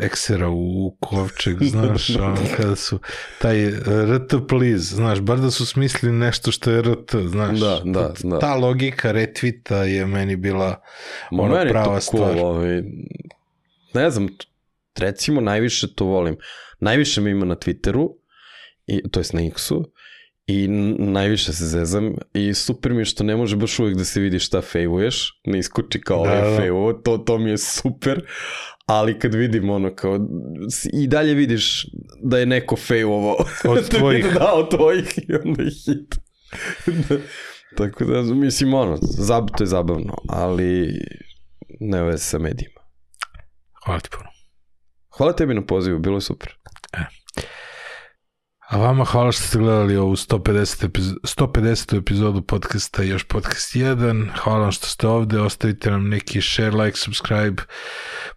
eksera u kovčeg, (laughs) znaš, ono, kada su taj uh, RT please, znaš, bar da su smislili nešto što je RT, znaš. Da, da, da. Ta logika retvita je meni bila Ma ono meni prava to cool, stvar. ovaj, ne znam, recimo najviše to volim. Najviše me ima na Twitteru, i, to jest na X-u, i najviše se zezam i super mi je što ne može baš uvijek da se vidi šta fejvuješ, ne iskoči kao Da, da, da. fejvo, to, to mi je super, ali kad vidim ono kao, i dalje vidiš da je neko fejvovo. Od (laughs) tvojih. da, od tvojih i onda je hit. da, (laughs) tako da, mislim, ono, zab, to je zabavno, ali ne veze sa medijima. Hvala ti puno. Hvala tebi na pozivu, bilo je super. A vama hvala što ste gledali ovu 150. Epizo 150. epizodu podcasta Još podcast 1. Hvala vam što ste ovde, ostavite nam neki share, like, subscribe,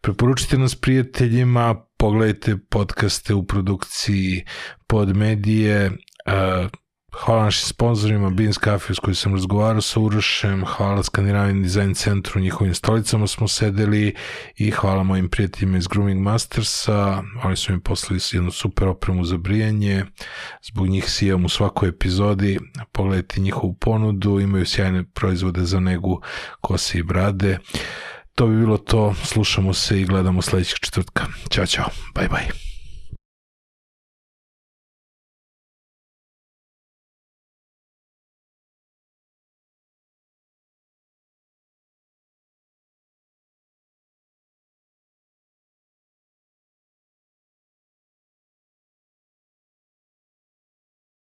preporučite nas prijateljima, pogledajte podcaste u produkciji pod medije, uh, Hvala našim sponsorima Beans Cafe s kojim sam razgovarao sa Urošem, hvala Skandinavijan dizajn centru, njihovim stolicama smo sedeli i hvala mojim prijateljima iz Grooming Mastersa, oni su mi poslali jednu super opremu za brijanje, zbog njih sijam u svakoj epizodi, pogledajte njihovu ponudu, imaju sjajne proizvode za negu kose i brade. To bi bilo to, slušamo se i gledamo sledećeg četvrtka. Ćao, čao, bye bye.